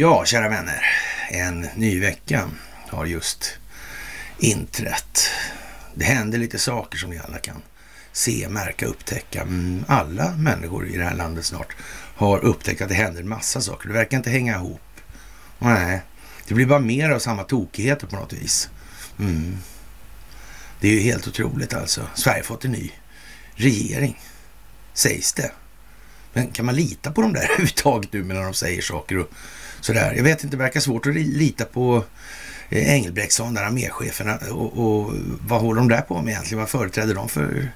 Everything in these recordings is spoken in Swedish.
Ja, kära vänner. En ny vecka har just inträtt. Det händer lite saker som ni alla kan se, märka, upptäcka. Mm, alla människor i det här landet snart har upptäckt att det händer en massa saker. Det verkar inte hänga ihop. Nej, det blir bara mer av samma tokigheter på något vis. Mm. Det är ju helt otroligt alltså. Sverige har fått en ny regering, sägs det. Men kan man lita på dem där överhuvudtaget nu när de säger saker och sådär? Jag vet inte, det verkar svårt att lita på eh, Engelbrektsson, där armécheferna och, och vad håller de där på med egentligen? Vad företräder de för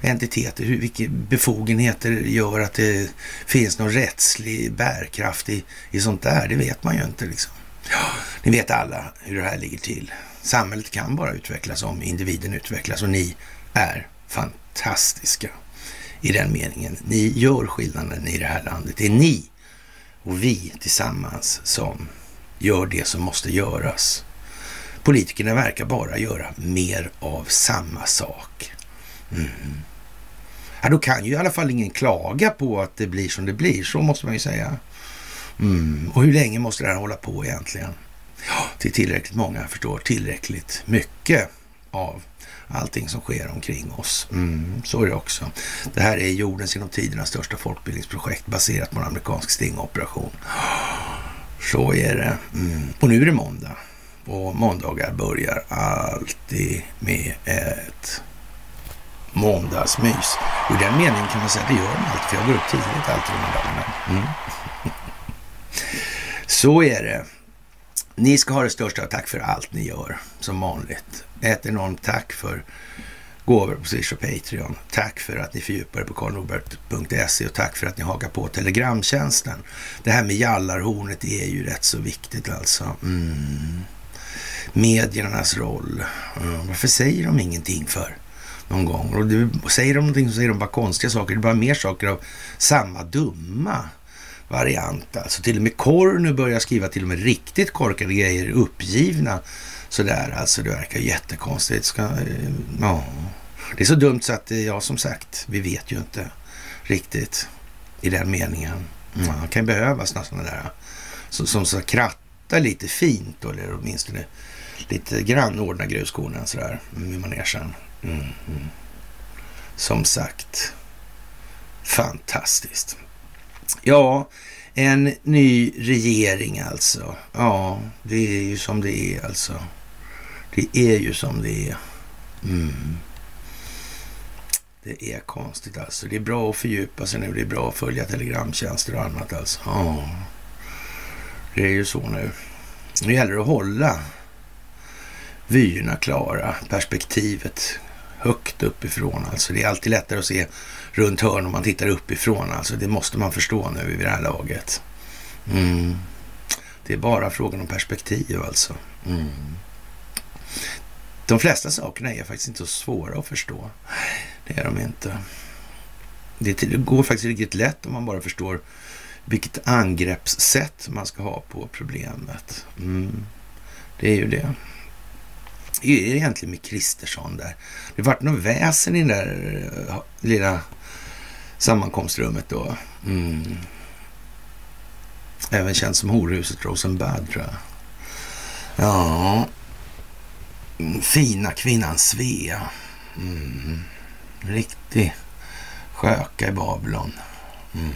entiteter? Hur, vilka befogenheter gör att det finns någon rättslig bärkraft i, i sånt där? Det vet man ju inte liksom. Ja, ni vet alla hur det här ligger till. Samhället kan bara utvecklas om individen utvecklas och ni är fantastiska i den meningen. Ni gör skillnaden i det här landet. Det är ni och vi tillsammans som gör det som måste göras. Politikerna verkar bara göra mer av samma sak. Mm. Ja, då kan ju i alla fall ingen klaga på att det blir som det blir, så måste man ju säga. Mm. Och hur länge måste det här hålla på egentligen? Ja, till tillräckligt många förstår tillräckligt mycket av allting som sker omkring oss. Mm, så är det också. Det här är jordens genom tiderna största folkbildningsprojekt baserat på en amerikansk stingoperation. Så är det. Mm. Och nu är det måndag. Och måndagar börjar alltid med ett måndagsmys. Och i den meningen kan man säga att det gör de alltid, för jag går upp tidigt alltid de här dagarna. Mm. Så är det. Ni ska ha det största tack för allt ni gör, som vanligt. Ett enormt tack för gåvor på Swish och Patreon. Tack för att ni fördjupar er på karlnorbert.se och tack för att ni hakar på Telegramtjänsten. Det här med jallarhornet är ju rätt så viktigt alltså. Mm. Mediernas roll. Mm. Varför säger de ingenting för? Någon gång. Och du, säger de någonting så säger de bara konstiga saker. Det är bara mer saker av samma dumma variant. Alltså till och med Kornu börjar skriva till och med riktigt korkade grejer, uppgivna sådär. Alltså det verkar jättekonstigt. Ska, eh, ja. Det är så dumt så att, eh, ja som sagt, vi vet ju inte riktigt i den meningen. Mm. Det kan behövas några sådana där som, som ska kratta lite fint då, eller åtminstone lite grann ordna gruskornen sådär mm, i manegen. Mm, mm. Som sagt, fantastiskt. Ja, en ny regering alltså. Ja, det är ju som det är alltså. Det är ju som det är. Mm. Det är konstigt alltså. Det är bra att fördjupa sig nu. Det är bra att följa telegramtjänster och annat alltså. Ja, det är ju så nu. Nu gäller det att hålla vyerna klara, perspektivet högt uppifrån. Alltså det är alltid lättare att se runt hörn om man tittar uppifrån. Alltså det måste man förstå nu vid det här laget. Mm. Det är bara frågan om perspektiv alltså. Mm. De flesta sakerna är faktiskt inte så svåra att förstå. Det är de inte. Det går faktiskt riktigt lätt om man bara förstår vilket angreppssätt man ska ha på problemet. Mm. Det är ju det. Hur är det egentligen med Kristersson där? Det vart något väsen i den där eh, lilla sammankomstrummet då. Mm. Även känt som horhuset Rosenbad tror jag. Ja, mm, fina kvinnan Svea. Mm. Riktig sköka i Babylon. Mm.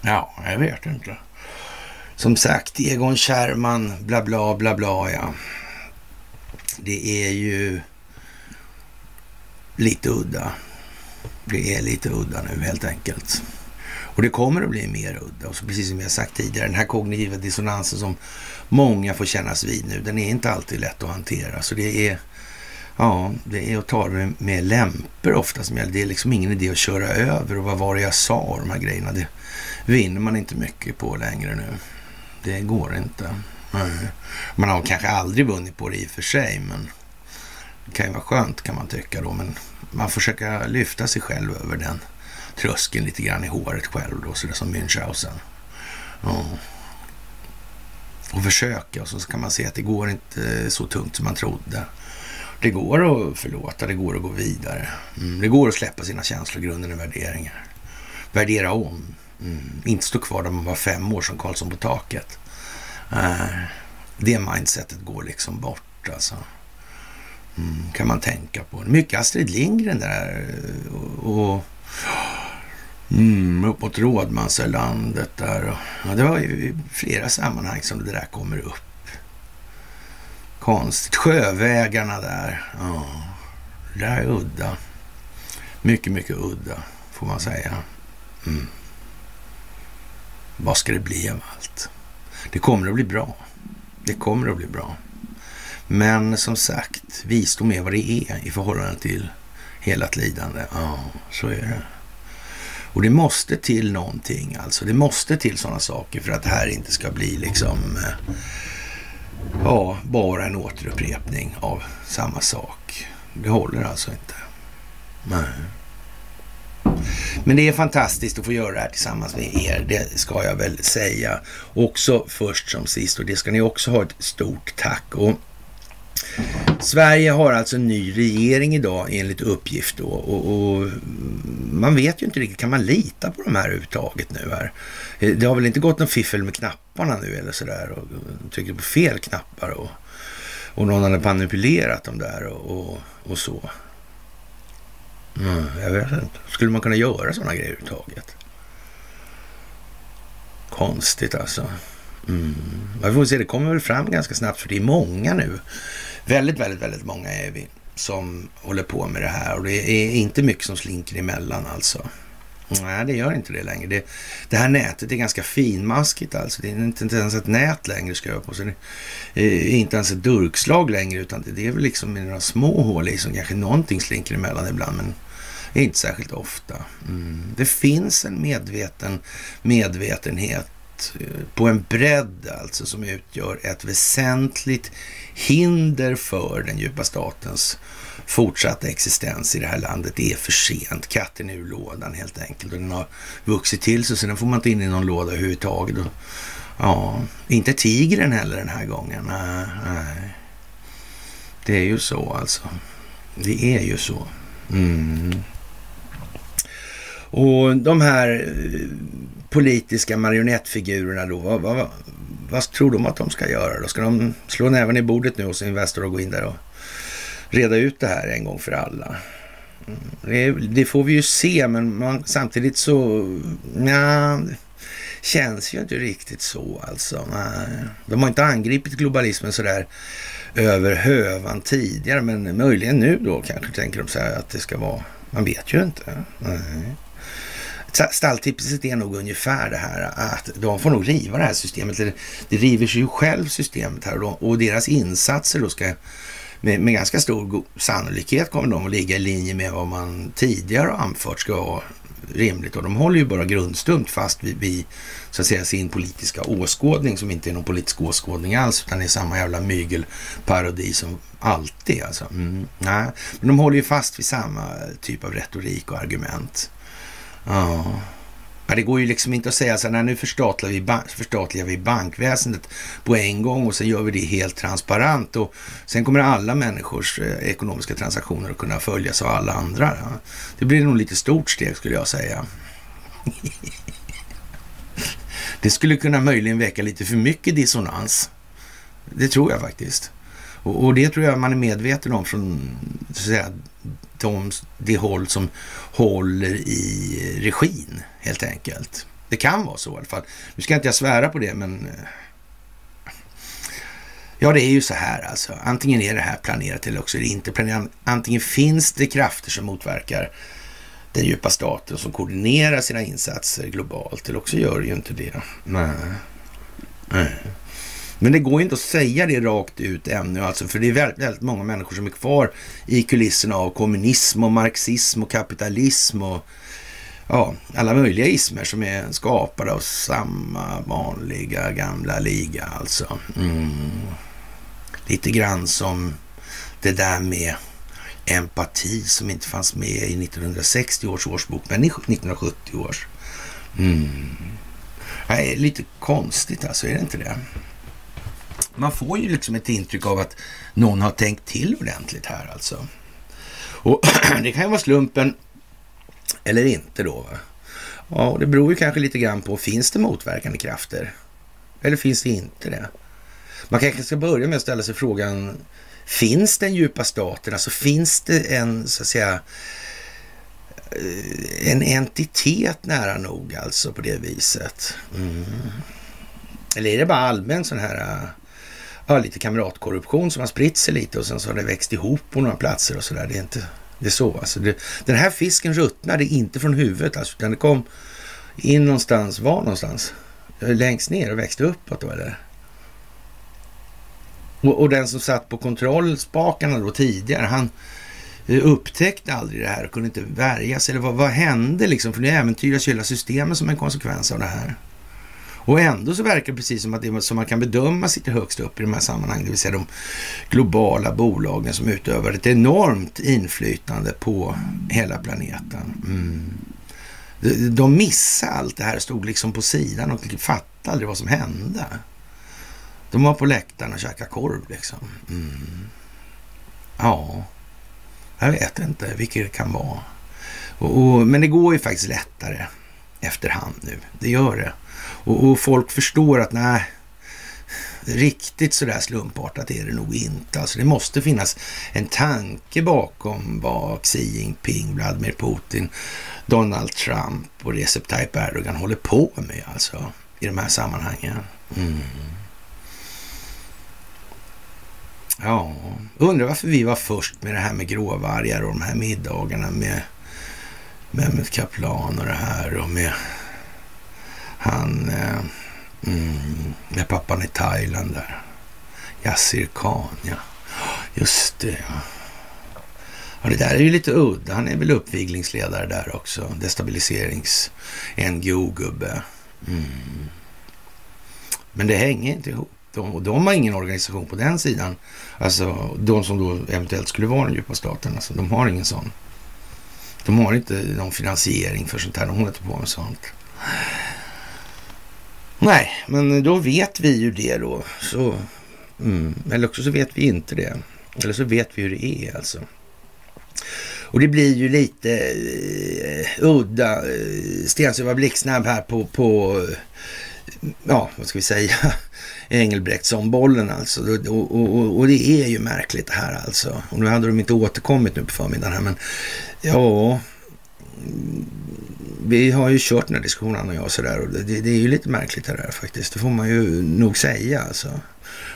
Ja, jag vet inte. Som sagt, Egon Kärman, bla bla bla bla ja. Det är ju lite udda. Det är lite udda nu helt enkelt. Och det kommer att bli mer udda. Och så precis som jag sagt tidigare, den här kognitiva dissonansen som många får kännas vid nu, den är inte alltid lätt att hantera. Så det är, ja, det är att ta det med lämpor ofta som gäller. Det är liksom ingen idé att köra över och vad var det jag sa och de här grejerna. Det vinner man inte mycket på längre nu. Det går inte. Man har kanske aldrig vunnit på det i och för sig, men det kan ju vara skönt kan man tycka då. Men man försöker lyfta sig själv över den tröskeln lite grann i håret själv då, sådär som Münchhausen. Ja. Och försöka och så kan man se att det går inte så tungt som man trodde. Det går att förlåta, det går att gå vidare. Mm. Det går att släppa sina känslor, grunden och värderingar. Värdera om. Mm. Inte stå kvar där man var fem år som Karlsson på taket. Äh, det mindsetet går liksom bort alltså. Mm, kan man tänka på. Mycket Astrid Lindgren där eh, och, och mm, uppåt Rådmansölandet där. Ja, det var ju i flera sammanhang som det där kommer upp. Konstigt. Sjövägarna där. Ja, det där är udda. Mycket, mycket udda får man säga. Mm. Vad ska det bli av allt? Det kommer att bli bra. Det kommer att bli bra. Men som sagt, visdom är vad det är i förhållande till helat lidande. Ja, så är det. Och det måste till någonting alltså. Det måste till sådana saker för att det här inte ska bli liksom eh, ja, bara en återupprepning av samma sak. Det håller alltså inte. Nej. Men det är fantastiskt att få göra det här tillsammans med er. Det ska jag väl säga. Också först som sist och det ska ni också ha ett stort tack. Och Sverige har alltså en ny regering idag enligt uppgift då, och, och, man vet ju inte riktigt, kan man lita på de här överhuvudtaget nu här? Eh, det har väl inte gått någon fiffel med knapparna nu eller sådär och trycker på fel knappar och, och någon hade manipulerat dem där och, och, och så. Mm, jag vet inte. Skulle man kunna göra sådana grejer överhuvudtaget? Konstigt alltså. Mm. Vi får se, det kommer väl fram ganska snabbt för det är många nu. Väldigt, väldigt, väldigt många är vi som håller på med det här och det är inte mycket som slinker emellan alltså. Nej, det gör inte det längre. Det, det här nätet är ganska finmaskigt alltså. Det är inte, inte ens ett nät längre ska jag på. Så det är inte ens ett durkslag längre utan det är väl liksom några små hål i som kanske någonting slinker emellan ibland. Men inte särskilt ofta. Mm. Det finns en medveten medvetenhet Eh, på en bredd alltså som utgör ett väsentligt hinder för den djupa statens fortsatta existens i det här landet. Det är för sent. Katten är ur lådan helt enkelt. Och den har vuxit till sig så den får man inte in i någon låda överhuvudtaget. ja, inte tigern heller den här gången. Nej, nej. Det är ju så alltså. Det är ju så. Mm. Och de här eh, politiska marionettfigurerna då, vad, vad, vad, tror de att de ska göra då? Ska de slå näven i bordet nu hos Investor och gå in där och reda ut det här en gång för alla? Mm, det, det får vi ju se, men man, samtidigt så, ja, känns ju inte riktigt så alltså. Nej. De har inte angripit globalismen sådär över hövan tidigare, men möjligen nu då kanske tänker de så här att det ska vara, man vet ju inte. Nej. Stalltipset är nog ungefär det här att de får nog riva det här systemet. Det river sig ju själv systemet här och, och deras insatser då ska med, med, ganska stor sannolikhet kommer de att ligga i linje med vad man tidigare har anfört ska vara rimligt. Och de håller ju bara grundstumt fast vid, vid så att säga, sin politiska åskådning som inte är någon politisk åskådning alls utan är samma jävla mygelparodi som alltid. Alltså. Mm, nej. Men de håller ju fast vid samma typ av retorik och argument. Ja. ja. Det går ju liksom inte att säga så här, nu förstatligar vi, förstatligar vi bankväsendet på en gång och sen gör vi det helt transparent och sen kommer alla människors eh, ekonomiska transaktioner att kunna följas av alla andra. Ja. Det blir nog lite stort steg skulle jag säga. det skulle kunna möjligen väcka lite för mycket dissonans. Det tror jag faktiskt. Och, och det tror jag man är medveten om från så att säga, de, det håll som håller i regin helt enkelt. Det kan vara så i alla fall. Nu ska inte jag svära på det, men eh, Ja, det är ju så här alltså. Antingen är det här planerat eller också är det inte planerat. Antingen finns det krafter som motverkar den djupa staten som koordinerar sina insatser globalt eller också gör det ju inte det. Nej. Nej. Men det går inte att säga det rakt ut ännu, alltså, för det är väldigt, väldigt många människor som är kvar i kulisserna av kommunism och marxism och kapitalism och ja, alla möjliga ismer som är skapade av samma vanliga gamla liga alltså. Mm. Lite grann som det där med empati som inte fanns med i 1960 års årsbok, men i 1970 års. Mm. Det är lite konstigt alltså, är det inte det? Man får ju liksom ett intryck av att någon har tänkt till ordentligt här alltså. Och det kan ju vara slumpen eller inte då. Va? Ja, det beror ju kanske lite grann på, finns det motverkande krafter Eller finns det inte det? Man kanske ska börja med att ställa sig frågan, finns den djupa staten? Alltså finns det en, så att säga, eh, en entitet nära nog alltså på det viset? Mm. Eller är det bara allmän sån här eh, ja, lite kamratkorruption som har spritt sig lite och sen så har det växt ihop på några platser och sådär. Det är inte det är så. Alltså det, den här fisken ruttnade inte från huvudet alltså, utan det kom in någonstans. Var någonstans? Eh, längst ner och växte uppåt då eller? Och, och den som satt på kontrollspakarna då tidigare, han eh, upptäckte aldrig det här och kunde inte värja sig. Eller vad, vad hände liksom? För nu äventyras hela systemet som en konsekvens av det här. Och ändå så verkar det precis som att det som man kan bedöma sitter högst upp i de här sammanhangen, det vill säga de globala bolagen som utövar ett enormt inflytande på hela planeten. Mm. De, de missade allt det här, stod liksom på sidan och fattade aldrig vad som hände. De var på läktaren och käkade korv liksom. Mm. Ja, jag vet inte vilket det kan vara. Och, och, men det går ju faktiskt lättare efterhand nu. Det gör det. Och, och folk förstår att nej, riktigt sådär slumpartat är det nog inte. Alltså det måste finnas en tanke bakom vad Xi Jinping, Vladimir Putin, Donald Trump och Recep Tayyip Erdogan håller på med alltså i de här sammanhangen. Mm. Ja, undrar varför vi var först med det här med gråvargar och de här middagarna med Mehmet Kaplan och det här och med han eh, mm, med pappan i Thailand där. Yassir Khan, ja. Just det, ja. Ja, det där är ju lite udda. Han är väl uppviglingsledare där också. Destabiliserings-NGO-gubbe. Mm. Men det hänger inte ihop. De, de har ingen organisation på den sidan. Alltså de som då eventuellt skulle vara den djupa staten. Alltså, de har ingen sån. De har inte någon finansiering för sånt här. De håller inte på med sånt. Nej, men då vet vi ju det då. Så, mm. Eller också så vet vi inte det. Eller så vet vi hur det är alltså. Och det blir ju lite uh, udda, eh, uh, Stensö var blixtsnabb här på, på ja, vad ska vi säga, Engelbrektsson-bollen alltså. Och, och, och, det är ju märkligt det här alltså. Och nu hade de inte återkommit nu på förmiddagen här, men ja, vi har ju kört den här diskussionen han och jag sådär och det, det, är ju lite märkligt det där faktiskt. Det får man ju nog säga alltså.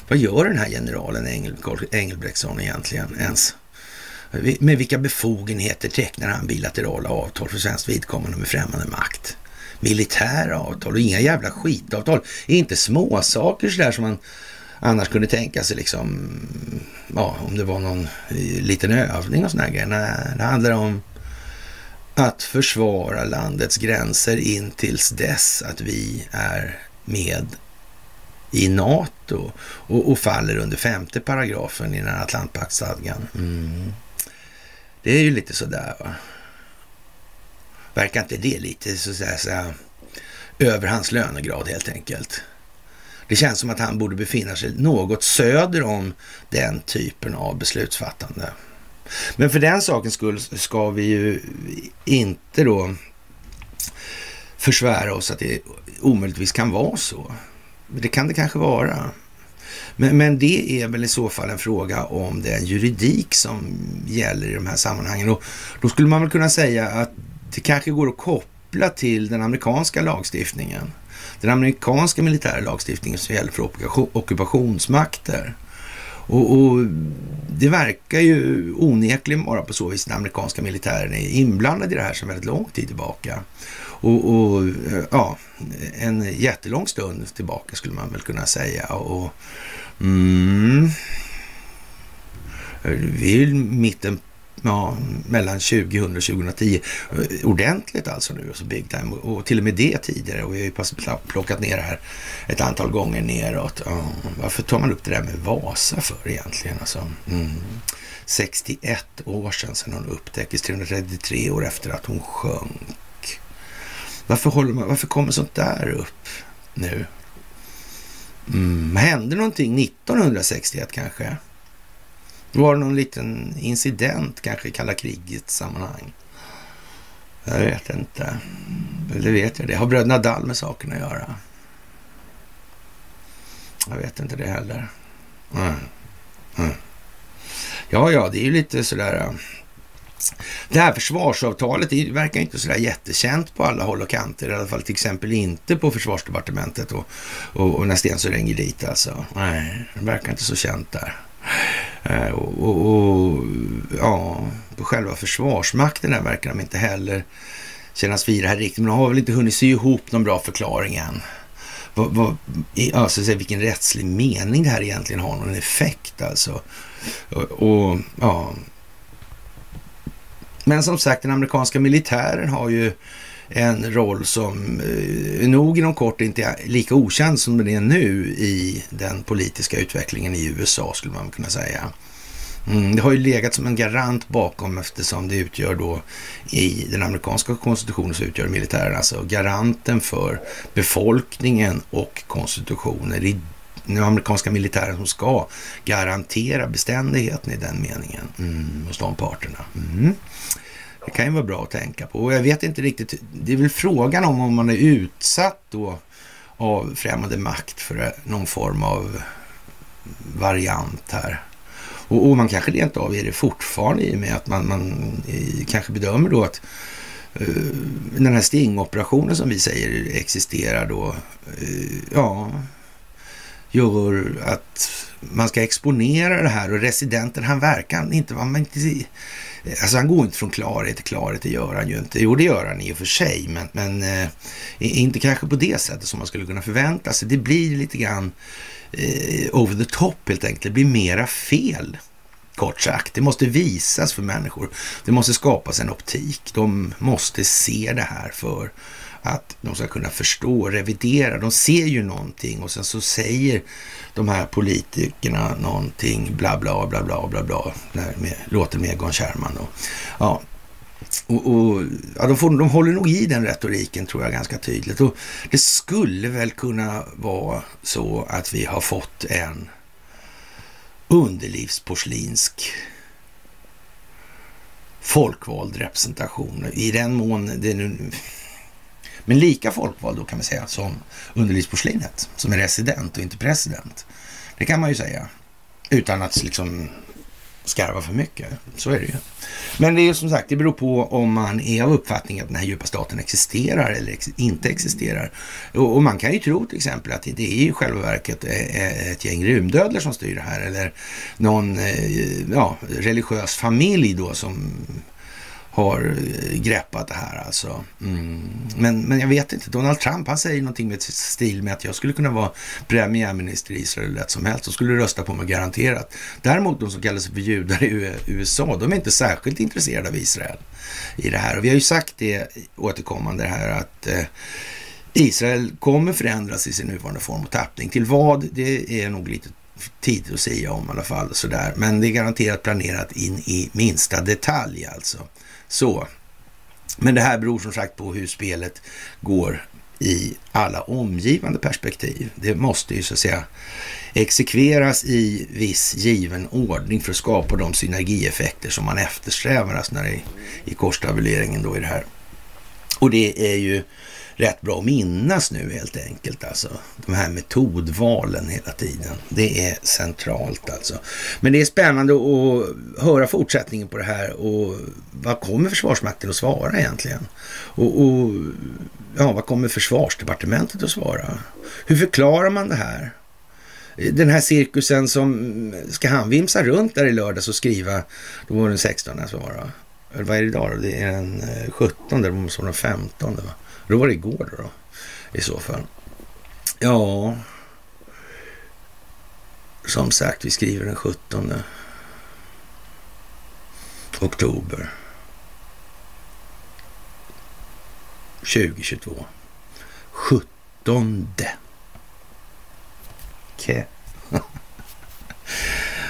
Vad gör den här generalen Engel, Engelbrektsson egentligen ens? Med vilka befogenheter tecknar han bilaterala avtal för svenskt vidkommande med främmande makt? Militära avtal och inga jävla skitavtal. Inte småsaker sådär som man annars kunde tänka sig liksom, ja, om det var någon eh, liten övning och sådana grejer. Nej, det handlar om att försvara landets gränser in tills dess att vi är med i NATO och, och faller under femte paragrafen i den här Atlantpaktsstadgan. Mm. Det är ju lite sådär va. Verkar inte det lite så, så, så, över hans lönegrad helt enkelt? Det känns som att han borde befinna sig något söder om den typen av beslutsfattande. Men för den sakens skull ska vi ju inte då försvära oss att det omöjligtvis kan vara så. Det kan det kanske vara. Men, men, det är väl i så fall en fråga om den juridik som gäller i de här sammanhangen. Och då skulle man väl kunna säga att det kanske går att koppla till den amerikanska lagstiftningen. Den amerikanska militära lagstiftningen som gäller för ockupationsmakter. Och, och, det verkar ju onekligen vara på så vis den amerikanska militären är inblandad i det här sedan väldigt lång tid tillbaka. Och, och, eh, ja, en jättelång stund tillbaka skulle man väl kunna säga. Och, mm, vi är mitten ja, mellan 2000 och 2010. Ordentligt alltså nu, alltså big time. Och till och med det tidigare. Och vi har ju plockat ner det här ett antal gånger neråt. Ja, varför tar man upp det där med Vasa för egentligen? Alltså, mm. 61 år sedan, sedan hon upptäcktes, 333 år efter att hon sjönk. Varför, håller man, varför kommer sånt där upp nu? Mm. Hände någonting 1961 kanske? Var det någon liten incident kanske i kalla krigets sammanhang? Jag vet inte. Eller vet jag det? Har bröderna Dall med saken att göra? Jag vet inte det heller. Mm. Mm. Ja, ja, det är ju lite sådär... Äh, det här försvarsavtalet det verkar inte sådär jättekänt på alla håll och kanter. I alla fall till exempel inte på försvarsdepartementet och, och, och när Stensö ringer dit alltså. Nej, det verkar inte så känt där. Eh, och, och, och, ja, på själva försvarsmakten där verkar de inte heller kännas vid det här riktigt. Men de har väl inte hunnit sy ihop någon bra förklaring än. Vad, vad, alltså, vilken rättslig mening det här egentligen har någon effekt alltså. Och, och ja, men som sagt, den amerikanska militären har ju en roll som eh, nog inom kort inte är lika okänd som den är nu i den politiska utvecklingen i USA skulle man kunna säga. Mm, det har ju legat som en garant bakom eftersom det utgör då i den amerikanska konstitutionen så utgör militären alltså garanten för befolkningen och konstitutionen i den amerikanska militären som ska garantera beständigheten i den meningen mm, hos de parterna. Mm. Det kan ju vara bra att tänka på. Och jag vet inte riktigt, det är väl frågan om om man är utsatt då av främmande makt för eh, någon form av variant här. Och, och man kanske rent av är det fortfarande i och med att man, man kanske bedömer då att uh, den här stingoperationen som vi säger existerar då, uh, ja, gör att man ska exponera det här och residenten, han verkar inte vara... Eh, alltså han går inte från klarhet till klarhet, det gör han ju inte. Jo, det gör han i och för sig, men, men eh, inte kanske på det sättet som man skulle kunna förvänta sig. Det blir lite grann eh, over the top helt enkelt. Det blir mera fel, kort sagt. Det måste visas för människor. Det måste skapas en optik. De måste se det här för att de ska kunna förstå och revidera. De ser ju någonting och sen så säger de här politikerna någonting, bla bla bla bla bla bla, med, låter med Egon Kärrman. Och, ja, och, och, ja, de, får, de håller nog i den retoriken tror jag ganska tydligt. Och det skulle väl kunna vara så att vi har fått en underlivsporslinsk folkvald representation. I den mån det nu men lika folkvald då kan vi säga som underlivsporslinet, som är resident och inte president. Det kan man ju säga utan att liksom skarva för mycket. Så är det ju. Men det är som sagt, det beror på om man är av uppfattningen att den här djupa staten existerar eller ex inte existerar. Och, och, man kan ju tro till exempel att det är i själva verket eh, eh, ett gäng rymdödlor som styr det här eller någon eh, ja, religiös familj då som har eh, greppat det här alltså. Mm. Men, men jag vet inte, Donald Trump han säger någonting med stil med att jag skulle kunna vara premiärminister i Israel lätt som helst och skulle rösta på mig garanterat. Däremot de som kallar sig för judar i USA, de är inte särskilt intresserade av Israel i det här. Och vi har ju sagt det återkommande här att eh, Israel kommer förändras i sin nuvarande form och tappning. Till vad, det är nog lite tid att säga om i alla fall. Sådär. Men det är garanterat planerat in i minsta detalj alltså. Så. Men det här beror som sagt på hur spelet går i alla omgivande perspektiv. Det måste ju så att säga exekveras i viss given ordning för att skapa de synergieffekter som man eftersträvar alltså när det är i korstabuleringen då i det här. Och det är ju rätt bra att minnas nu helt enkelt. Alltså. De här metodvalen hela tiden. Det är centralt alltså. Men det är spännande att höra fortsättningen på det här och vad kommer Försvarsmakten att svara egentligen? Och, och ja, vad kommer Försvarsdepartementet att svara? Hur förklarar man det här? Den här cirkusen som, ska han vimsa runt där i lördags och skriva, då var det den 16 alltså var eller vad är det idag då? Det är den eh, 17, det måste vara den 15. Va? Då var det igår då, då i så fall. Ja, som sagt, vi skriver den 17 oktober 2022. 17. Okay.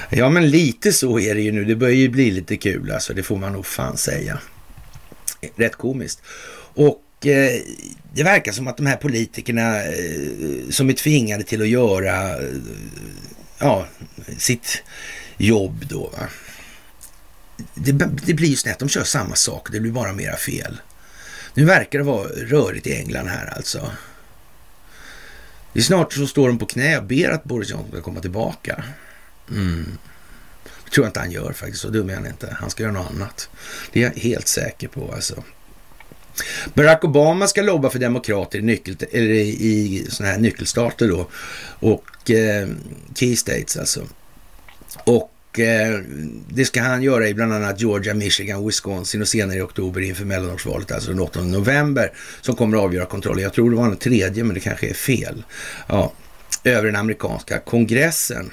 ja, men lite så är det ju nu. Det börjar ju bli lite kul alltså. Det får man nog fan säga. Rätt komiskt. Och Eh, det verkar som att de här politikerna eh, som är tvingade till att göra eh, ja, sitt jobb då. Va? Det, det blir ju snett, de kör samma sak, det blir bara mera fel. Nu verkar det vara rörigt i England här alltså. Det är snart så står de på knä och ber att Boris Johnson ska komma tillbaka. Mm. Det tror jag inte han gör faktiskt, så dum är han inte. Han ska göra något annat. Det är jag helt säker på alltså. Barack Obama ska lobba för demokrater i, nyckel, eller i såna här nyckelstater då och eh, key states alltså. Och eh, det ska han göra i bland annat Georgia, Michigan, Wisconsin och senare i oktober inför mellanårsvalet, alltså den 8 november, som kommer att avgöra kontrollen. Jag tror det var den tredje, men det kanske är fel. Ja, över den amerikanska kongressen.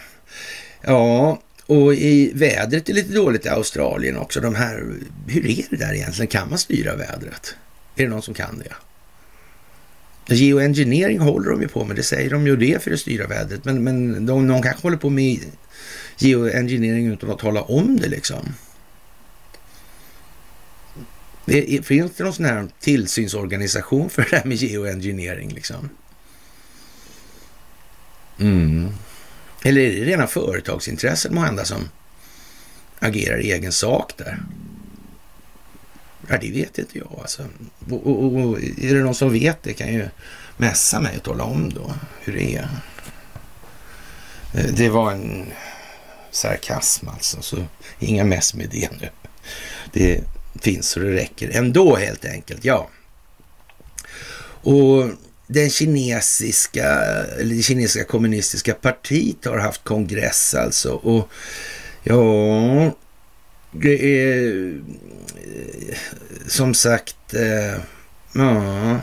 Ja, och i vädret är lite dåligt i Australien också. De här, hur är det där egentligen? Kan man styra vädret? Är det någon som kan det? Geoengineering håller de ju på med, det säger de ju det för att styra vädret. Men, men de, någon kanske håller på med geoengineering utan att tala om det liksom. Finns det någon sån här tillsynsorganisation för det här med geoengineering liksom? Mm. Eller är det rena företagsintressen måhända som agerar i egen sak där? Ja, det vet inte jag alltså. Och, och, och, är det någon som vet det kan ju mässa mig och tala om då hur det är. Eh, det var en sarkasm alltså, så inga mess med det nu. Det finns så det räcker ändå helt enkelt, ja. Och den kinesiska, eller det kinesiska kommunistiska partiet har haft kongress alltså. Och ja, det är eh, som sagt, eh, ja,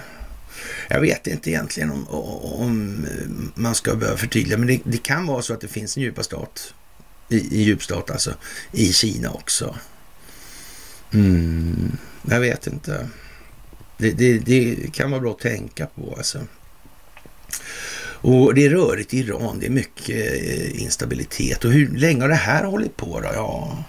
jag vet inte egentligen om, om man ska behöva förtydliga, men det, det, kan vara så att det finns en djupa stat, i, i djupstat alltså, i Kina också. Mm, jag vet inte. Det, det, det, kan vara bra att tänka på alltså. Och det är rörigt i Iran, det är mycket eh, instabilitet. Och hur länge har det här hållit på då? Ja,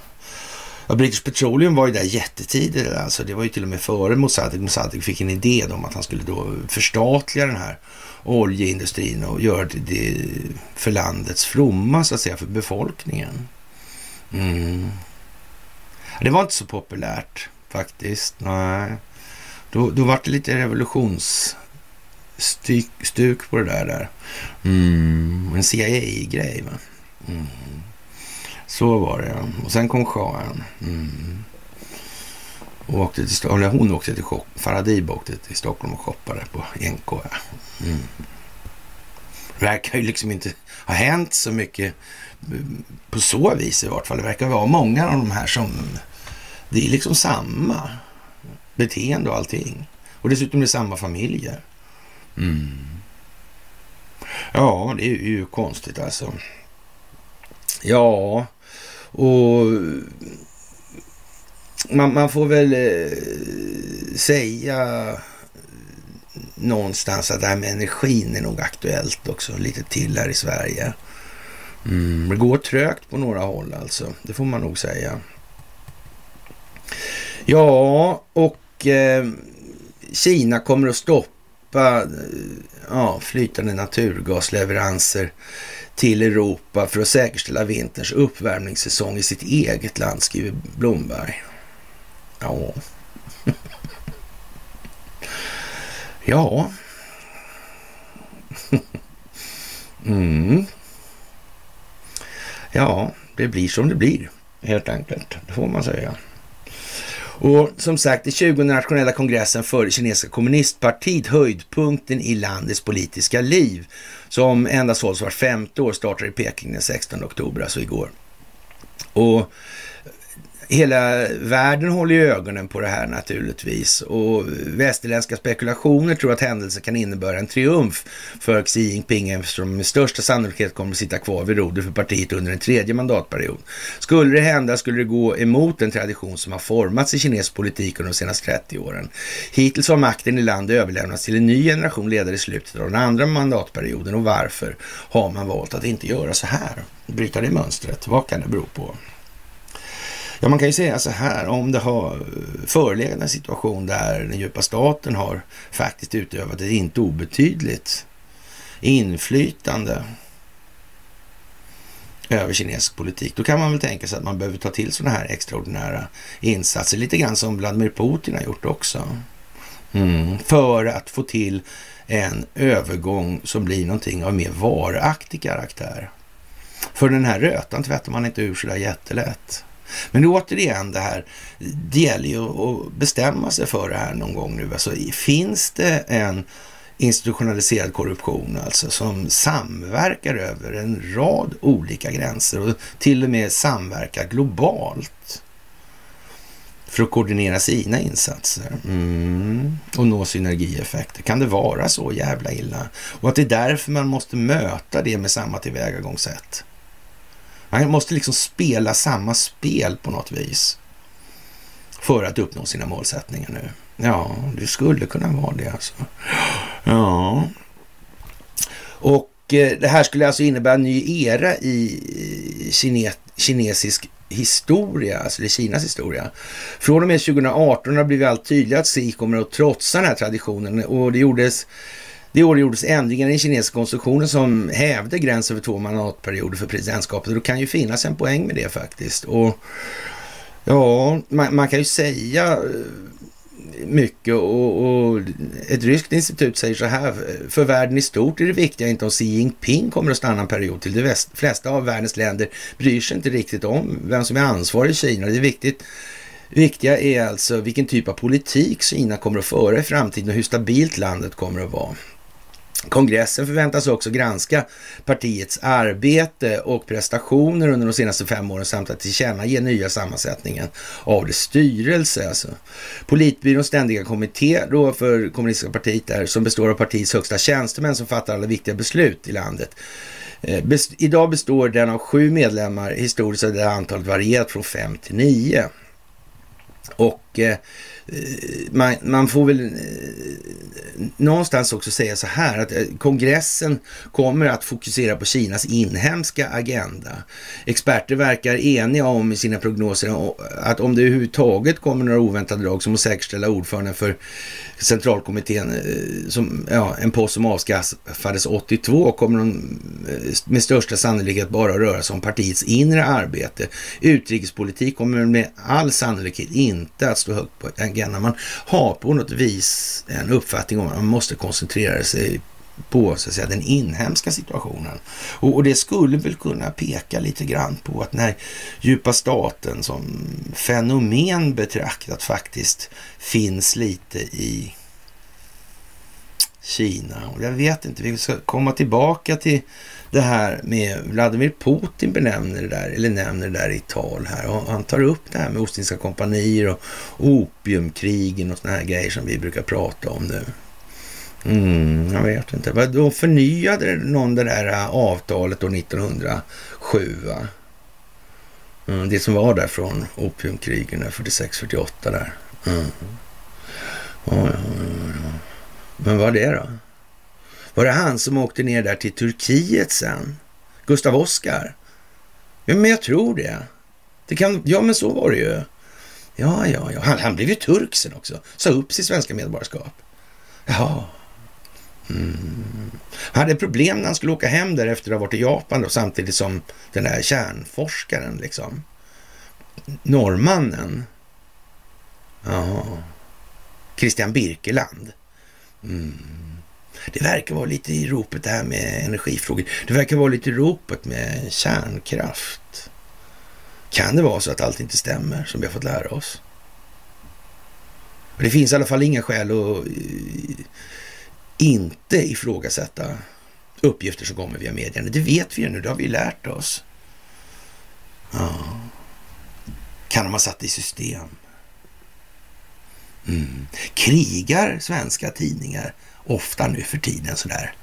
Ja, British Petroleum var ju där jättetidigt. Alltså, det var ju till och med före Mossadegh. Mossadegh fick en idé om att han skulle då förstatliga den här oljeindustrin och göra det för landets fromma, så att säga, för befolkningen. Mm. Det var inte så populärt faktiskt. Nej. Då, då var det lite revolutionsstuk på det där. där. Mm. En CIA-grej. va. Mm. Så var det, ja. Och sen kom shahen. Mm. Och åkte till Stockholm. Hon åkte till Stockholm. Faradib åkte till Stockholm och shoppade på NK. Mm. Det verkar ju liksom inte ha hänt så mycket mm, på så vis i vart fall. Det verkar vara många av de här som... Det är liksom samma beteende och allting. Och dessutom är det samma familjer. Mm. Ja, det är ju konstigt alltså. Ja, och man, man får väl eh, säga någonstans att det här med energin är nog aktuellt också lite till här i Sverige. Mm, det går trögt på några håll alltså, det får man nog säga. Ja, och eh, Kina kommer att stoppa eh, ja, flytande naturgasleveranser till Europa för att säkerställa vinterns uppvärmningssäsong i sitt eget land, skriver Blomberg. Ja. ja. Mm. Ja, det blir som det blir helt enkelt. Det får man säga. Och som sagt, i 20 nationella kongressen för det kinesiska kommunistpartiet, höjdpunkten i landets politiska liv, som endast hålls var femte år, startar i Peking den 16 oktober, alltså igår. Och hela världen håller ju ögonen på det här naturligtvis och västerländska spekulationer tror att händelsen kan innebära en triumf för Xi Jinping eftersom med största sannolikhet kommer att sitta kvar vid rodret för partiet under en tredje mandatperiod. Skulle det hända skulle det gå emot den tradition som har formats i kinesisk politik under de senaste 30 åren. Hittills har makten i landet överlämnats till en ny generation ledare i slutet av den andra mandatperioden och varför har man valt att inte göra så här? Bryta det mönstret, vad kan det bero på? Ja, man kan ju säga så här, om det har förelegat en situation där den djupa staten har faktiskt utövat ett inte obetydligt inflytande över kinesisk politik, då kan man väl tänka sig att man behöver ta till sådana här extraordinära insatser, lite grann som Vladimir Putin har gjort också. Mm. För att få till en övergång som blir någonting av mer varaktig karaktär. För den här rötan tvättar man inte ur sådär jättelätt. Men återigen det här, det gäller ju att bestämma sig för det här någon gång nu. Alltså, finns det en institutionaliserad korruption alltså som samverkar över en rad olika gränser och till och med samverkar globalt för att koordinera sina insatser mm. och nå synergieffekter. Kan det vara så jävla illa? Och att det är därför man måste möta det med samma tillvägagångssätt. Man måste liksom spela samma spel på något vis för att uppnå sina målsättningar nu. Ja, det skulle kunna vara det alltså. Ja. Och eh, det här skulle alltså innebära en ny era i kine kinesisk historia, alltså det Kinas historia. Från och med 2018 har det blivit allt tydligare att Xi kommer att trotsa den här traditionen och det gjordes det år gjordes ändringar i den kinesiska konstitutionen som hävde gränsen för två mandatperioder för presidentskapet. Och det kan ju finnas en poäng med det faktiskt. Och ja, man, man kan ju säga eh, mycket och, och, ett ryskt institut säger så här, för världen i stort är det viktiga inte om Xi Jinping kommer att stanna en period till. De flesta av världens länder bryr sig inte riktigt om vem som är ansvarig i Kina. Det är viktigt viktiga är alltså vilken typ av politik Kina kommer att föra i framtiden och hur stabilt landet kommer att vara. Kongressen förväntas också granska partiets arbete och prestationer under de senaste fem åren samt att tillkännage nya sammansättningen av dess styrelse. Alltså. Politbyråns ständiga kommitté då för kommunistiska partiet där, som består av partiets högsta tjänstemän som fattar alla viktiga beslut i landet. Eh, Best idag består den av sju medlemmar, historiskt har det antalet varierat från fem till nio. Och eh, man, man, får väl eh, någonstans också säga så här att eh, kongressen kommer att fokusera på Kinas inhemska agenda. Experter verkar eniga om i sina prognoser att om det överhuvudtaget kommer några oväntade drag som att säkerställa ordföranden för centralkommittén, eh, som, ja, en post som avskaffades 82, kommer de eh, med största sannolikhet bara att röra sig om partiets inre arbete. Utrikespolitik kommer med all sannolikhet inte att stå högt på agendan. Man har på något vis en uppfattning om att man måste koncentrera sig på så att säga, den inhemska situationen. Och, och, det skulle väl kunna peka lite grann på att när djupa staten som fenomen betraktat faktiskt finns lite i Kina. Och jag vet inte, vi ska komma tillbaka till det här med Vladimir Putin benämner det där, eller nämner det där i tal här. Och han tar upp det här med Ostindiska kompanier och opiumkrigen och såna här grejer som vi brukar prata om nu. Mm, jag vet inte. Då förnyade någon det där äh, avtalet år 1907 va? Mm, det som var där från opiumkrigen 46-48 där. Mm. Ja, ja, ja, Men vad var det då? Var det han som åkte ner där till Turkiet sen? Gustav Oskar? Ja, men jag tror det. det kan, ja, men så var det ju. Ja, ja, ja. Han, han blev ju turk sen också. Sa upp sitt svenska medborgarskap. Jaha. Mm. Han hade problem när han skulle åka hem där efter att ha varit i Japan då, samtidigt som den här kärnforskaren liksom. Norrmannen. Ja. Christian Birkeland. Mm. Det verkar vara lite i ropet det här med energifrågor. Det verkar vara lite i ropet med kärnkraft. Kan det vara så att allt inte stämmer som vi har fått lära oss? Det finns i alla fall inga skäl att eh, inte ifrågasätta uppgifter som kommer via medierna. Det vet vi ju nu, det har vi lärt oss. Ja. Kan de ha satt i system? Mm. Krigar svenska tidningar ofta nu för tiden sådär?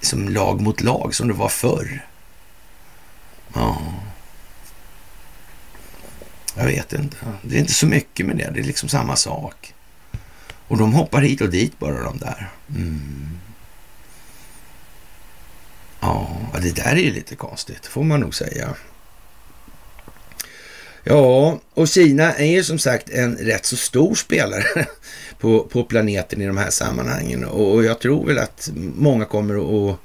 Som lag mot lag, som det var förr? Ja. Jag vet inte. Det är inte så mycket med det. Det är liksom samma sak. Och de hoppar hit och dit bara de där. Mm. Ja, det där är ju lite konstigt, får man nog säga. Ja, och Kina är ju som sagt en rätt så stor spelare på, på planeten i de här sammanhangen. Och jag tror väl att många kommer att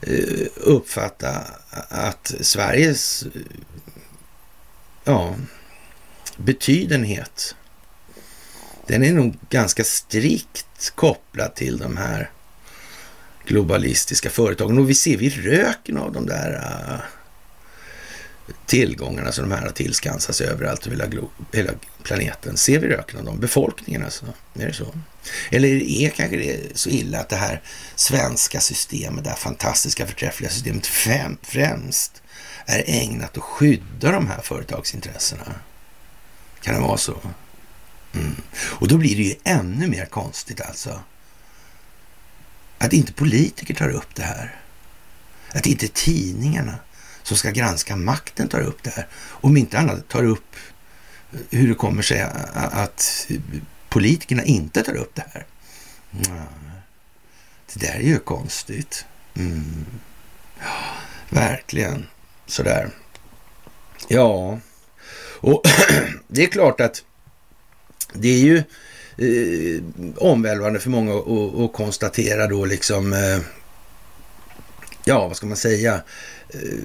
eh, uppfatta att Sveriges ja, betydenhet den är nog ganska strikt kopplad till de här globalistiska företagen. Och vi ser vi röken av de där uh, tillgångarna som de här har tillskansats överallt över hela, hela planeten. Ser vi röken av dem? Befolkningen alltså? Är det så? Eller är kanske det så illa att det här svenska systemet, det här fantastiska förträffliga systemet främst är ägnat att skydda de här företagsintressena? Kan det vara så? Mm. Och då blir det ju ännu mer konstigt alltså. Att inte politiker tar upp det här. Att inte tidningarna som ska granska makten tar upp det här. Om inte annat tar upp eh, hur det kommer sig eh, att politikerna inte tar upp det här. Det där är ju konstigt. Mm. Verkligen sådär. Ja, och det är klart att det är ju eh, omvälvande för många att konstatera då liksom, eh, ja vad ska man säga, eh,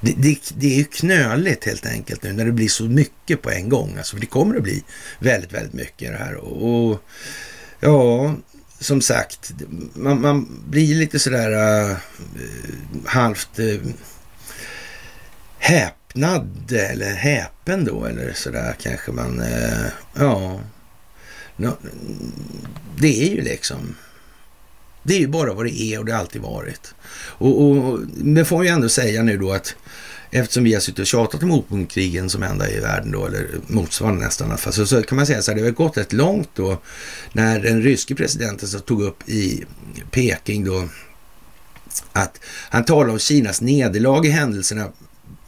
det, det, det, är ju knöligt helt enkelt nu när det blir så mycket på en gång. Alltså, för det kommer att bli väldigt, väldigt mycket det här. Och, och ja, som sagt, man, man blir lite sådär uh, halvt uh, häpnad eller häpen då eller sådär kanske man, eh, ja. No, det är ju liksom det är ju bara vad det är och det har alltid varit. Och, och det får vi ändå säga nu då att eftersom vi har suttit och tjatat om krigen som enda i världen då, eller motsvarande nästan, så, så kan man säga så här, det har gått rätt långt då när den ryske presidenten så tog upp i Peking då att han talade om Kinas nederlag i händelserna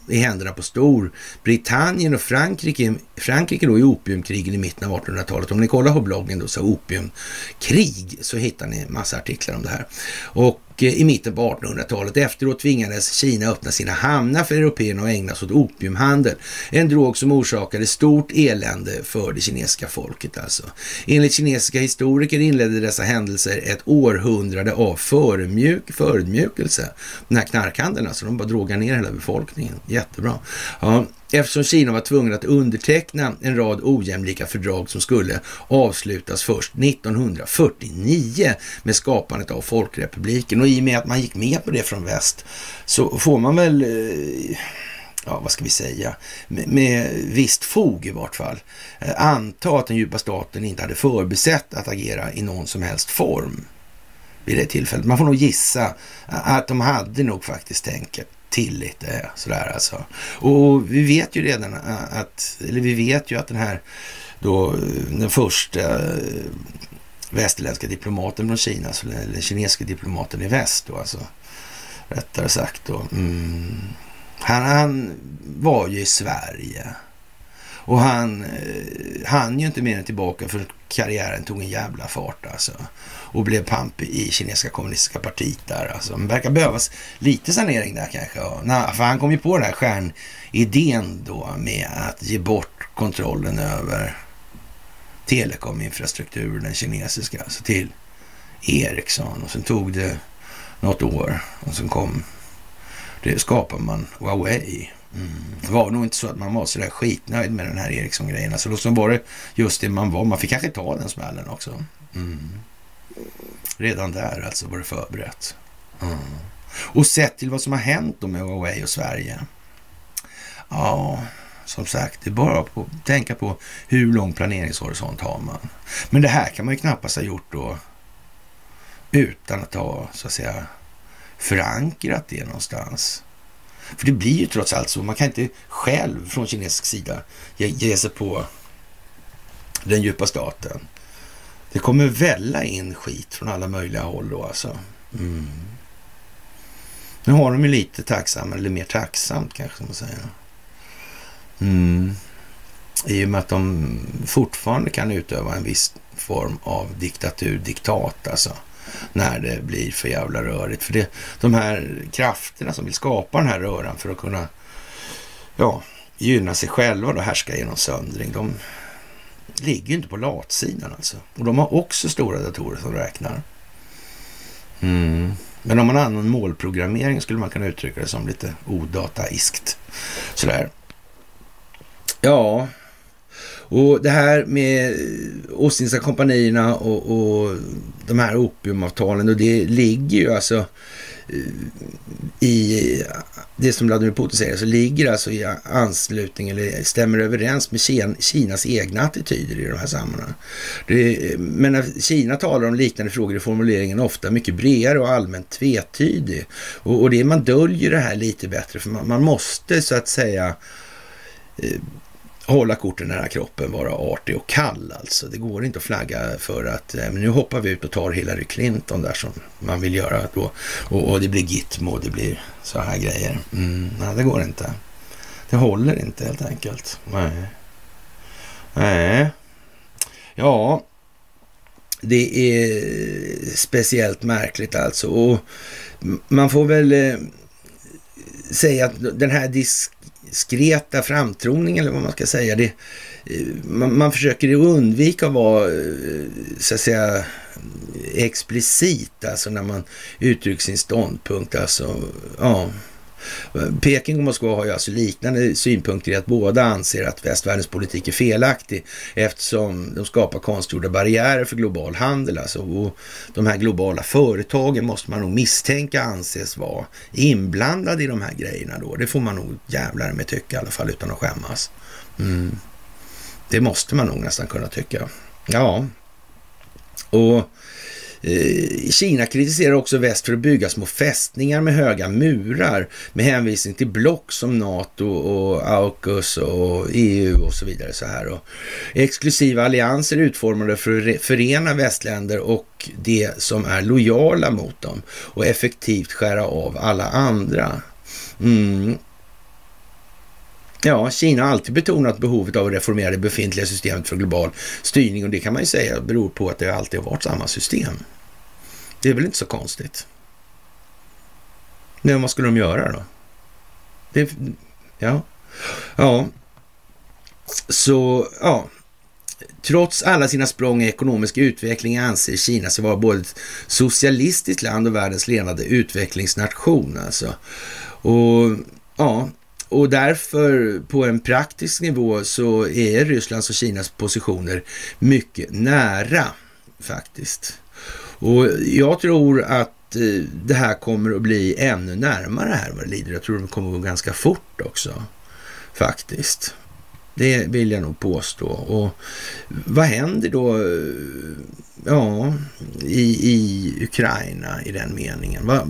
i händerna på Storbritannien och Frankrike, Frankrike då i opiumkrigen i mitten av 1800-talet. Om ni kollar på bloggen då så opiumkrig så hittar ni massa artiklar om det här. Och Eh, i mitten på 1800-talet. Efteråt tvingades Kina öppna sina hamnar för européerna och ägna sig åt opiumhandel. En drog som orsakade stort elände för det kinesiska folket alltså. Enligt kinesiska historiker inledde dessa händelser ett århundrade av förmjuk, förödmjukelse. Den här knarkhandeln alltså, de bara drogade ner hela befolkningen. Jättebra. Ja, eftersom Kina var tvungen att underteckna en rad ojämlika fördrag som skulle avslutas först 1949 med skapandet av Folkrepubliken. Och i och med att man gick med på det från väst så får man väl, eh, ja vad ska vi säga, med, med visst fog i vart fall, eh, anta att den djupa staten inte hade förbesett att agera i någon som helst form vid det tillfället. Man får nog gissa att de hade nog faktiskt tänkt till lite sådär alltså. Och vi vet ju redan att, eller vi vet ju att den här då eh, den första västerländska diplomaten från Kina, alltså den kinesiska diplomaten i väst då alltså, rättare sagt då. Mm, han, han var ju i Sverige och han han hann ju inte mer än tillbaka för karriären tog en jävla fart alltså. Och blev pampig i kinesiska kommunistiska partiet där alltså. Det verkar behövas lite sanering där kanske. Ja. För han kom ju på den här stjärnidén då med att ge bort kontrollen över telekominfrastrukturen, den kinesiska, alltså till Ericsson. Och sen tog det något år och sen kom, det skapade man Huawei. Mm. Det var nog inte så att man var sådär skitnöjd med den här Ericsson-grejen. Alltså då var det just det man var. Man fick kanske ta den smällen också. Mm. Redan där alltså var det förberett. Mm. Och sett till vad som har hänt då med Huawei och Sverige. Ja, som sagt, det är bara att tänka på hur lång planeringshorisont har man. Men det här kan man ju knappast ha gjort då utan att ha, så att säga, förankrat det någonstans. För det blir ju trots allt så. Man kan inte själv från kinesisk sida ge, ge sig på den djupa staten. Det kommer välla in skit från alla möjliga håll då alltså. Mm. Nu har de ju lite tacksamma, eller mer tacksamt kanske man säger. Mm. I och med att de fortfarande kan utöva en viss form av diktatur, diktat alltså när det blir för jävla rörigt. För det, de här krafterna som vill skapa den här röran för att kunna ja, gynna sig själva och härska genom söndring, de ligger ju inte på latsidan alltså. Och de har också stora datorer som räknar. Mm. Men om man använder målprogrammering skulle man kunna uttrycka det som lite odataiskt. Sådär. Ja, Och det här med Ostindiska kompanierna och, och de här opiumavtalen och det ligger ju alltså eh, i det som Vladimir Putin säger, så ligger alltså i anslutning eller stämmer överens med Kinas egna attityder i de här sammanhangen. men när Kina talar om liknande frågor är formuleringen ofta mycket bredare och allmänt tvetydig. Och, och det, man döljer det här lite bättre för man, man måste så att säga eh, hålla korten nära kroppen, vara artig och kall alltså. Det går inte att flagga för att eh, men nu hoppar vi ut och tar Hillary Clinton där som man vill göra då. Och, och det blir Gitmo, det blir så här grejer. Mm, nej, det går inte. Det håller inte helt enkelt. Nej. Nej. Ja, det är speciellt märkligt alltså. Och man får väl eh, säga att den här disk diskreta framtroning eller vad man ska säga. Det, eh, man, man försöker undvika att vara eh, så att säga explicit, alltså när man uttrycker sin ståndpunkt. Alltså, ja. Peking och Moskva har ju alltså liknande synpunkter i att båda anser att västvärldens politik är felaktig eftersom de skapar konstgjorda barriärer för global handel. Alltså, och de här globala företagen måste man nog misstänka anses vara inblandade i de här grejerna då. Det får man nog jävlar med tycka i alla fall utan att skämmas. Mm. Det måste man nog nästan kunna tycka. Ja, och Eh, Kina kritiserar också väst för att bygga små fästningar med höga murar med hänvisning till block som NATO och AUKUS och EU och så vidare. Så här. Och exklusiva allianser utformade för att förena västländer och det som är lojala mot dem och effektivt skära av alla andra. Mm. Ja, Kina har alltid betonat behovet av att reformera det befintliga systemet för global styrning och det kan man ju säga beror på att det alltid har varit samma system. Det är väl inte så konstigt. Men vad skulle de göra då? Det, ja, ja, så ja. Trots alla sina språng i ekonomisk utveckling anser Kina sig vara både ett socialistiskt land och världens ledande utvecklingsnation. Alltså. Och ja, och därför på en praktisk nivå så är Rysslands och Kinas positioner mycket nära faktiskt. Och jag tror att eh, det här kommer att bli ännu närmare här vad det lider. Jag tror det kommer att gå ganska fort också faktiskt. Det vill jag nog påstå. Och vad händer då eh, ja, i, i Ukraina i den meningen? Va,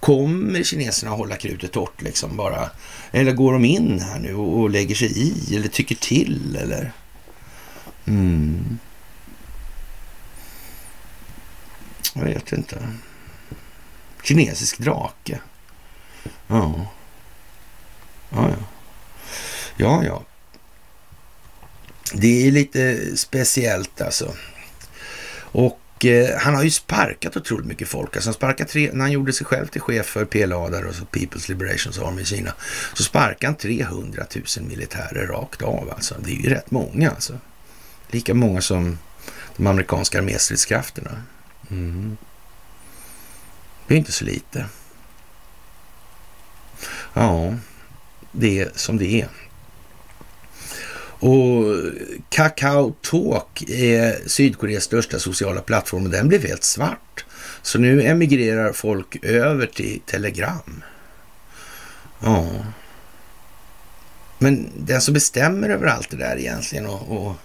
kommer kineserna att hålla krutet torrt liksom bara? Eller går de in här nu och, och lägger sig i eller tycker till eller? Mm. Jag vet inte. Kinesisk drake. Ja. Ja, ja. Ja, ja. Det är lite speciellt alltså. Och eh, han har ju sparkat otroligt mycket folk. Alltså han sparkade tre, när han gjorde sig själv till chef för PLA där och så People's Liberations Army i Kina, så sparkade han 300 000 militärer rakt av alltså. Det är ju rätt många alltså. Lika många som de amerikanska arméstridskrafterna. Mm. Det är inte så lite. Ja, det är som det är. Och Kakao Talk är Sydkoreas största sociala plattform och den blev helt svart. Så nu emigrerar folk över till Telegram. Ja. Men den som bestämmer över allt det där egentligen och, och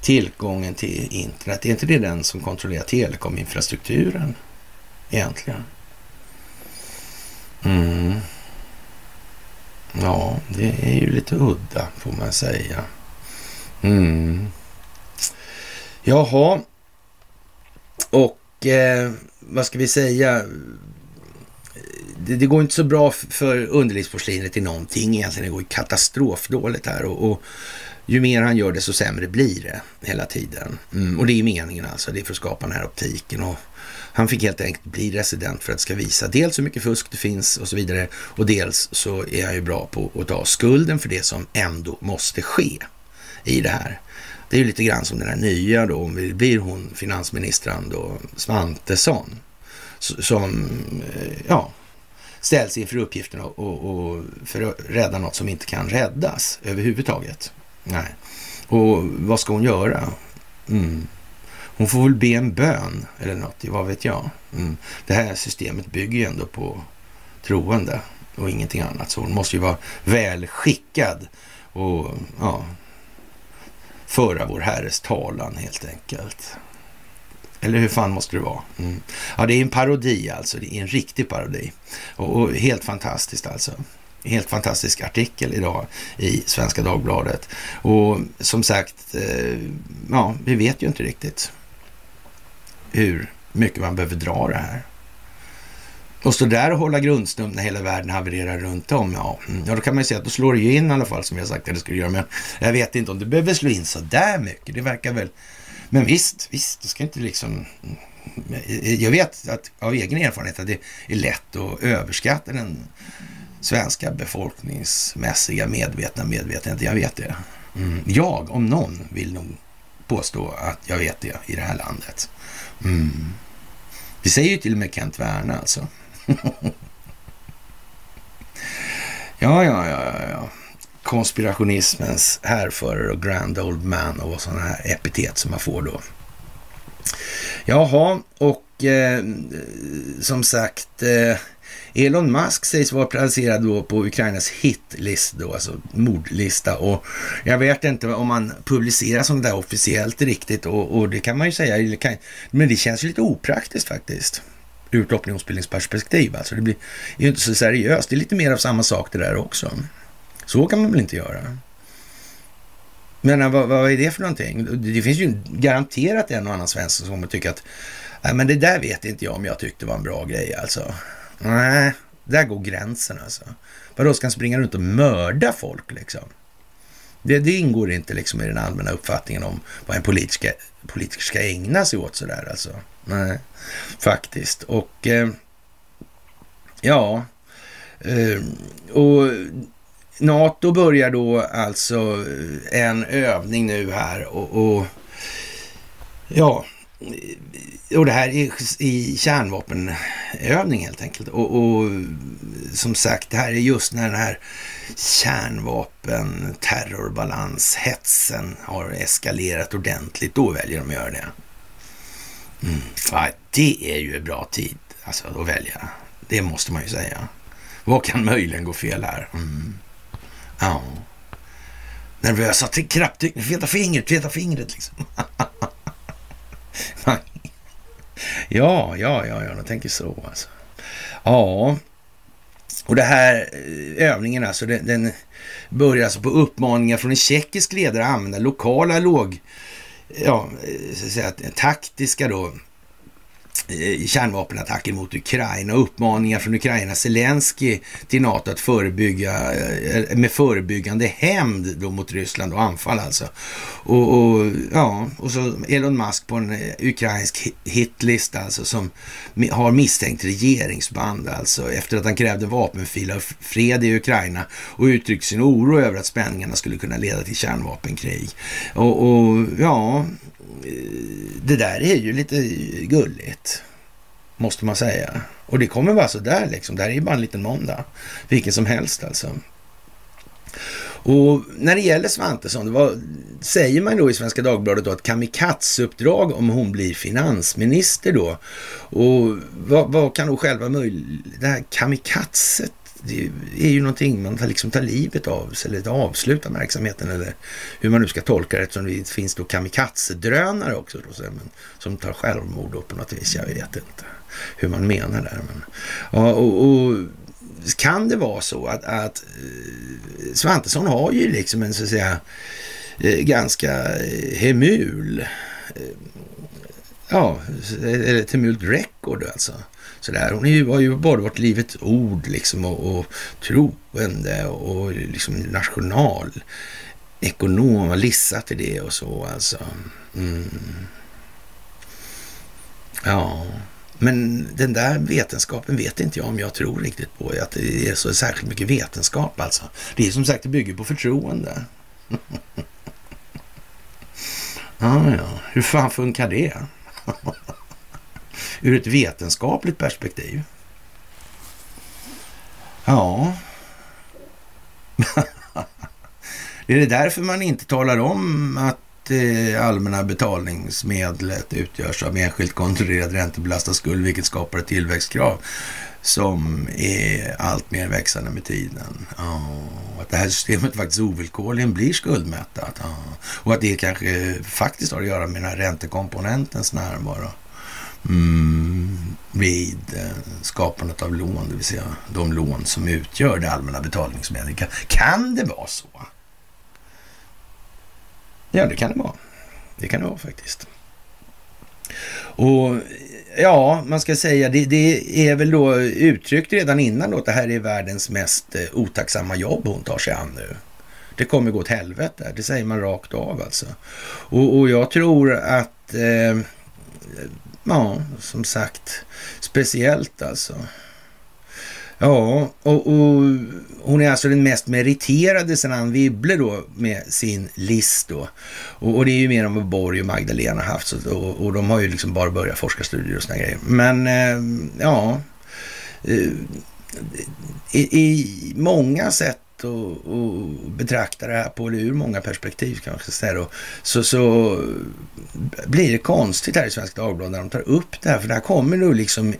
tillgången till internet, är inte det den som kontrollerar telekominfrastrukturen egentligen? Mm. Ja, det är ju lite udda får man säga. Mm. Jaha. Och eh, vad ska vi säga? Det, det, går inte så bra för underlivsporslinet i någonting egentligen. Det går katastrofdåligt här och, och ju mer han gör det så sämre blir det hela tiden. Mm, och det är meningen alltså. Det är för att skapa den här optiken. Och han fick helt enkelt bli resident för att ska visa dels hur mycket fusk det finns och så vidare. Och dels så är han ju bra på att ta skulden för det som ändå måste ske i det här. Det är ju lite grann som den här nya då, om det blir hon finansministern då, Svantesson, som, eh, ja, ställs inför uppgiften och, och, och för att rädda något som inte kan räddas överhuvudtaget. Nej. Och vad ska hon göra? Mm. Hon får väl be en bön eller något, vad vet jag. Mm. Det här systemet bygger ju ändå på troende och ingenting annat. Så hon måste ju vara välskickad och ja, föra vår Herres talan helt enkelt. Eller hur fan måste det vara? Mm. Ja, det är en parodi alltså. Det är en riktig parodi. Och, och, helt fantastiskt alltså. Helt fantastisk artikel idag i Svenska Dagbladet. Och som sagt, eh, ja, vi vet ju inte riktigt hur mycket man behöver dra det här. Och stå där och hålla grundstump när hela världen havererar runt om, ja, mm. ja då kan man ju säga att då slår det ju in i alla fall som jag sagt att det skulle göra. Men jag vet inte om det behöver slå in så där mycket. Det verkar väl... Men visst, visst, det ska inte liksom... Mm. Jag vet att, av egen erfarenhet att det är lätt att överskatta den svenska befolkningsmässiga medvetna medvetenheten. Jag vet det. Mm. Jag, om någon, vill nog påstå att jag vet det i det här landet. Mm. Det säger ju till och med Kent Werne alltså. ja, ja, ja, ja. Konspirationismens härförare och grand old man och sådana här epitet som man får då. Jaha, och eh, som sagt, eh, Elon Musk sägs vara placerad då på Ukrainas hitlist, då, alltså mordlista. Och jag vet inte om man publicerar sånt där officiellt riktigt och, och det kan man ju säga, men det känns ju lite opraktiskt faktiskt ur ett opinionsbildningsperspektiv. Alltså det blir ju inte så seriöst. Det är lite mer av samma sak det där också. Så kan man väl inte göra? Men eh, vad, vad är det för någonting? Det finns ju garanterat en och annan svensk som kommer tycka att Nej, men det där vet inte jag om jag tyckte var en bra grej alltså. Nej, där går gränsen alltså. Vadå, ska han springa runt och mörda folk liksom? Det, det, ingår inte liksom i den allmänna uppfattningen om vad en politiker, politiker ska ägna sig åt sådär alltså. Nej, faktiskt. Och eh, ja, eh, och NATO börjar då alltså en övning nu här och, och ja, och det här är i kärnvapenövning helt enkelt. Och, och, som sagt, det här är just när den här kärnvapen, terrorbalans, hetsen har eskalerat ordentligt. Då väljer de att göra det. Mm. Ja, det är ju en bra tid alltså, att välja. Det måste man ju säga. Vad kan möjligen gå fel här? Mm. Ja. Nervösa till feta fingret, feta fingret liksom. ja, ja, ja, ja, de tänker så alltså. Ja, och det här eh, övningen alltså, den, den börjar alltså på uppmaningar från en tjeckisk ledare att använda lokala låg, ja, eh, så att säga, taktiska då, kärnvapenattacken kärnvapenattacker mot Ukraina och uppmaningar från Ukraina Zelensky till NATO att förebygga eh, med förebyggande hämnd då mot Ryssland och anfall alltså. Och, och, ja, och så Elon Musk på en eh, ukrainsk hitlista alltså som har misstänkt regeringsband alltså efter att han krävde vapenfila fred i Ukraina och uttryckte sin oro över att spänningarna skulle kunna leda till kärnvapenkrig. Och, och ja, det där är ju lite gulligt, måste man säga. Och det kommer vara så där liksom. Det här är ju bara en liten måndag. Vilken som helst alltså. Och när det gäller Svantesson, vad säger man då i Svenska Dagbladet då? Ett kamikatsuppdrag om hon blir finansminister då. Och vad, vad kan då själva möjligt... Det här kamikazet det är ju någonting man tar, liksom tar livet av sig eller avslutar verksamheten eller hur man nu ska tolka det eftersom det finns då kamikaze-drönare också då, som tar självmord då på något vis. Jag vet inte hur man menar där. Men, ja, och, och kan det vara så att, att eh, Svantesson har ju liksom en så att säga eh, ganska eh, hemul ja, eller ett hemult record alltså sådär. Hon har ju bara varit livets ord liksom och, och troende och liksom national ekonom har lissat i det och så alltså. Mm. Ja, men den där vetenskapen vet inte jag om jag tror riktigt på. Att det är så särskilt mycket vetenskap alltså. Det är som sagt, det bygger på förtroende. ja, ja, hur fan funkar det? Ur ett vetenskapligt perspektiv. Ja. Är det därför man inte talar om att det allmänna betalningsmedlet utgörs av enskilt kontrollerad räntebelastad skuld, vilket skapar ett tillväxtkrav som är allt mer växande med tiden. Oh, att det här systemet faktiskt ovillkorligen blir skuldmättat. Oh, och att det kanske faktiskt har att göra med den här räntekomponentens närvaro mm, vid eh, skapandet av lån, det vill säga de lån som utgör det allmänna betalningsmedlet. Kan, kan det vara så? Ja, det kan det vara. Det kan det vara faktiskt. Och ja, man ska säga det, det är väl då uttryckt redan innan då att det här är världens mest eh, otacksamma jobb hon tar sig an nu. Det kommer gå åt helvete, det säger man rakt av alltså. Och, och jag tror att, eh, ja, som sagt, speciellt alltså. Ja, och, och, hon är alltså den mest meriterade sen Ann Wibble då med sin list då. Och, och, det är ju mer än vad Borg och Magdalena haft så, och, och, de har ju liksom bara börjat forska studier och såna grejer. Men eh, ja, eh, i, i många sätt och, och betrakta det här på, eller ur många perspektiv kanske säga då, så, så blir det konstigt här i Svenska Dagbladet när de tar upp det här, för där kommer nu liksom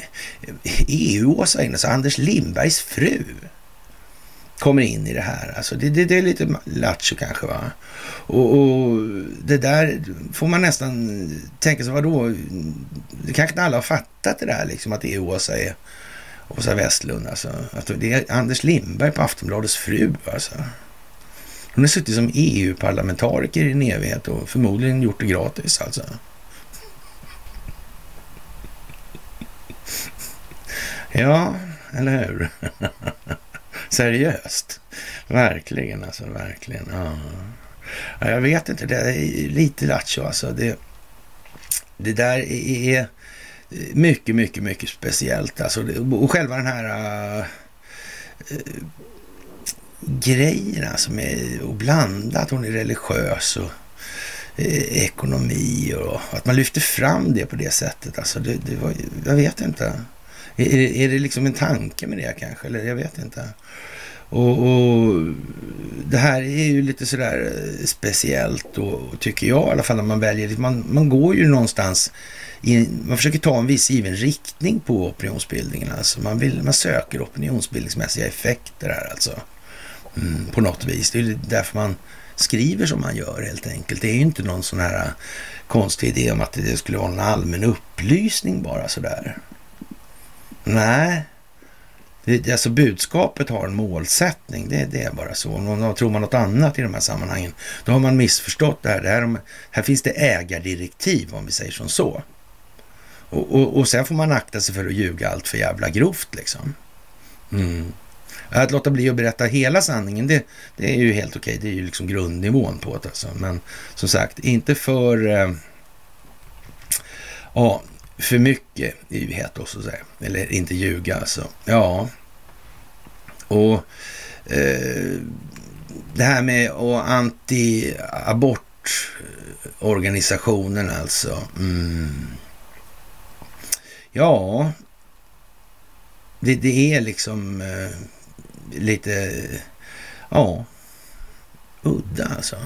EU-Åsa in, alltså Anders Lindbergs fru kommer in i det här. Alltså det, det, det är lite lattjo kanske va. Och, och, det där får man nästan tänka sig, vadå? Det kanske inte alla har fattat det där liksom att EU-Åsa är Åsa Westlund alltså. Att det är Anders Lindberg på Aftonbladets fru alltså. Hon har suttit som EU-parlamentariker i en evighet och förmodligen gjort det gratis alltså. Ja, eller hur? Seriöst. Verkligen alltså, verkligen. Ja. Jag vet inte, det är lite lattjo alltså. Det, det där är mycket, mycket, mycket speciellt. Alltså, och själva den här äh, äh grejen alltså med att blanda att hon är religiös och äh, ekonomi och att man lyfter fram det på det sättet. Alltså, det, det var, jag vet inte. Är, är det liksom en tanke med det kanske? Eller jag vet inte. Och, och, det här är ju lite sådär eh, speciellt och tycker jag i alla fall när man väljer. Man, man går ju någonstans man försöker ta en viss given riktning på opinionsbildningen. Alltså man, vill, man söker opinionsbildningsmässiga effekter här alltså. Mm, på något vis. Det är därför man skriver som man gör helt enkelt. Det är ju inte någon sån här äh, konstig idé om att det skulle vara en allmän upplysning bara sådär. Nej, det, alltså budskapet har en målsättning. Det, det är bara så. Om tror man något annat i de här sammanhangen, då har man missförstått det här. Det här, här finns det ägardirektiv om vi säger som så. Och, och, och sen får man akta sig för att ljuga allt för jävla grovt liksom. Mm. Att låta bli att berätta hela sanningen, det, det är ju helt okej. Det är ju liksom grundnivån på det. Alltså. Men som sagt, inte för... Eh, ja, för mycket yvighet då så att säga. Eller inte ljuga alltså. Ja. Och eh, det här med anti-abortorganisationen alltså. Mm. Ja, det, det är liksom eh, lite, ja, udda alltså.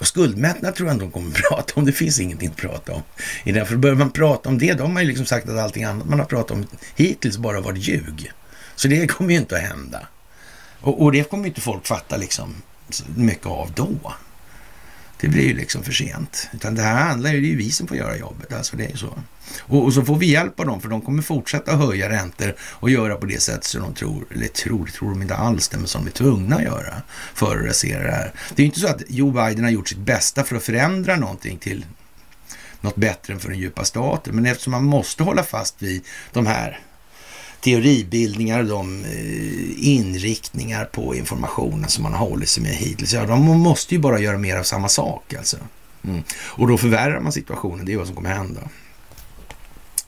Och skuldmättnad tror jag ändå de kommer att prata om. Det finns ingenting att prata om. För börjar man prata om det, då har man ju liksom sagt att allting annat man har pratat om hittills bara varit ljug. Så det kommer ju inte att hända. Och, och det kommer ju inte folk fatta liksom mycket av då. Det blir ju liksom för sent. Utan det här handlar ju, det är ju vi som får göra jobbet. Alltså det är ju så. Och, och, så får vi hjälp av dem, för de kommer fortsätta höja räntor och göra på det sätt som de tror, eller tror, tror de inte alls det, men som de är tvungna att göra för att rasera det här. Det är ju inte så att Joe Biden har gjort sitt bästa för att förändra någonting till något bättre än för den djupa staten, men eftersom man måste hålla fast vid de här teoribildningar och de eh, inriktningar på informationen som man har hållit sig med hittills. Ja, de måste ju bara göra mer av samma sak alltså. Mm. Och då förvärrar man situationen, det är vad som kommer hända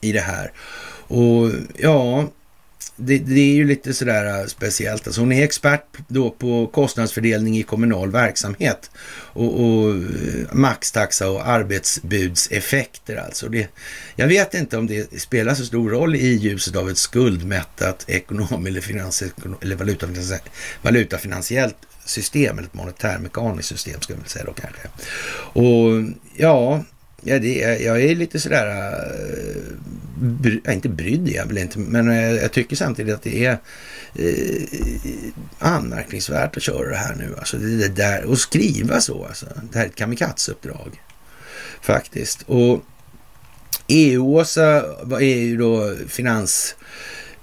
i det här. Och ja, det, det, är ju lite sådär äh, speciellt. Alltså hon är expert då på kostnadsfördelning i kommunal verksamhet och, och äh, maxtaxa och arbetsbudseffekter alltså. Det, jag vet inte om det spelar så stor roll i ljuset av ett skuldmättat ekonom eller, finans, eller valutafinansiellt, valutafinansiellt system, eller ett monetärmekaniskt system ska vi säga då kanske. Och ja, Ja, det, jag är lite sådär, äh, bry, inte brydd är jag väl inte, men jag, jag tycker samtidigt att det är äh, anmärkningsvärt att köra det här nu. Alltså det, det där, och skriva så alltså. Det här är ett kamikatsuppdrag faktiskt. Och EU-Åsa är ju då finans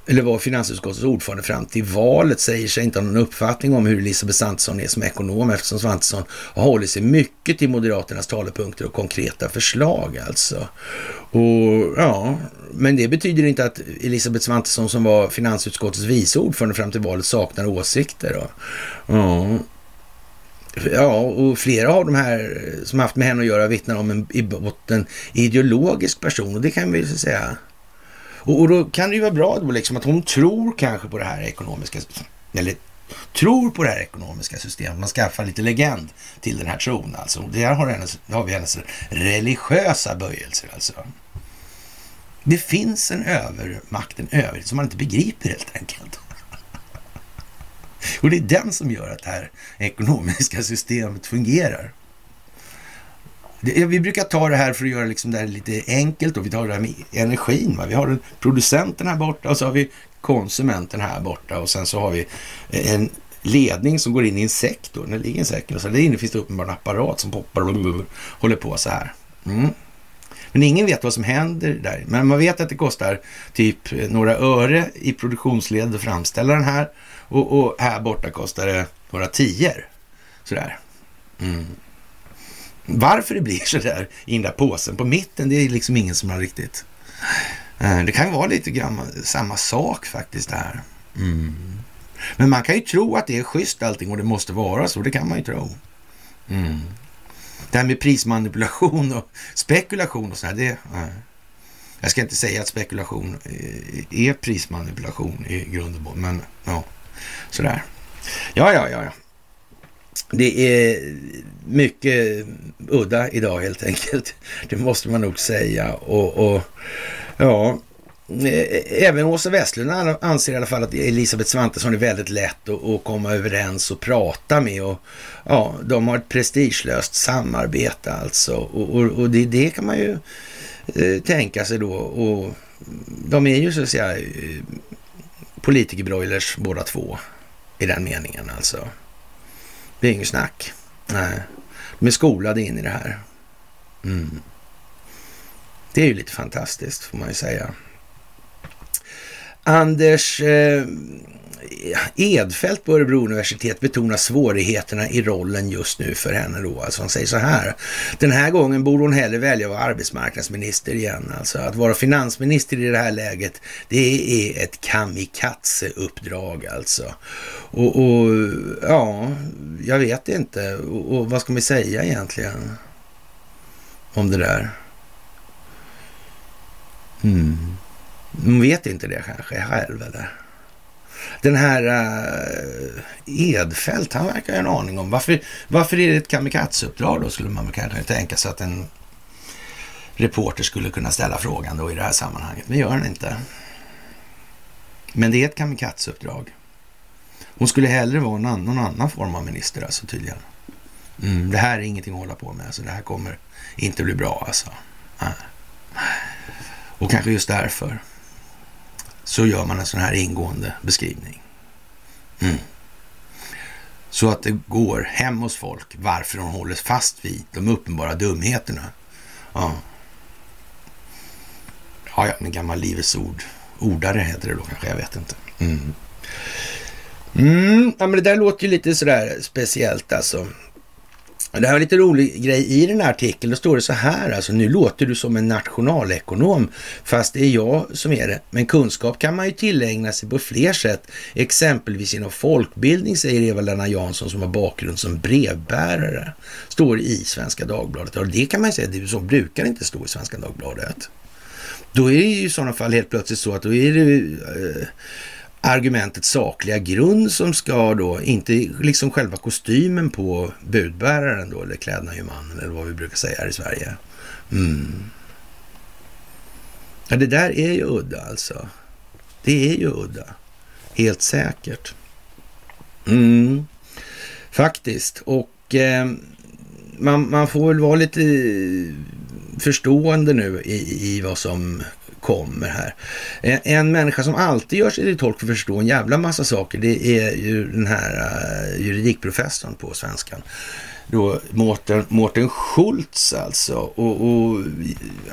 eller var finansutskottets ordförande fram till valet, säger sig inte ha någon uppfattning om hur Elisabeth Svantesson är som ekonom eftersom Svantesson har hållit sig mycket till Moderaternas talepunkter och konkreta förslag alltså. Och ja, men det betyder inte att Elisabeth Svantesson som var finansutskottets vice ordförande fram till valet saknar åsikter. Då. Ja. Ja, och flera av de här som haft med henne att göra vittnar om en i botten ideologisk person och det kan vi ju säga och, och, då kan det ju vara bra då liksom att hon tror kanske på det här ekonomiska, eller tror på det här ekonomiska systemet. Man skaffar lite legend till den här tron alltså. Där har, hennes, har vi hennes religiösa böjelser alltså. Det finns en övermakt, en överhet som man inte begriper helt enkelt. Och det är den som gör att det här ekonomiska systemet fungerar. Det, vi brukar ta det här för att göra liksom det här lite enkelt och vi tar det här med energin. Va? Vi har producenten här borta och så har vi konsumenten här borta och sen så har vi eh, en ledning som går in i en sektor. då. det ligger en sektor. Så där inne finns det uppenbarligen en apparat som poppar och håller på så här. Mm. Men ingen vet vad som händer där. Men man vet att det kostar typ några öre i produktionsled att framställa den här. Och, och här borta kostar det några tior. Sådär. Mm. Varför det blir så där i den där påsen på mitten, det är liksom ingen som har riktigt... Eh, det kan vara lite grann samma sak faktiskt det här. Mm. Men man kan ju tro att det är schysst allting och det måste vara så. Det kan man ju tro. Mm. Det här med prismanipulation och spekulation och sådär, det... Nej. Jag ska inte säga att spekulation eh, är prismanipulation i grund och botten, men ja, sådär. Ja, ja, ja, ja. Det är mycket udda idag helt enkelt. Det måste man nog säga. Och, och ja, eh, Även Åsa Westlund anser i alla fall att Elisabeth Svantesson är väldigt lätt att, att, komma överens och prata med. Och, ja, de har ett prestigelöst samarbete alltså. Och, och, och det, det, kan man ju eh, tänka sig då. Och de är ju så att säga eh, politikerbroilers båda två i den meningen alltså. Det är inget snack. Nej. De är skolade in i det här. Mm. Det är ju lite fantastiskt får man ju säga. Anders eh, Edfält på Örebro universitet betonar svårigheterna i rollen just nu för henne då. Alltså han säger så här. Den här gången borde hon hellre välja att vara arbetsmarknadsminister igen. Alltså att vara finansminister i det här läget, det är ett kamikaze-uppdrag alltså. Och, och, ja, jag vet inte. Och, och vad ska man säga egentligen om det där? Mm. Hon vet inte det kanske själv eller? Den här eh, uh, Edfält, han verkar ha en aning om varför, varför är det ett kamikazeuppdrag då skulle man kanske tänka sig att en reporter skulle kunna ställa frågan då i det här sammanhanget. Men gör han inte. Men det är ett kamikazeuppdrag. Hon skulle hellre vara någon, någon annan form av minister alltså tydligen. Mm, det här är ingenting att hålla på med. Alltså, det här kommer inte bli bra alltså. Och kanske just därför så gör man en sån här ingående beskrivning. Mm. Så att det går hem hos folk varför de håller fast vid de uppenbara dumheterna. Ja, ja, ja en gammal Livets ord. Ordare heter det då kanske, jag vet inte. Mm. Mm, ja, men det där låter ju lite sådär speciellt alltså. Det här var lite rolig grej i den här artikeln. Då står det så här, alltså nu låter du som en nationalekonom, fast det är jag som är det. Men kunskap kan man ju tillägna sig på fler sätt, exempelvis inom folkbildning, säger Eva-Lena Jansson som har bakgrund som brevbärare. Står i Svenska Dagbladet. Och det kan man ju säga, det så brukar inte stå i Svenska Dagbladet. Då är det ju i sådana fall helt plötsligt så att då är det eh, Argumentet sakliga grund som ska då, inte liksom själva kostymen på budbäraren då, eller kläderna ju mannen, eller vad vi brukar säga här i Sverige. Mm. Ja, det där är ju udda alltså. Det är ju udda. Helt säkert. Mm. Faktiskt. Och eh, man, man, får väl vara lite förstående nu i, i vad som kommer här. En, en människa som alltid gör sig till tolk för att förstå en jävla massa saker, det är ju den här uh, juridikprofessorn på svenskan. Då Mårten, Mårten Schultz alltså. Och, och,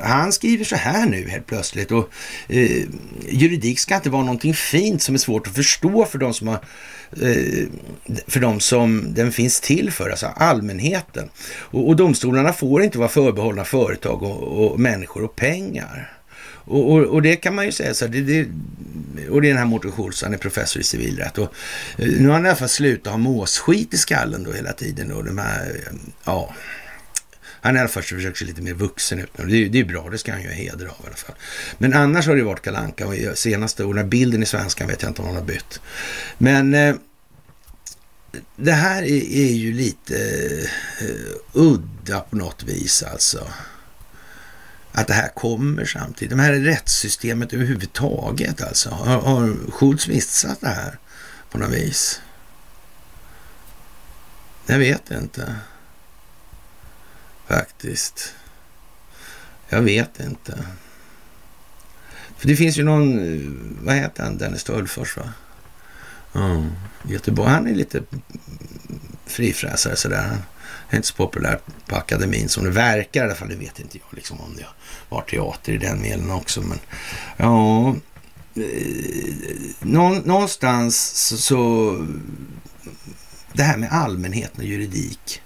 han skriver så här nu helt plötsligt. Och, eh, juridik ska inte vara någonting fint som är svårt att förstå för de som har eh, för de som den finns till för, alltså allmänheten. Och, och domstolarna får inte vara förbehållna företag och, och människor och pengar. Och, och, och, det kan man ju säga så här, det, det, och det är den här Mårten Schultz, han är professor i civilrätt. Och, eh, nu har han i alla fall slutat ha måsskit i skallen då hela tiden. Och de här, eh, ja, han är i alla fall försöker se lite mer vuxen ut. Det det är bra, det ska han ju ha heder av i alla fall. Men annars har det varit kalanka och senaste åren, bilden i svenskan vet jag inte om han har bytt. Men eh, det här är, är ju lite eh, eh udda på något vis alltså att det här kommer samtidigt. Det här rättssystemet överhuvudtaget alltså. Har, har Schultz missat det här på något vis? Jag vet inte. Faktiskt. Jag vet inte. För det finns ju någon, eh, vad heter han, Dennis Tullfors va? Ja, Göteborg. Han är lite frifräsare sådär. Är inte så populärt på akademin som det verkar i alla fall. Det vet inte jag liksom om det var teater i den meningen också. Men ja, eh, någonstans så, det här med allmänheten och juridik.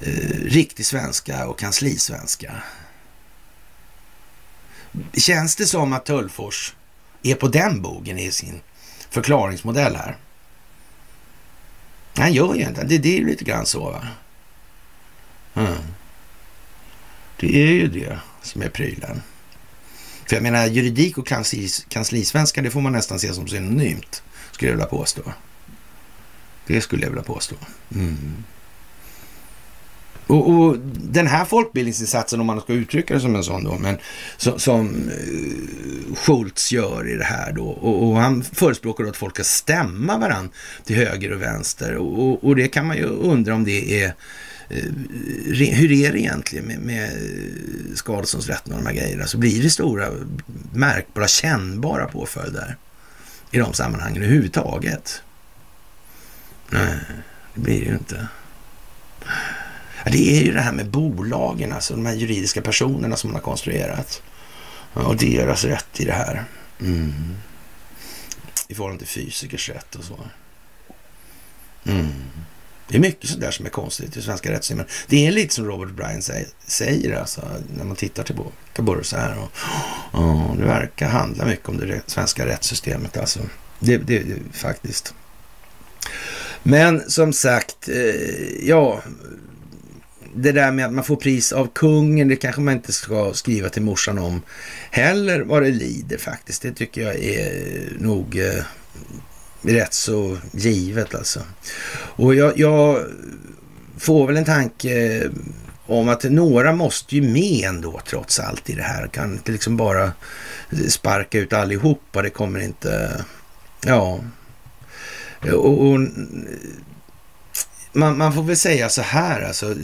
Eh, riktig svenska och kanslisvenska. Känns det som att Tullfors är på den bogen i sin förklaringsmodell här? Han gör ju inte det. Det är lite grann så va? Mm. Det är ju det som är prylen. För jag menar juridik och kanslis, kanslisvenska, det får man nästan se som synonymt, skulle jag vilja påstå. Det skulle jag vilja påstå. Mm. Och, och, den här folkbildningsinsatsen, om man ska uttrycka det som en sån då, men som, som uh, Schultz gör i det här då, och, och han förespråkar då att folk ska stämma varandra till höger och vänster. Och, och, det kan man ju undra om det är uh, Eh, hur är det egentligen med, med skadeståndsrätten och de här grejerna? Så blir det stora, märkbara, kännbara påföljder i de sammanhangen överhuvudtaget? Nej, det blir det ju inte. Ja, det är ju det här med bolagen, alltså de här juridiska personerna som man har konstruerat. Och deras rätt i det här. Mm. I förhållande till fysikers rätt och så. Mm. Det är mycket sånt där som är konstigt i svenska rättssystemet. Det är lite som Robert Bryan säger, alltså, när man tittar tillbaka på det så här. Och, och, det verkar handla mycket om det svenska rättssystemet. Alltså. Det, det, det faktiskt. Men som sagt, eh, ja, det där med att man får pris av kungen, det kanske man inte ska skriva till morsan om heller vad det lider faktiskt. Det tycker jag är nog eh, rätt så givet alltså. Och jag, jag, får väl en tanke om att några måste ju med ändå trots allt i det här. Kan inte liksom bara sparka ut allihopa. Det kommer inte... Ja. Och, och man, man, får väl säga så här alltså.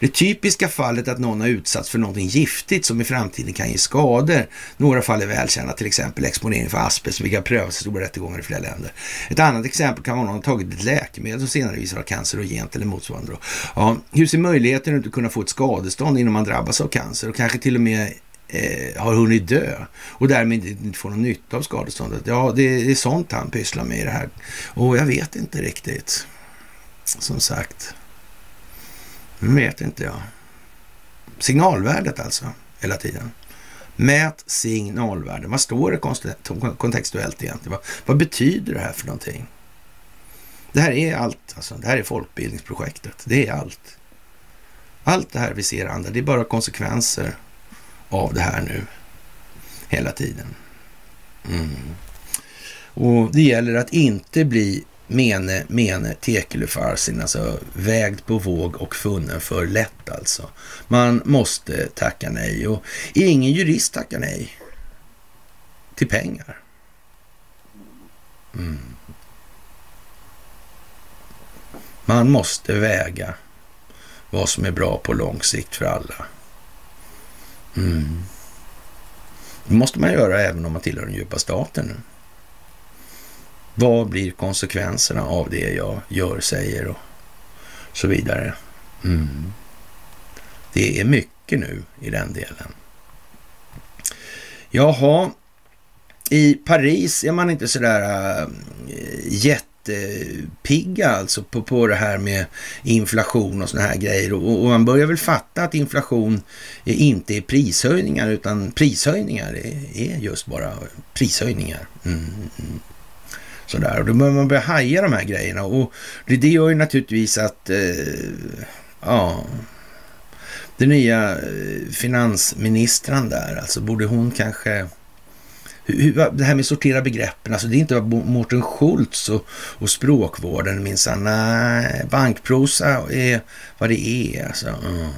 Det typiska fallet att någon har utsatts för någonting giftigt som i framtiden kan ge skador. Några fall är välkända, till exempel exponering för asbest, vilka prövas i stora rättegångar i flera länder. Ett annat exempel kan vara någon har tagit ett läkemedel som senare visar vara cancerogent eller motsvarande. Ja, hur ser möjligheten ut att kunna få ett skadestånd innan man drabbas av cancer och kanske till och med eh, har hunnit dö och därmed inte, inte får någon nytta av skadeståndet? Ja, det, det är sånt han pysslar med i det här. Och jag vet inte riktigt som sagt. Vet inte jag. Signalvärdet alltså, hela tiden. Mät signalvärden. Vad står det kontextuellt egentligen? Vad, vad, betyder det här för någonting? Det här är allt. Alltså. Det här är folkbildningsprojektet. Det är allt. Allt det här vi ser andra, det är bara konsekvenser av det här nu. Hela tiden. Mm. Och det gäller att inte bli mene, mene, tekelufarsin, alltså vägd på våg och funnen för lätt alltså. Man måste tacka nej och ingen jurist tackar nej till pengar. Mm. Man måste väga vad som är bra på lång sikt för alla. Mm. Det måste man göra även om man tillhör den djupa staten. Vad blir konsekvenserna av det jag gör, säger och så vidare. Mm. Det är mycket nu i den delen. Jaha, i Paris är man inte sådär äh, eh, jättepigga alltså på, på det här med inflation och sådana här grejer. Och, och man börjar väl fatta att inflation är inte är prishöjningar utan prishöjningar är, är just bara prishöjningar. Mm. mm, mm. Sådär. Och då börjar man börja haja de här grejerna och det, det gör ju naturligtvis att eh, ja, den nya eh, finansministern där, alltså borde hon kanske det här med sortera begreppen, alltså det är inte bara Mårten Schultz och, och språkvården minsann. Nej, bankprosa är vad det är alltså. Mm.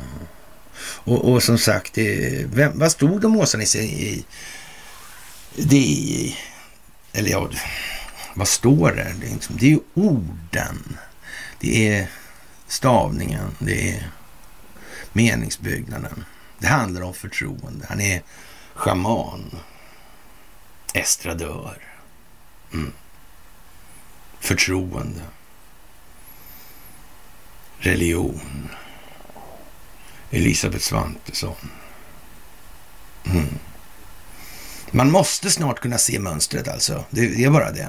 Och, och, som sagt, det, vem, vad stod de Åsa-Nisse i? Det i, eller ja, vad står det? Det är, liksom, det är ju orden. Det är stavningen. Det är meningsbyggnaden. Det handlar om förtroende. Han är schaman. Estradör. Mm. Förtroende. Religion. Elisabeth Svantesson. Mm. Man måste snart kunna se mönstret alltså. Det är bara det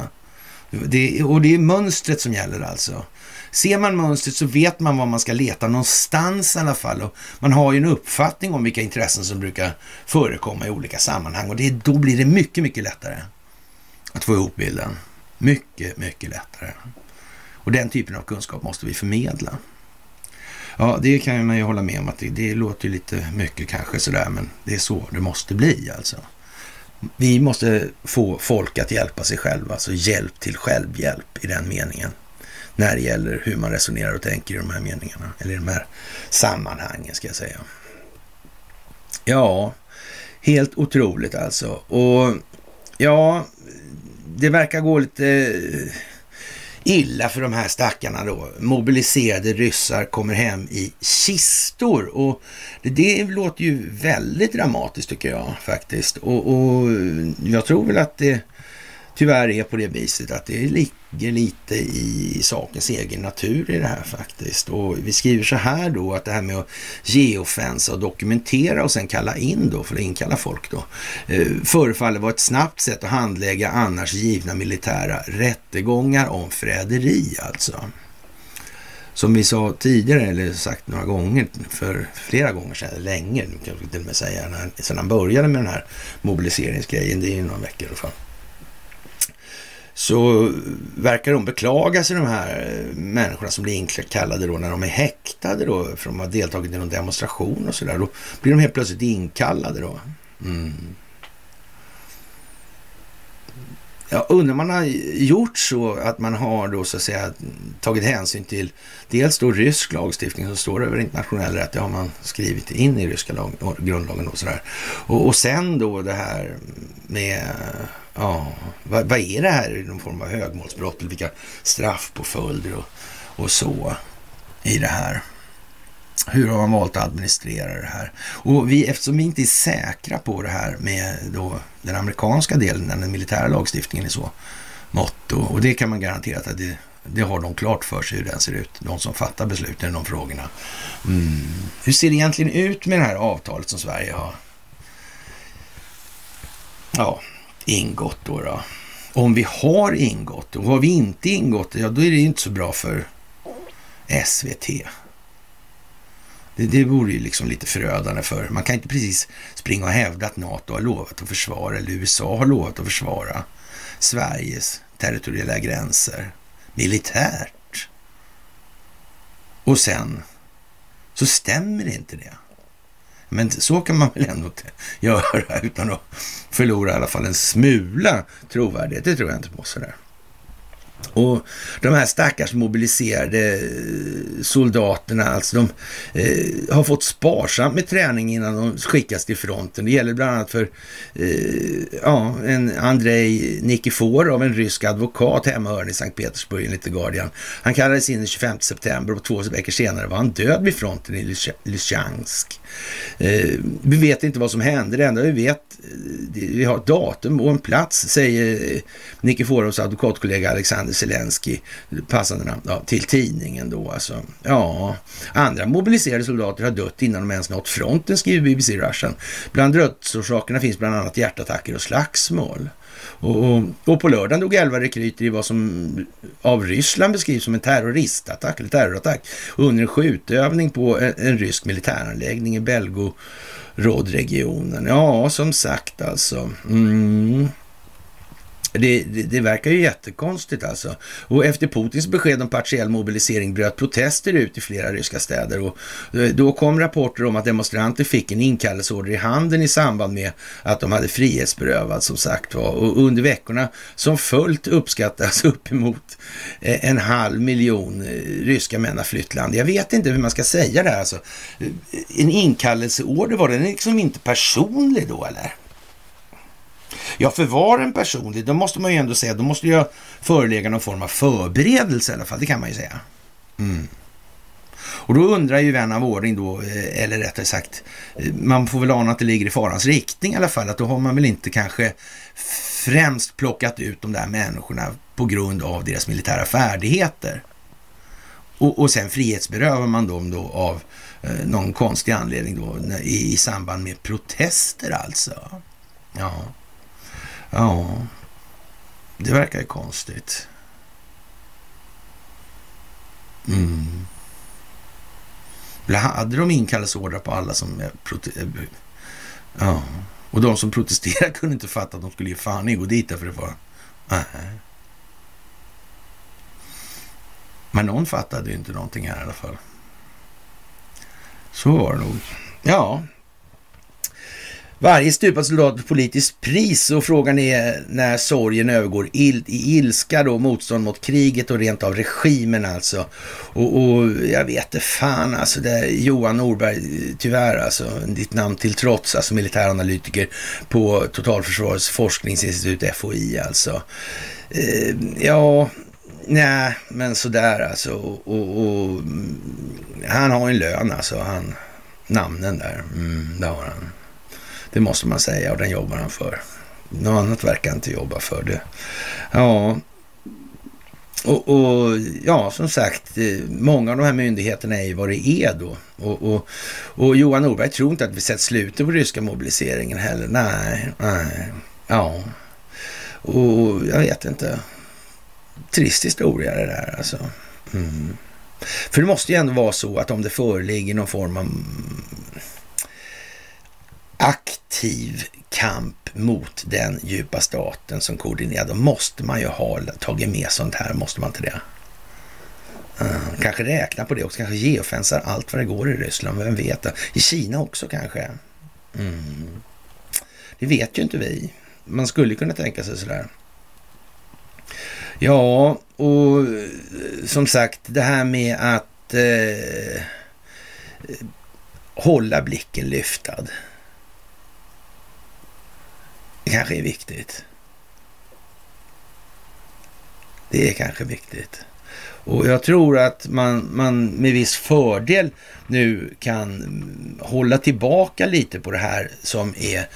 det. Och det är mönstret som gäller alltså. Ser man mönstret så vet man var man ska leta någonstans i alla fall. Och man har ju en uppfattning om vilka intressen som brukar förekomma i olika sammanhang och det, då blir det mycket, mycket lättare att få ihop bilden. Mycket, mycket lättare. Och den typen av kunskap måste vi förmedla. Ja, det kan man ju hålla med om att det, det låter lite mycket kanske sådär, men det är så det måste bli alltså. Vi måste få folk att hjälpa sig själva, alltså hjälp till självhjälp i den meningen när det gäller hur man resonerar och tänker i de här meningarna, eller i de här sammanhangen ska jag säga. Ja, helt otroligt alltså. Och ja, det verkar gå lite illa för de här stackarna då. Mobiliserade ryssar kommer hem i kistor och det, det låter ju väldigt dramatiskt tycker jag faktiskt. Och, och jag tror väl att det tyvärr är på det viset att det ligger lite i sakens egen natur i det här faktiskt. Och vi skriver så här då att det här med att geofensa och dokumentera och sen kalla in då, för att inkalla folk då, eh, förefaller vara ett snabbt sätt att handlägga annars givna militära rättegångar om förräderi alltså. Som vi sa tidigare, eller sagt några gånger, för flera gånger sedan, länge, kan jag till och med säga, när, sedan han började med den här mobiliseringsgrejen, det är ju några veckor i alla fall så verkar de beklaga sig, de här eh, människorna som blir inkallade då när de är häktade då, för de har deltagit i någon demonstration och sådär. Då blir de helt plötsligt inkallade då. Mm. Jag undrar om man har gjort så att man har då så att säga tagit hänsyn till dels då rysk lagstiftning som står över internationell rätt, det har man skrivit in i ryska lag, grundlagen och sådär. Och, och sen då det här med Ja, vad, vad, är det här? Någon form av högmålsbrott eller vilka straffpåföljder och, och så i det här? Hur har man valt att administrera det här? Och vi, eftersom vi inte är säkra på det här med då den amerikanska delen, den militära lagstiftningen i så mått, och det kan man garantera att det, det har de klart för sig hur den ser ut, de som fattar besluten i de frågorna. Mm. Hur ser det egentligen ut med det här avtalet som Sverige har ja, ingått då, då. Om vi har ingått och har vi inte ingått, ja då är det inte så bra för SVT. Det, det vore ju liksom lite förödande för man kan inte precis springa och hävda att NATO har lovat att försvara eller USA har lovat att försvara Sveriges territoriella gränser militärt. Och sen så stämmer inte det. Men så kan man väl ändå göra utan att förlora i alla fall en smula trovärdighet. Det tror jag inte på sådär. Och de här stackars mobiliserade eh, soldaterna, alltså de eh, har fått sparsamt med träning innan de skickas till fronten. Det gäller bland annat för eh, ja, en Andrei Nikiforov, en rysk advokat hemmahörande i Sankt Petersburg enligt The Guardian. Han kallades in den 25 september och två veckor senare var han död vid fronten i Lysychansk. Eh, vi vet inte vad som hände. Det enda vi vet, eh, vi har ett datum och en plats, säger eh, Nikiforovs advokatkollega Alexander Zelensky, passande namn, ja, till tidningen då alltså. Ja, andra mobiliserade soldater har dött innan de ens nått fronten, skriver BBC Russian. Bland dödsorsakerna finns bland annat hjärtattacker och slagsmål. Och, och, och, på lördagen dog elva rekryter i vad som av Ryssland beskrivs som en terroristattack eller terrorattack under en skjutövning på en, en rysk militäranläggning i Belgorodregionen. Ja, som sagt alltså. Mm. Det, det, det, verkar ju jättekonstigt alltså. Och efter Putins besked om partiell mobilisering bröt protester ut i flera ryska städer. Och eh, då kom rapporter om att demonstranter fick en inkallelseorder i handen i samband med att de hade frihetsberövats som sagt var. Och under veckorna som följt uppskattas uppemot eh, en halv miljon eh, ryska män har flytt land. Jag vet inte hur man ska säga det här alltså. En inkallelseorder, var den liksom inte personlig då eller? Ja, för var en personlig, då måste man ju ändå säga, då måste ju föreligga någon form av förberedelse i alla fall, det kan man ju säga. Mm. Och då undrar ju vän av ordning då, eh, eller rättare sagt, eh, man får väl ana att det ligger i farans riktning i alla fall, att då har man väl inte kanske främst plockat ut de där människorna på grund av deras militära färdigheter. Och, och sen frihetsberövar man dem då av eh, någon konstig anledning då i, i samband med protester alltså. Ja. Ja, det verkar ju konstigt. Mm. Hade de inkallelseordrar på alla som... Eh, ja. Och de som protesterade kunde inte fatta att de skulle ge fan i att gå dit därför det var... Nej. Men någon fattade ju inte någonting här i alla fall. Så var det nog. Ja, varje stupad soldat ett politiskt pris och frågan är när sorgen övergår il i ilska då, motstånd mot kriget och rent av regimen alltså. Och, och jag vet det fan alltså, det är Johan Norberg, tyvärr alltså, ditt namn till trots, alltså militäranalytiker på Totalförsvarets forskningsinstitut, FOI alltså. Eh, ja, nej, men sådär alltså. Och, och, och, mm, han har en lön alltså, han, namnen där, mm, det har han. Det måste man säga och den jobbar han för. Något annat verkar han inte jobba för. det. Ja, och, och, ja, som sagt, eh, många av de här myndigheterna är ju vad det är då. Och, och, och Johan Norberg tror inte att vi sett slutet på ryska mobiliseringen heller. Nej, nej, ja. Och jag vet inte. Trist historia det där alltså. Mm. För det måste ju ändå vara så att om det föreligger någon form av aktiv kamp mot den djupa staten som koordinerar, då måste man ju ha tagit med sånt här, måste man inte det? Uh, kanske räkna på det också, kanske geofensar allt vad det går i Ryssland, vem vet? Då? I Kina också kanske? Mm. Det vet ju inte vi. Man skulle kunna tänka sig sådär. Ja, och eh, som sagt, det här med att eh, hålla blicken lyftad. Det kanske är viktigt. Det är kanske viktigt. Och jag tror att man, man med viss fördel nu kan hålla tillbaka lite på det här som är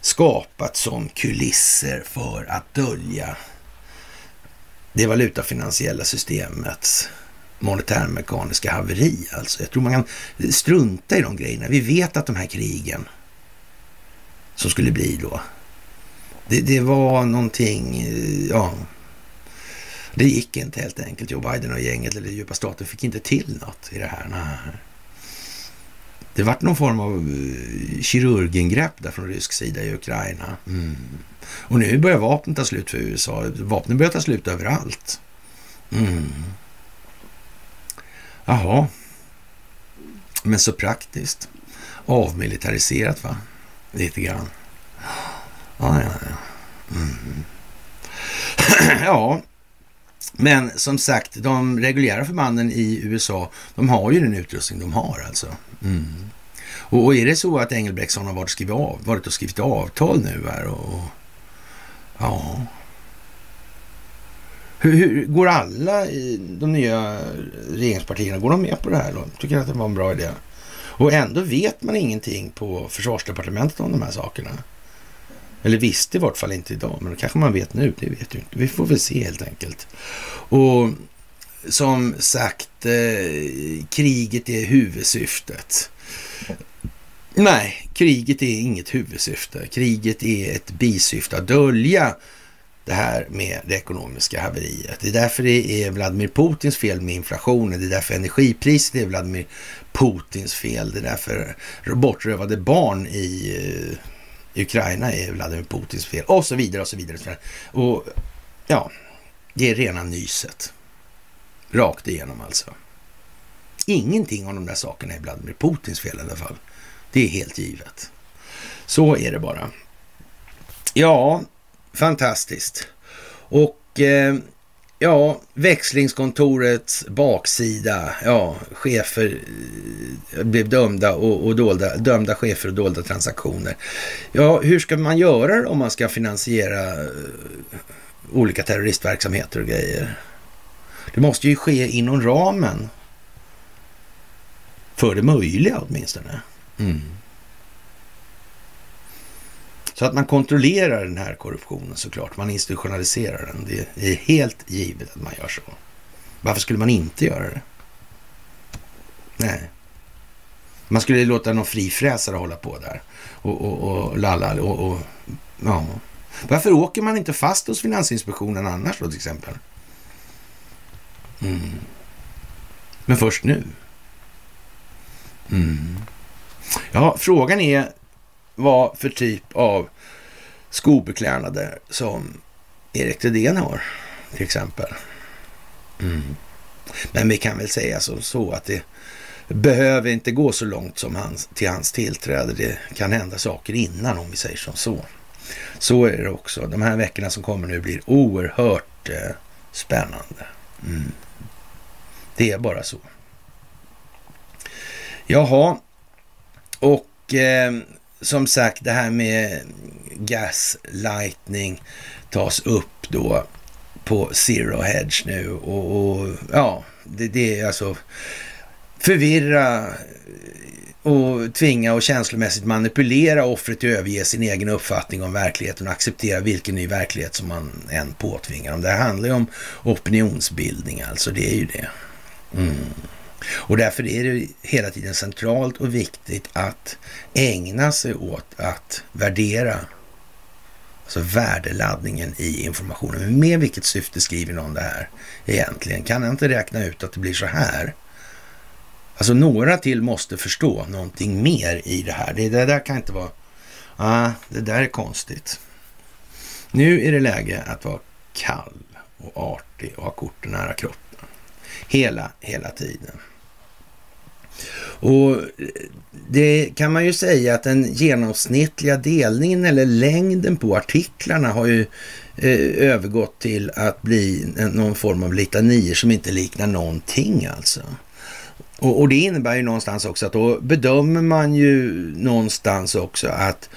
skapat som kulisser för att dölja det valutafinansiella systemets monetärmekaniska haveri. Alltså, jag tror man kan strunta i de grejerna. Vi vet att de här krigen som skulle bli då det, det var någonting, eh, ja. Det gick inte helt enkelt. Joe Biden och gänget, eller djupa staten, fick inte till något i det här. Nej. Det vart någon form av eh, kirurgingrepp där från rysk sida i Ukraina. Mm. Och nu börjar vapnen ta slut för USA. Vapnen börjar ta slut överallt. Mm. Jaha. Men så praktiskt. avmilitariserat va? Lite grann. Ja, ja, ja. Mm. ja, men som sagt, de reguljära förbanden i USA, de har ju den utrustning de har alltså. Mm. Och, och, är det så att Engelbrektsson har varit, skrivit av, varit och skrivit avtal nu här och, och ja. Hur, hur, går alla i de nya regeringspartierna, går de med på det här då? Tycker att det var en bra idé? Och ändå vet man ingenting på försvarsdepartementet om de här sakerna. Eller visste i vart fall inte idag, men kanske man vet nu. Det vet ju inte. Vi får väl se helt enkelt. Och som sagt, eh, kriget är huvudsyftet. Nej, kriget är inget huvudsyfte. Kriget är ett bisyfte att dölja det här med det ekonomiska haveriet. Det är därför det är Vladimir Putins fel med inflationen. Det är därför energipriset är Vladimir Putins fel. Det är därför bortrövade barn i eh, Ukraina är Vladimir Putins fel och så vidare och så vidare. Och ja, det är rena nyset. Rakt igenom alltså. Ingenting av de där sakerna är Vladimir Putins fel i alla fall. Det är helt givet. Så är det bara. Ja, fantastiskt. Och eh, ja, växlingskontorets baksida. Ja, chefer eh, blev dömda och, och dolda, dömda chefer och dolda transaktioner. Ja, hur ska man göra om man ska finansiera eh, olika terroristverksamheter och grejer? Det måste ju ske inom ramen för det möjliga åtminstone. Mm. Så att man kontrollerar den här korruptionen såklart. Man institutionaliserar den. Det är helt givet att man gör så. Varför skulle man inte göra det? Nej. Man skulle låta någon frifräsare hålla på där och, och, och lalla och, och ja. Varför åker man inte fast hos Finansinspektionen annars då till exempel? Mm. Men först nu. Mm. Ja, frågan är vad för typ av skobeklädnader som Erik Thedéen har, till exempel. Mm. Men vi kan väl säga som så att det behöver inte gå så långt som hans, till hans tillträde. Det kan hända saker innan om vi säger som så. Så är det också. De här veckorna som kommer nu blir oerhört eh, spännande. Mm. Det är bara så. Jaha, och eh, som sagt det här med gaslightning tas upp då på Zero Hedge nu och, och ja, det, det är alltså förvirra och tvinga och känslomässigt manipulera offret till att överge sin egen uppfattning om verkligheten och acceptera vilken ny verklighet som man än påtvingar dem. Det här handlar ju om opinionsbildning alltså, det är ju det. Mm. Och därför är det hela tiden centralt och viktigt att ägna sig åt att värdera alltså värdeladdningen i informationen. Men med vilket syfte skriver någon det här egentligen? Kan jag inte räkna ut att det blir så här? Alltså några till måste förstå någonting mer i det här. Det, det där kan inte vara... Ah, det där är konstigt. Nu är det läge att vara kall och artig och ha korten nära kroppen. Hela, hela tiden. Och eh, det kan man ju säga att den genomsnittliga delningen eller längden på artiklarna har ju eh, övergått till att bli någon form av litanier som inte liknar någonting alltså. Och, och, det innebär ju någonstans också att då bedömer man ju någonstans också att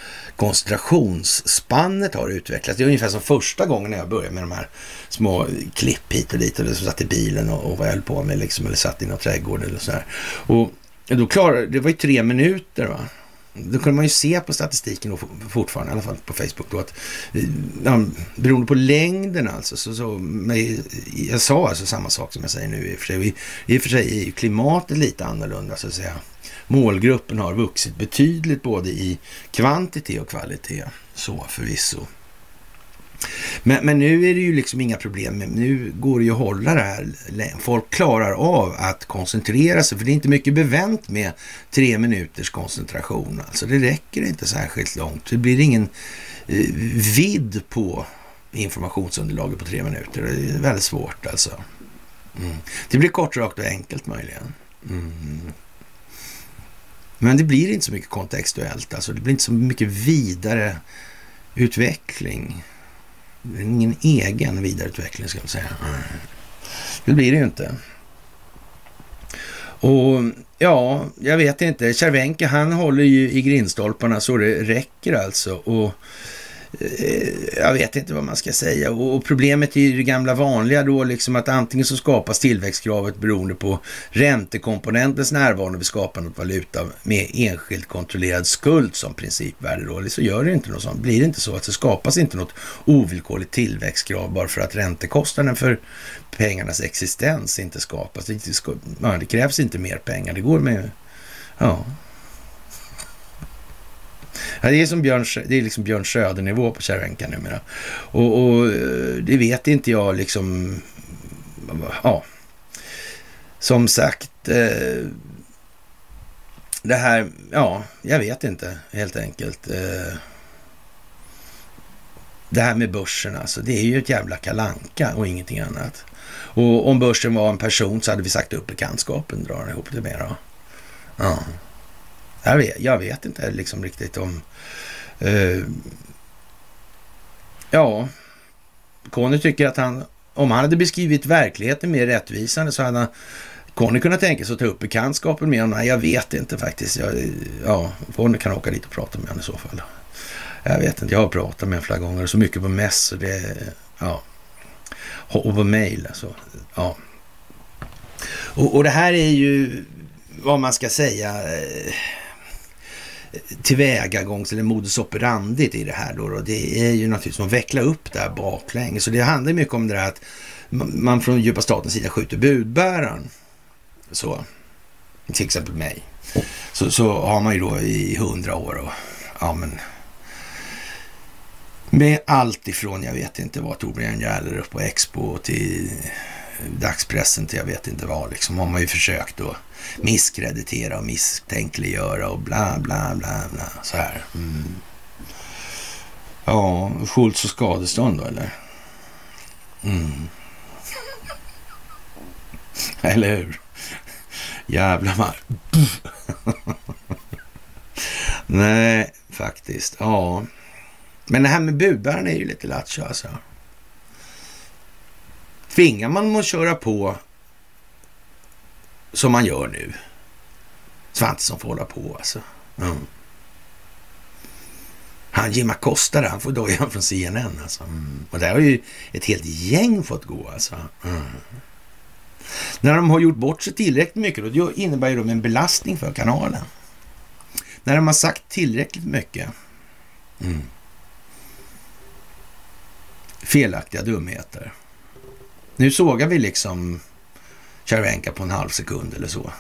koncentrationsspannet har utvecklats. Det är ungefär som första gången när jag började med de här små klipp hit och dit och satt i bilen och, och vad jag höll på med liksom, eller satt i någon trädgård eller sådär. Och då klarade, det var ju tre minuter va. Då kunde man ju se på statistiken då, fortfarande, i alla fall på Facebook då, att eh, ja, beroende på längden alltså, så, så men jag sa alltså samma sak som jag säger nu i och för sig. I och för sig är ju klimatet lite annorlunda så att säga. Målgruppen har vuxit betydligt både i kvantitet och kvalitet. Så förvisso. Men, men nu är det ju liksom inga problem. Nu går det ju att hålla det här. Folk klarar av att koncentrera sig. För det är inte mycket bevänt med tre minuters koncentration. Alltså det räcker inte särskilt långt. Det blir ingen eh, vidd på informationsunderlaget på tre minuter. Det är väldigt svårt alltså. Mm. Det blir kort, rakt och enkelt möjligen. Mm. Men det blir inte så mycket kontextuellt, alltså det blir inte så mycket vidare utveckling. Ingen egen vidareutveckling ska jag säga. Det blir det ju inte. Och ja, jag vet inte. Cervenka han håller ju i grindstolparna så det räcker alltså. Och Eh, jag vet inte vad man ska säga. Och, problemet är ju det gamla vanliga då, liksom att antingen så skapas tillväxtkravet beroende på räntekomponentens närvaro vid skapandet av valuta med enskilt kontrollerad skuld som principvärde då, eller så gör det inte något sånt. Blir det inte så att det skapas inte något ovillkorligt tillväxtkrav bara för att räntekostnaden för pengarnas existens inte skapas. Det, det krävs inte mer pengar, det går med, ja, Ja, det är som Björn, det är liksom Björn Söder-nivå på Cervenka numera. Och, och eh, det vet inte jag liksom... Ja, som sagt. Eh, det här, ja, jag vet inte helt enkelt. Eh, det här med börsen alltså, det är ju ett jävla kalanka och ingenting annat. Och om börsen var en person så hade vi sagt upp bekantskapen, drar ihop det med då. Ja. Jag vet, jag vet inte liksom riktigt om... Uh, ja, Conny tycker att han, om han hade beskrivit verkligheten mer rättvisande så hade han Conny kunnat tänka sig att ta upp bekantskapen med honom. Nej, jag vet inte faktiskt. Jag, ja, Conny kan åka dit och prata med honom i så fall. Jag vet inte, jag har pratat med honom flera gånger. Så mycket på mess. och det, ja. Och på mail alltså. Ja. Och, och det här är ju vad man ska säga eh, tillvägagångs eller modus operandi i det här då, då. det är ju naturligtvis att veckla upp det här baklänges. Så det handlar mycket om det där att man från djupa statens sida skjuter budbäraren. Så, till exempel mig. Så, så har man ju då i hundra år och ja men med allt ifrån, jag vet inte vad, Torbjörn Gerler på Expo till dagspressen till jag vet inte vad, liksom har man ju försökt att misskreditera och misstänkliggöra och bla bla bla bla så här. Mm. Ja, Schultz och skadestånd då eller? Mm. eller hur? Jävlar man. Nej, faktiskt. Ja. Men det här med budbäraren är ju lite lattjo alltså. Tvingar man dem att köra på som man gör nu. Svantesson får hålla på alltså. Mm. Han Jim Acosta han får dojan från CNN alltså. Mm. Och där har ju ett helt gäng fått gå alltså. Mm. När de har gjort bort sig tillräckligt mycket, då innebär ju de en belastning för kanalen. När de har sagt tillräckligt mycket mm. felaktiga dumheter. Nu sågar vi liksom Cervenka på en halv sekund eller så.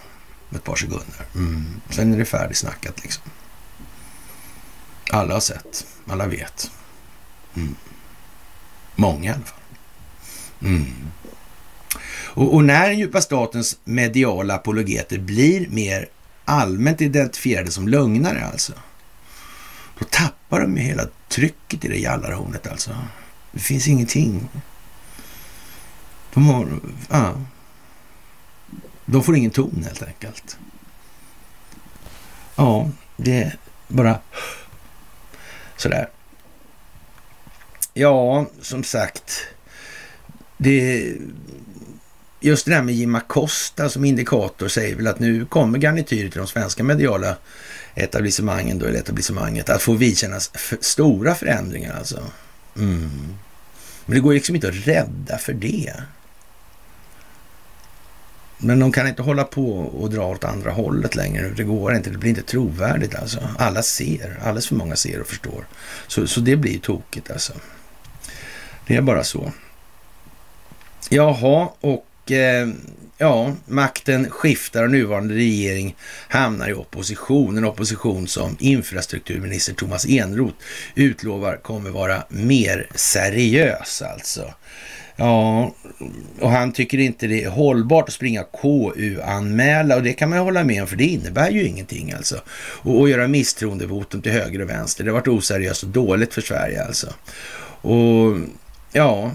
Ett par sekunder. Mm. Sen är det färdigsnackat liksom. Alla har sett. Alla vet. Mm. Många i alla fall. Mm. Och, och, när den djupa statens mediala apologeter blir mer allmänt identifierade som lögnare alltså. Då tappar de ju hela trycket i det jallarhornet alltså. Det finns ingenting. De har, ja, de får ingen ton helt enkelt. Ja, det är bara sådär. Ja, som sagt. Det, just det där med Jim Acosta som indikator säger väl att nu kommer garnityret till de svenska mediala etablissemangen, då, eller etablissemanget, att få vidkännas stora förändringar alltså. Mm. Men det går liksom inte att rädda för det. Men de kan inte hålla på och dra åt andra hållet längre. Det går inte. Det blir inte trovärdigt alltså. Alla ser. Alldeles för många ser och förstår. Så, så det blir tokigt alltså. Det är bara så. Jaha, och eh, ja, makten skiftar och nuvarande regering hamnar i opposition. En opposition som infrastrukturminister Thomas Enroth utlovar kommer vara mer seriös alltså. Ja, och han tycker inte det är hållbart att springa KU-anmäla och det kan man ju hålla med om för det innebär ju ingenting alltså. Och, och göra misstroendevotum till höger och vänster. Det har varit oseriöst och dåligt för Sverige alltså. Och ja,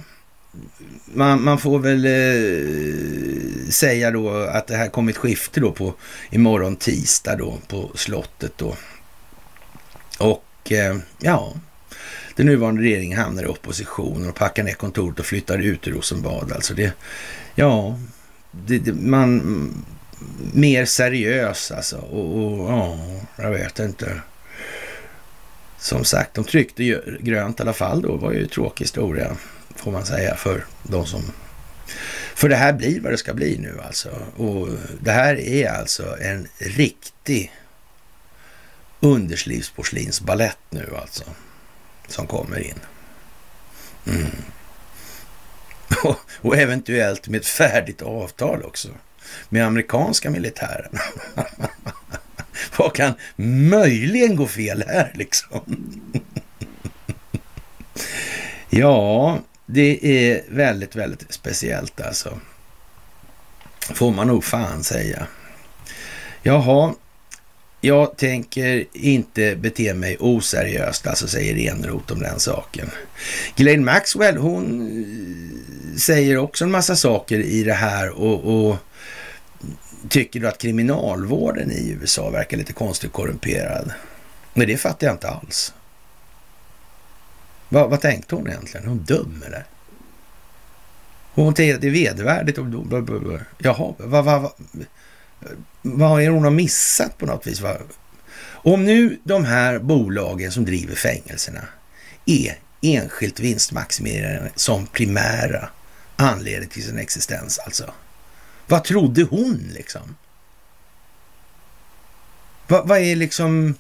man, man får väl eh, säga då att det här kommer ett skifte då på imorgon tisdag då på slottet då. Och eh, ja, den nuvarande regeringen hamnar i opposition och packar ner kontoret och flyttar ut ur Rosenbad. Alltså det, ja, det, det, man, mer seriös alltså. Och, och, ja, jag vet inte. Som sagt, de tryckte grönt i alla fall då. Det var ju en tråkig historia, får man säga, för de som... För det här blir vad det ska bli nu alltså. Och det här är alltså en riktig underslivsporslinsbalett nu alltså. Som kommer in. Mm. Och, och eventuellt med ett färdigt avtal också. Med amerikanska militären. Vad kan möjligen gå fel här liksom? ja, det är väldigt, väldigt speciellt alltså. Får man nog fan säga. Jaha, jag tänker inte bete mig oseriöst, alltså säger Enroth om den saken. Glenn Maxwell, hon eh, säger också en massa saker i det här och, och tycker du att kriminalvården i USA verkar lite konstigt korrumperad? Men det fattar jag inte alls. Vad, vad tänkte hon egentligen? Är hon dum eller? Hon tänkte att det är vedervärdigt. Och, jaha, vad, vad, vad, vad är hon har missat på något vis? Om nu de här bolagen som driver fängelserna är enskilt vinstmaximerande som primära anledning till sin existens alltså. Vad trodde hon liksom? Vad, vad är liksom...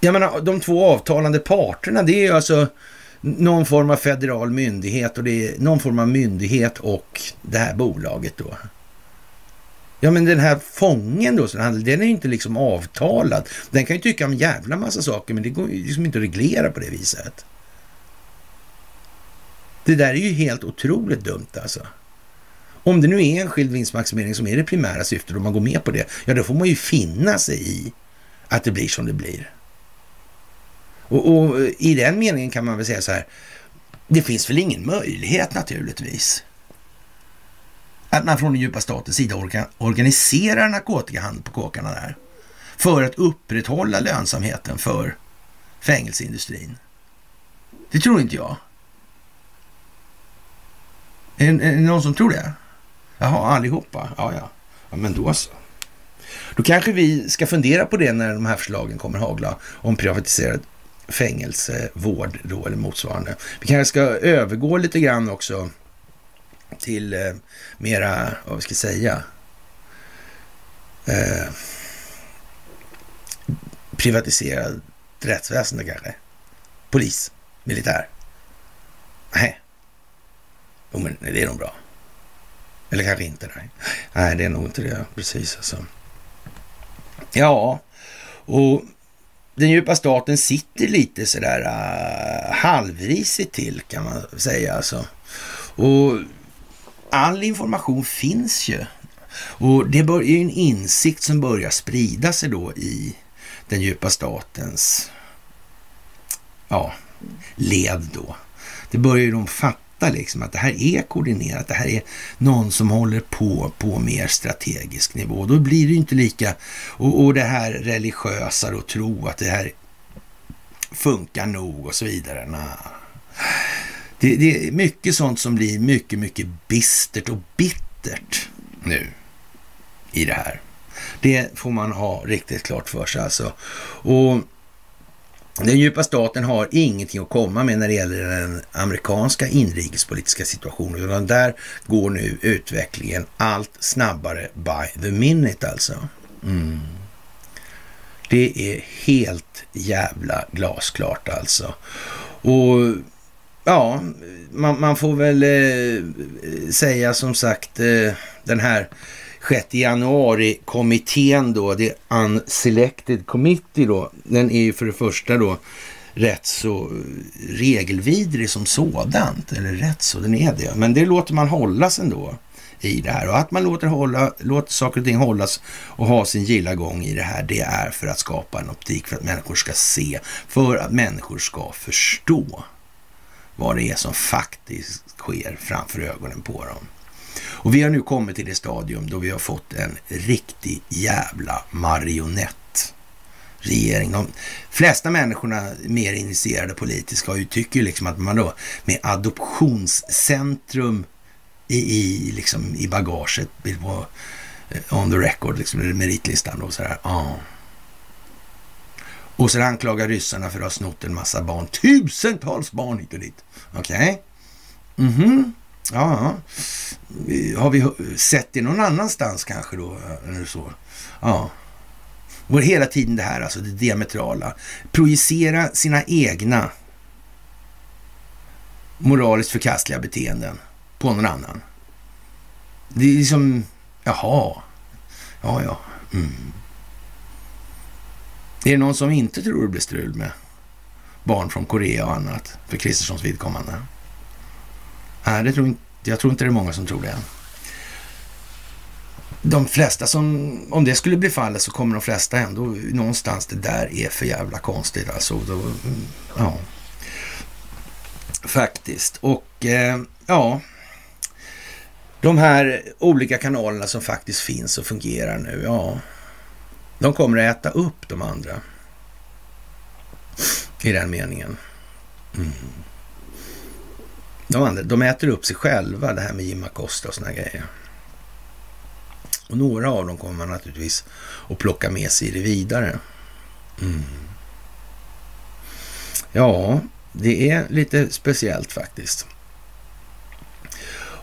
Jag menar, de två avtalande parterna, det är ju alltså någon form av federal myndighet och det är någon form av myndighet och det här bolaget då. Ja, men den här fången då, den är ju inte liksom avtalad. Den kan ju tycka om jävla massa saker, men det går ju liksom inte att reglera på det viset. Det där är ju helt otroligt dumt alltså. Om det nu är enskild vinstmaximering som är det primära syftet och man går med på det, ja då får man ju finna sig i att det blir som det blir. Och, och i den meningen kan man väl säga så här, det finns väl ingen möjlighet naturligtvis att man från den djupa statens sida organiserar narkotikahandel på kåkarna där för att upprätthålla lönsamheten för fängelseindustrin. Det tror inte jag. Är, är det någon som tror det? Jaha, allihopa? Ja, ja. ja men då så. Då kanske vi ska fundera på det när de här förslagen kommer hagla om privatiserad fängelsevård då eller motsvarande. Vi kanske ska övergå lite grann också till eh, mera, vad vi ska säga, eh, privatiserad rättsväsende kanske. Polis, militär. Nej, Jo, men det är nog bra. Eller kanske inte. Nej, nej det är nog inte det. Precis alltså. Ja, och den djupa staten sitter lite sådär uh, halvrisigt till kan man säga alltså. Och all information finns ju. Och det är ju en insikt som börjar sprida sig då i den djupa statens ja, led då. Det börjar ju de fatta fatta liksom att det här är koordinerat. Det här är någon som håller på på mer strategisk nivå. Då blir det inte lika... Och, och det här religiösa och tro att det här funkar nog och så vidare. Nah. Det, det, är mycket sånt som blir mycket, mycket bistert och bittert nu i det här. Det får man ha riktigt klart för sig alltså. Och den djupa staten har ingenting att komma med när det gäller den amerikanska inrikespolitiska situationen, utan där går nu utvecklingen allt snabbare by the minute alltså. Mm. Det är helt jävla glasklart alltså. Och ja, man, man får väl eh, säga som sagt eh, den här 6 januari-kommittén då, det Unselected Committee då, den är ju för det första då rätt så regelvidrig som sådant. Eller rätt så, den är det. Men det låter man hållas ändå i det här. Och att man låter, hålla, låter saker och ting hållas och ha sin gilla gång i det här, det är för att skapa en optik för att människor ska se, för att människor ska förstå vad det är som faktiskt sker framför ögonen på dem. Och vi har nu kommit till det stadium då vi har fått en riktig jävla marionett regering. De flesta människorna mer initierade politiska tycker liksom att man då med adoptionscentrum i, i, liksom, i bagaget eh, on the record, liksom, meritlistan då sådär. Ah. Och så anklagar ryssarna för att ha snott en massa barn. Tusentals barn hit och dit. Okej. Okay. Mm -hmm ja. Har vi sett det någon annanstans kanske då? Eller så? Ja. Och hela tiden det här, alltså det diametrala. Projicera sina egna moraliskt förkastliga beteenden på någon annan. Det är liksom, jaha, ja, ja. Mm. Är det någon som inte tror det blir strul med barn från Korea och annat för Kristerssons vidkommande? Nej, det tror inte, jag tror inte det är många som tror det de flesta som, om det skulle bli fallet så kommer de flesta ändå någonstans, det där är för jävla konstigt alltså. Då, ja. Faktiskt. Och eh, ja, de här olika kanalerna som faktiskt finns och fungerar nu, ja, de kommer att äta upp de andra. I den meningen. Mm. De, andra, de äter upp sig själva, det här med Jim Acosta och såna grejer. Och några av dem kommer man naturligtvis att plocka med sig i det vidare. Mm. Ja, det är lite speciellt faktiskt.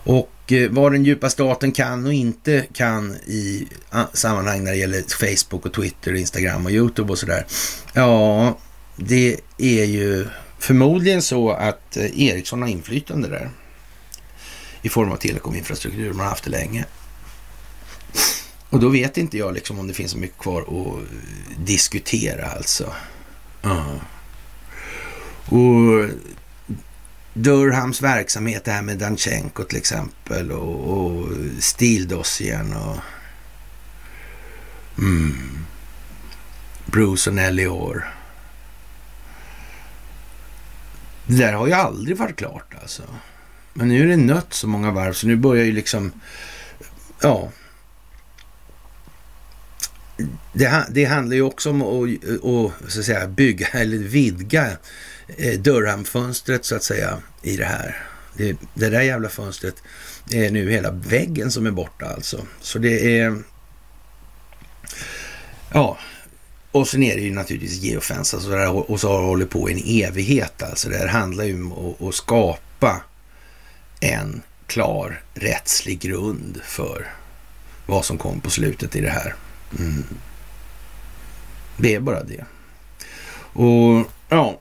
Och eh, vad den djupa staten kan och inte kan i sammanhang när det gäller Facebook och Twitter, Instagram och YouTube och sådär. Ja, det är ju förmodligen så att eh, Ericsson har inflytande där i form av telekominfrastruktur. Man har haft det länge. Och då vet inte jag liksom om det finns så mycket kvar att diskutera alltså. Uh. Och Durhams verksamhet, det här med Danchenko till exempel och, och Stildossien och mm, Bruce och Nelly Orr. Det där har ju aldrig varit klart alltså. Men nu är det nött så många varv så nu börjar ju liksom, ja, det, det handlar ju också om att, och, så att säga, bygga eller vidga eh, dörrhamnfönstret så att säga i det här. Det, det där jävla fönstret är nu hela väggen som är borta alltså. Så det är... Ja, och sen är det ju naturligtvis geofence alltså här, och så har det hållit på i en evighet alltså. Det här handlar ju om att, att skapa en klar rättslig grund för vad som kom på slutet i det här. Mm. Det är bara det. Och ja,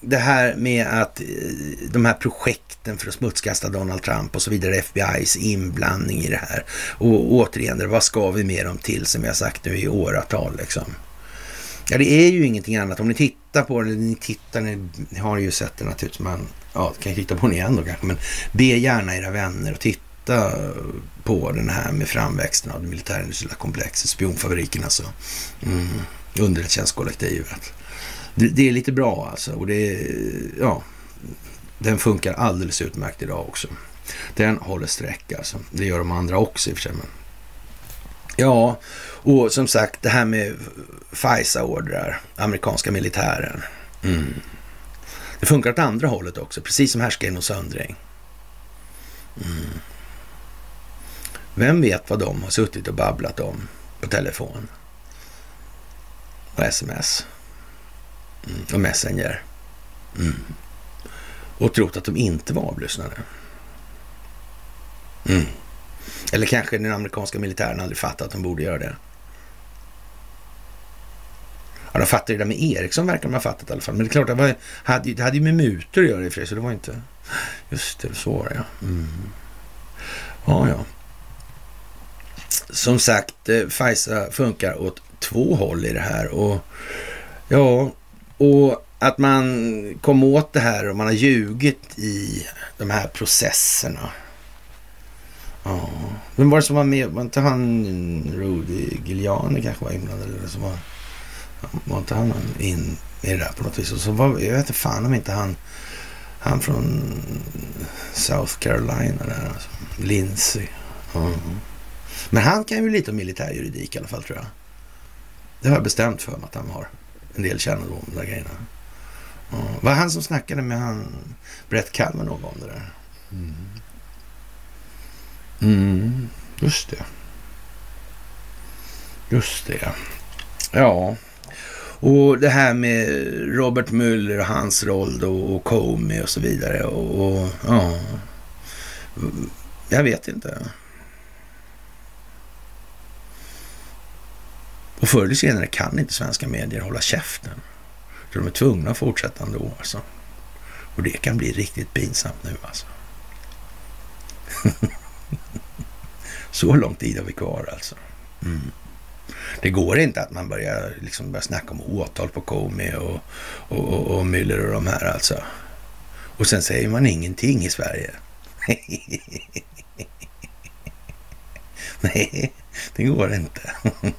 det här med att eh, de här projekten för att smutskasta Donald Trump och så vidare, FBI's inblandning i det här. Och återigen, vad ska vi med dem till som jag sagt nu i åratal liksom? Ja, det är ju ingenting annat. Om ni tittar på den. ni tittar, ni har ju sett den naturligtvis, man ja, kan ju titta på den igen då kanske, men be gärna era vänner och titta titta på den här med framväxten av det militärindustriella komplexet, spionfabriken alltså. Mm. Underrättelsetjänstkollektivet. Det, det är lite bra alltså och det ja, den funkar alldeles utmärkt idag också. Den håller streck alltså. Det gör de andra också i och för sig. Men... Ja, och som sagt det här med FISA-ordrar, amerikanska militären. Mm. Det funkar åt andra hållet också, precis som härskaren och söndring. Mm. Vem vet vad de har suttit och babblat om på telefon och sms mm. och Messenger. Mm. Och trott att de inte var avlyssnade. Mm. Eller kanske den amerikanska militären aldrig fattat att de borde göra det. Ja, de fattade det där med Ericsson verkar de ha fattat i alla fall. Men det är klart, det, var, hade, det hade ju med mutor att göra i och för sig, så det var inte... Just det, så var det ja. Mm. Ja, ja som sagt, eh, FISA funkar åt två håll i det här. Och ja, och att man kom åt det här och man har ljugit i de här processerna. Ja, vem var det som var med? Var inte han Rudy Giuliani kanske var inblandad? Eller som var, var inte han in i det där på något vis? Och så var, jag vet inte fan om inte han Han från South Carolina där alltså. Lindsey. Mm. Men han kan ju lite om militärjuridik i alla fall tror jag. Det har jag bestämt för mig att han har en del kännedom om de där grejerna. Mm. Var han som snackade med han Brett Kavanaugh om det där? Mm. Mm, just det. Just det. Ja. Och det här med Robert Mueller och hans roll då och Comey och så vidare. Och, och, ja. Jag vet inte. Och förr eller senare kan inte svenska medier hålla käften. Så de är tvungna att fortsätta ändå alltså. Och det kan bli riktigt pinsamt nu alltså. Så lång tid har vi kvar alltså. Mm. Det går inte att man börjar, liksom börjar snacka om åtal på Comey och, och, och, och Müller och de här alltså. Och sen säger man ingenting i Sverige. Nej, det går inte.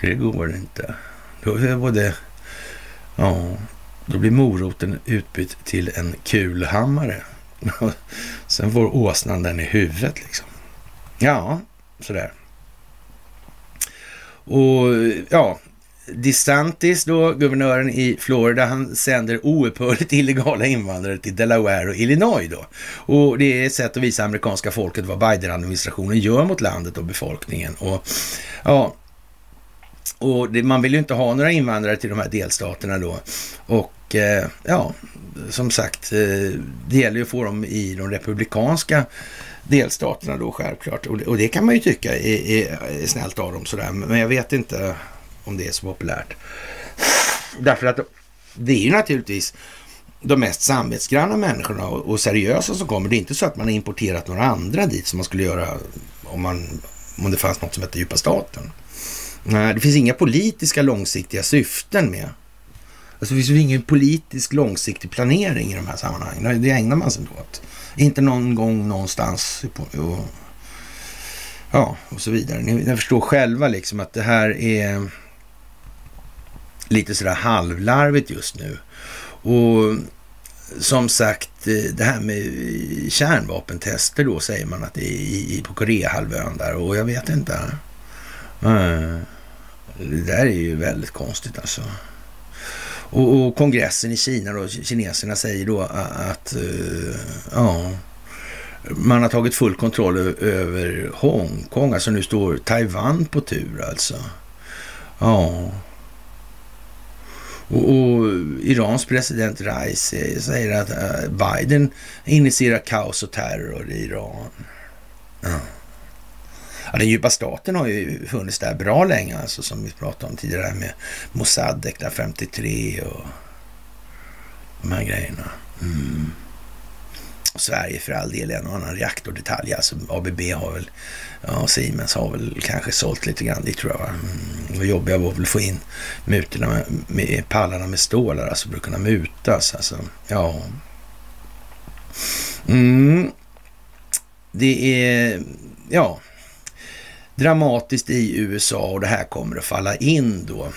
det går inte. Då är både, ja, då blir moroten utbytt till en kulhammare. Sen får åsnan den i huvudet liksom. Ja, sådär. Och ja, DeSantis då, guvernören i Florida, han sänder oupphörligt illegala invandrare till Delaware och Illinois då. Och det är ett sätt att visa amerikanska folket vad Biden-administrationen gör mot landet och befolkningen. Och ja, och det, man vill ju inte ha några invandrare till de här delstaterna då. Och eh, ja, som sagt, eh, det gäller ju att få dem i de republikanska delstaterna då självklart. Och, och det kan man ju tycka är, är, är snällt av dem sådär. Men jag vet inte om det är så populärt. Därför att det är ju naturligtvis de mest samvetsgranna människorna och, och seriösa som kommer. Det är inte så att man har importerat några andra dit som man skulle göra om, man, om det fanns något som hette djupa staten. Nej, det finns inga politiska långsiktiga syften med. Alltså det finns ju ingen politisk långsiktig planering i de här sammanhangen. Det ägnar man sig åt. Inte någon gång någonstans. Och, ja, och så vidare. Ni, ni förstår själva liksom att det här är lite sådär halvlarvigt just nu. Och som sagt, eh, det här med kärnvapentester då säger man att det är i, på Koreahalvön där och jag vet inte. Eh, det där är ju väldigt konstigt alltså. Och, och, kongressen i Kina då, kineserna säger då att uh, ja, man har tagit full kontroll över Hongkong. Alltså nu står Taiwan på tur alltså. Ja. Och, och Irans president Raisi säger att uh, Biden initierar kaos och terror i Iran. Ja. Ja, den djupa staten har ju funnits där bra länge, alltså som vi pratade om tidigare med Mossad, där 53 och de här grejerna. Mm. Och Sverige för all del en och annan reaktordetalj. Alltså ABB har väl, ja Siemens har väl kanske sålt lite grann dit tror jag. Mm. Det jobbiga var väl att få in mutorna med, med pallarna med stålar, alltså för att kunna mutas. Alltså, ja. Mm. Det är, ja, dramatiskt i USA och det här kommer att falla in då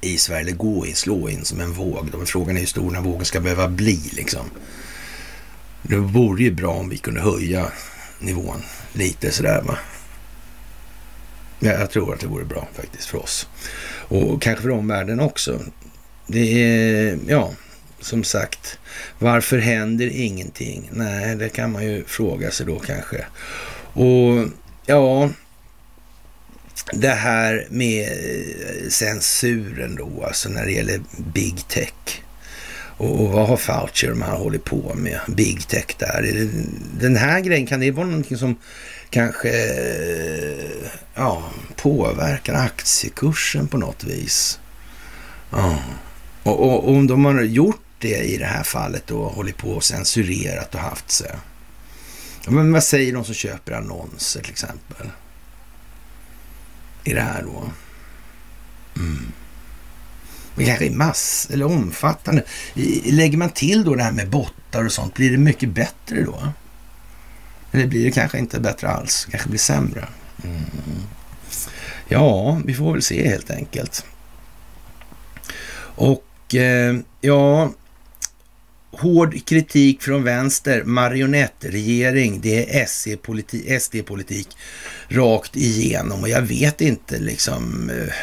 i Sverige, eller gå in, slå in som en våg. Då. Frågan är hur stor den här vågen ska behöva bli liksom. Det vore ju bra om vi kunde höja nivån lite sådär va. Ja, jag tror att det vore bra faktiskt för oss. Och kanske för omvärlden också. Det är, ja, som sagt, varför händer ingenting? Nej, det kan man ju fråga sig då kanske. Och Ja, det här med eh, censuren då, alltså när det gäller big tech. Och, och vad har Fauci och de här hållit på med? Big tech där. Den här grejen, kan det vara någonting som kanske eh, ja, påverkar aktiekursen på något vis? Ja. Och, och, och om de har gjort det i det här fallet och hållit på och censurerat och haft sig. Men vad säger de som köper annonser till exempel? I det här då? Mm. Men kanske mass eller omfattande. Lägger man till då det här med bottar och sånt, blir det mycket bättre då? Eller blir det kanske inte bättre alls? Kanske blir sämre? Mm. Ja, vi får väl se helt enkelt. Och eh, ja, hård kritik från vänster, marionettregering, det är SD-politik rakt igenom och jag vet inte liksom eh,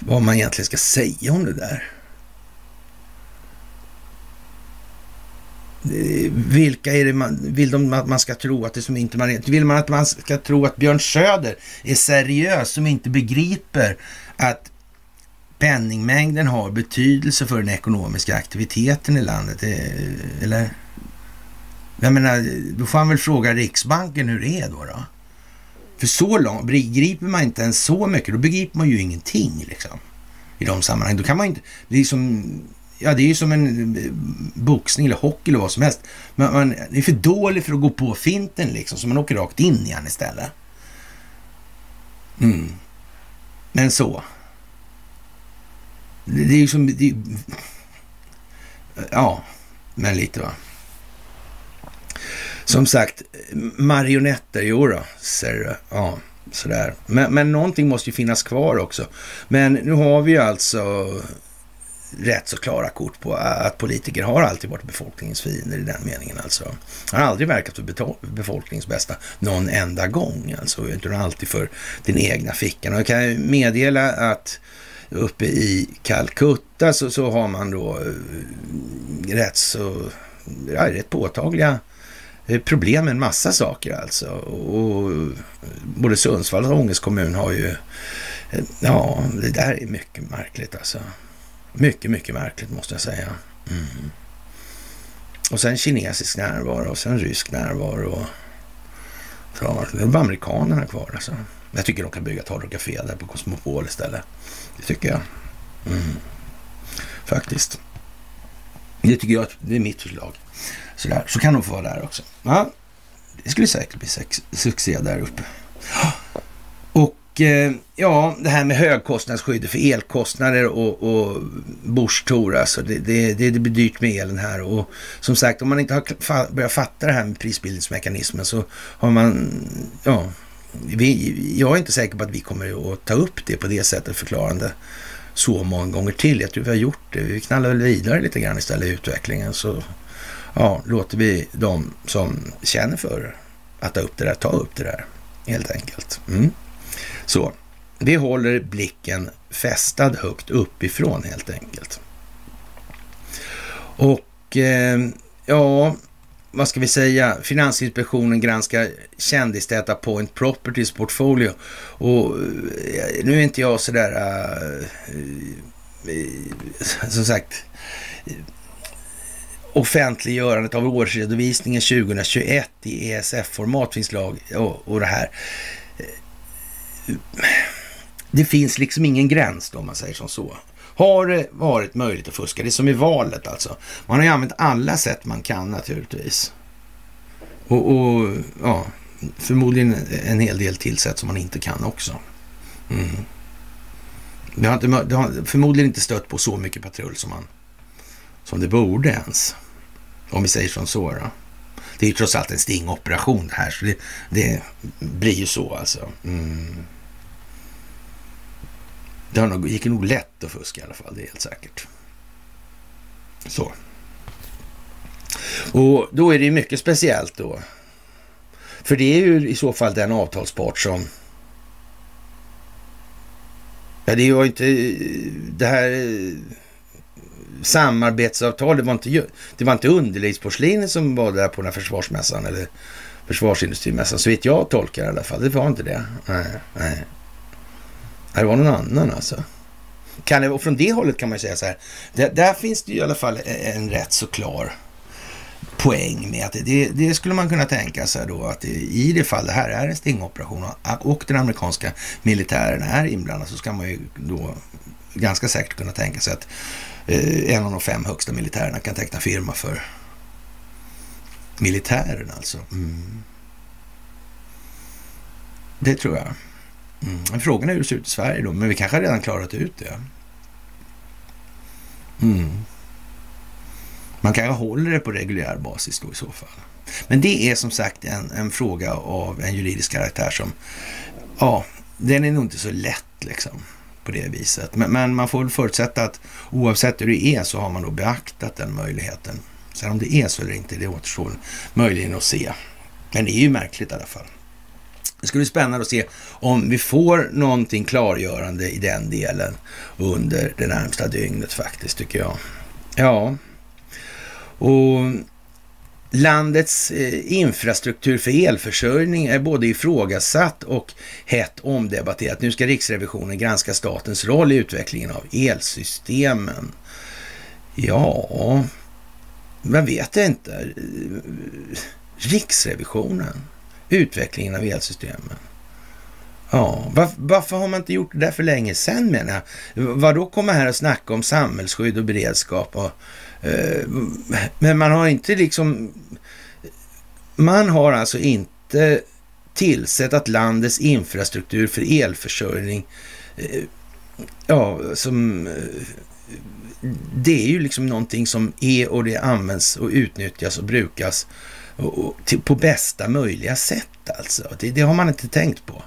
vad man egentligen ska säga om det där. Eh, vilka är det man, vill de att man ska tro att det som inte man Vill man att man ska tro att Björn Söder är seriös som inte begriper att penningmängden har betydelse för den ekonomiska aktiviteten i landet? Eh, eller? Jag menar, då får han väl fråga Riksbanken hur det är då. då. För så långt, begriper man inte ens så mycket, då begriper man ju ingenting liksom. I de sammanhangen. Då kan man inte, det är som, ja det är ju som en eh, boxning eller hockey eller vad som helst. Man, man är för dålig för att gå på finten liksom, så man åker rakt in i den istället. Mm. Men så. Det, det är ju som, det, ja, men lite va. Som sagt, marionetter, jo då, ser Ja, sådär. Men, men någonting måste ju finnas kvar också. Men nu har vi ju alltså rätt så klara kort på att politiker har alltid varit befolkningens fiender i den meningen alltså. Har aldrig verkat för befolkningens bästa någon enda gång alltså, utan alltid för den egna fickan. Och jag kan meddela att uppe i Calcutta så, så har man då eh, rätt så, ja, rätt påtagliga eh, problem med en massa saker alltså. Och eh, både Sundsvall och Ånges kommun har ju, ja, det där är mycket märkligt alltså. Mycket, mycket märkligt måste jag säga. Mm. Och sen kinesisk närvaro och sen rysk närvaro. Det är bara amerikanerna kvar alltså. Jag tycker de kan bygga ett Hard där på Cosmopol istället. Det tycker jag. Mm. Faktiskt. Det tycker jag, det är mitt förslag. Sådär. Så kan de få vara där också. Ja, det skulle säkert bli succé där uppe. Och eh, ja, det här med högkostnadsskyddet för elkostnader och, och Bush-Tor, alltså det, det, det, det blir dyrt med elen här. Och som sagt, om man inte har börjat fatta det här med prisbildningsmekanismen så har man, ja, vi, jag är inte säker på att vi kommer att ta upp det på det sättet förklarande så många gånger till. Jag tror vi har gjort det. Vi knallar väl vidare lite grann istället i utvecklingen. Så ja, låter vi de som känner för att ta upp det där, ta upp det där helt enkelt. Mm. Så vi håller blicken fästad högt uppifrån helt enkelt. Och eh, ja, vad ska vi säga, Finansinspektionen granskar kändistäta Point Properties portfolio. Och eh, nu är inte jag sådär, uh, eh, eh, som sagt, offentliggörandet av årsredovisningen 2021 i ESF-format finns lag och, och det här. Det finns liksom ingen gräns då, om man säger som så. Har det varit möjligt att fuska? Det är som i valet alltså. Man har ju använt alla sätt man kan naturligtvis. Och, och ja, förmodligen en hel del till sätt som man inte kan också. Mm. Det, har inte, det har förmodligen inte stött på så mycket patrull som, man, som det borde ens. Om vi säger som så då. Det är ju trots allt en stingoperation det här, så det, det blir ju så alltså. Mm. Det har nog, gick nog lätt att fuska i alla fall, det är helt säkert. Så. Och då är det ju mycket speciellt då. För det är ju i så fall den avtalspart som... Ja, det var inte... Det här eh, samarbetsavtalet var inte, det var inte underlivsporslinet som var där på den här försvarsmässan eller försvarsindustrimässan, så vet jag tolkar i alla fall. Det var inte det. Nej, nej. Det var någon annan alltså. Kan det, och från det hållet kan man ju säga så här, där, där finns det ju i alla fall e- en rätt så klar poäng med att det, det, skulle man kunna tänka sig då att i det fall det här är en stingoperation och den amerikanska militären är inblandad så ska man ju då ganska säkert kunna tänka sig att eh, en av de fem högsta militärerna kan teckna firma för militären alltså. Mm. Det tror jag. Mm. Frågan är hur det ser ut i Sverige då, men vi kanske redan klarat ut det. Mm. Man kanske håller det på reguljär basis då i så fall. Men det är som sagt en, en fråga av en juridisk karaktär som, ja, den är nog inte så lätt liksom. på det viset. Men, men, man får väl förutsätta att oavsett hur det är så har man då beaktat den möjligheten. Sen om det är så eller inte, det återstår möjligen att se. Men det är ju märkligt i alla fall. Det ska bli spännande att se om vi får någonting klargörande i den delen under det närmsta dygnet faktiskt, tycker jag. Ja, och landets eh, infrastruktur för elförsörjning är både ifrågasatt och hett omdebatterat. Nu ska Riksrevisionen granska statens roll i utvecklingen av elsystemen. Ja, man vet inte. Riksrevisionen, utvecklingen av elsystemen. Ja, varför, varför, har man inte gjort det där för länge sedan menar jag? Vad då komma här och snacka om samhällsskydd och beredskap och Eh, men man har inte liksom... Man har alltså inte tillsett att landets infrastruktur för elförsörjning, eh, ja, som... Eh, det är ju liksom någonting som är och det används och utnyttjas och brukas på bästa möjliga sätt alltså. Det, det har man inte tänkt på.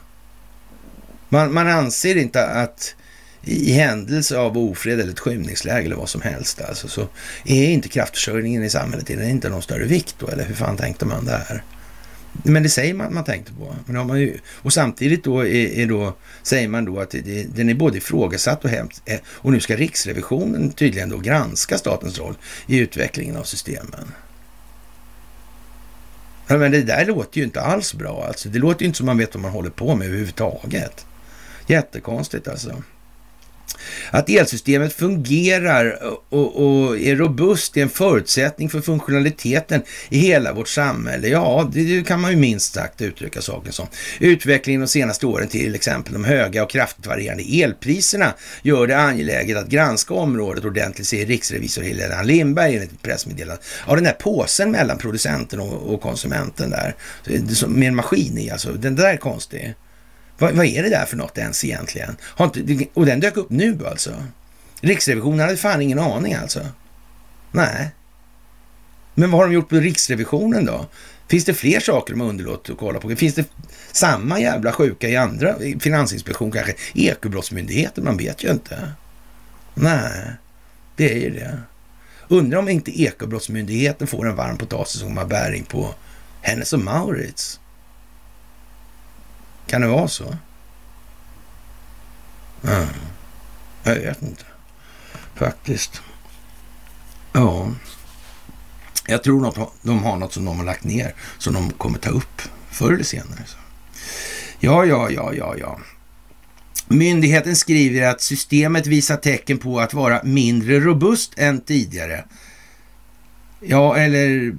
Man, man anser inte att i händelse av ofred eller ett skymningsläge eller vad som helst alltså, så är inte kraftförsörjningen i samhället är inte någon större vikt då, eller hur fan tänkte man där? Men det säger man att man tänkte på. Men man ju, och samtidigt då, är, är, då säger man då att det, den är både ifrågasatt och hämt. Eh, och nu ska Riksrevisionen tydligen då granska statens roll i utvecklingen av systemen. Ja, men det där låter ju inte alls bra alltså. Det låter ju inte som man vet vad man håller på med överhuvudtaget. Jättekonstigt alltså. Att elsystemet fungerar och, och, är robust är en förutsättning för funktionaliteten i hela vårt samhälle. Ja, det kan man ju minst sagt uttrycka saken som. Utvecklingen de senaste åren, till exempel de höga och kraftigt varierande elpriserna, gör det angeläget att granska området ordentligt, säger riksrevisor Helena Lindberg enligt ett pressmeddelande. Ja, den där påsen mellan producenten och, och konsumenten där, med en maskin i alltså, den där är konstig. Vad, vad, är det där för något ens egentligen? Har inte, och den dök upp nu alltså. Riksrevisionen hade fan ingen aning alltså. Nej. Men vad har de gjort på Riksrevisionen då? Finns det fler saker de har underlåtit att kolla på? Finns det samma jävla sjuka i andra? Finansinspektion kanske? Ekobrottsmyndigheten? Man vet ju inte. Nej, det är ju det. Undrar om inte Ekobrottsmyndigheten får en varm potatis som har bäring på Hennes och Maurits. Kan det vara så? Mm. Jag vet inte. Faktiskt. Ja. Jag tror att de har något som de har lagt ner som de kommer ta upp förr eller senare. Ja, ja, ja, ja, ja. Myndigheten skriver att systemet visar tecken på att vara mindre robust än tidigare. Ja, eller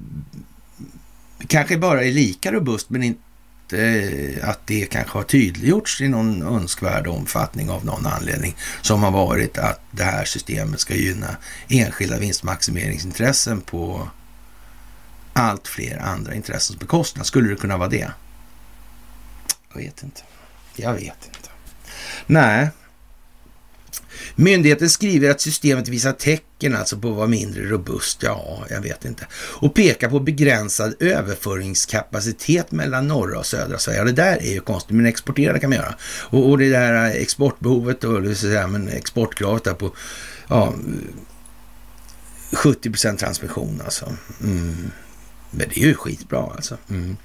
kanske bara är lika robust men inte inte eh, att det kanske har tydliggjorts i någon önskvärd omfattning av någon anledning som har varit att det här systemet ska gynna enskilda vinstmaximeringsintressen på allt fler andra intressens bekostnad. Skulle det kunna vara det? Jag vet inte. Jag vet inte. Nej, Myndigheten skriver att systemet visar tecken alltså på att vara mindre robust. Ja, jag vet inte. Och pekar på begränsad överföringskapacitet mellan norra och södra Sverige. Ja, det där är ju konstigt, men exportera kan man göra. Och, och det där exportbehovet och men exportkravet där på ja, 70 procent transmission alltså. Mm. Men det är ju skitbra alltså. Mm.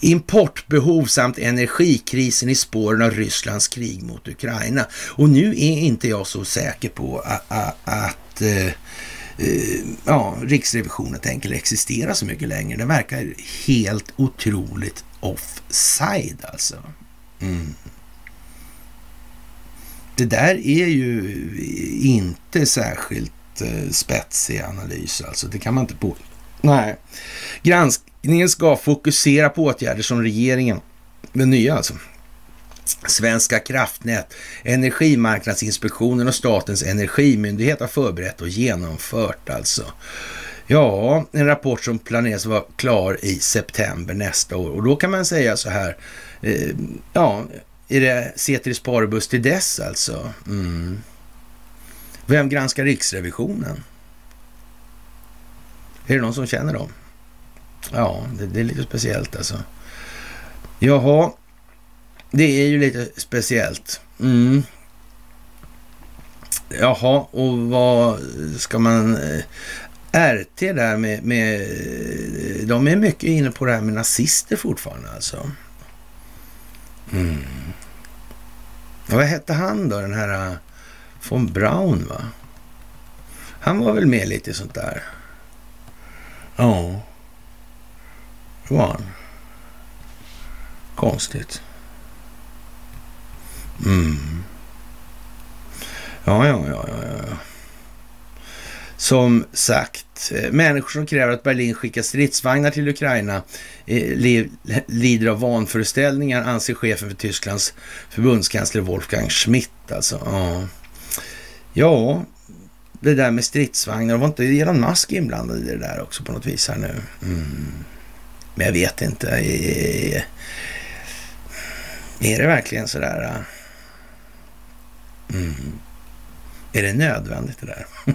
Importbehov samt energikrisen i spåren av Rysslands krig mot Ukraina. Och nu är inte jag så säker på att, att, att ja, Riksrevisionen tänker existera så mycket längre. Det verkar helt otroligt offside alltså. Mm. Det där är ju inte särskilt eh, spetsig analys alltså. Det kan man inte påstå. Nej. Granskningen ska fokusera på åtgärder som regeringen, den nya alltså, Svenska kraftnät, Energimarknadsinspektionen och Statens energimyndighet har förberett och genomfört alltså. Ja, en rapport som planeras vara klar i september nästa år och då kan man säga så här, eh, ja, är det Ceteris Paribus till dess alltså? Mm. Vem granskar Riksrevisionen? Är det någon som känner dem? Ja, det, det är lite speciellt alltså. Jaha, det är ju lite speciellt. Mm. Jaha, och vad ska man... Eh, RT där med, med... Eh, de är mycket inne på det här med nazister fortfarande alltså. Mm. vad hette han då, den här eh, von Braun va? Han var väl med lite sånt där. Ja. Det var han. Konstigt. Mm. Ja, ja, ja, ja, ja. Som sagt, eh, människor som kräver att Berlin skickar stridsvagnar till Ukraina eh, lider av vanföreställningar, anser chefen för Tysklands förbundskansler Wolfgang Schmidt. Alltså. Ja. ja, det där med stridsvagnar, var inte Elon Musk inblandad i det där också på något vis här nu? Mm. Men jag vet inte. Är det verkligen sådär? Äh? Mm. Är det nödvändigt det där?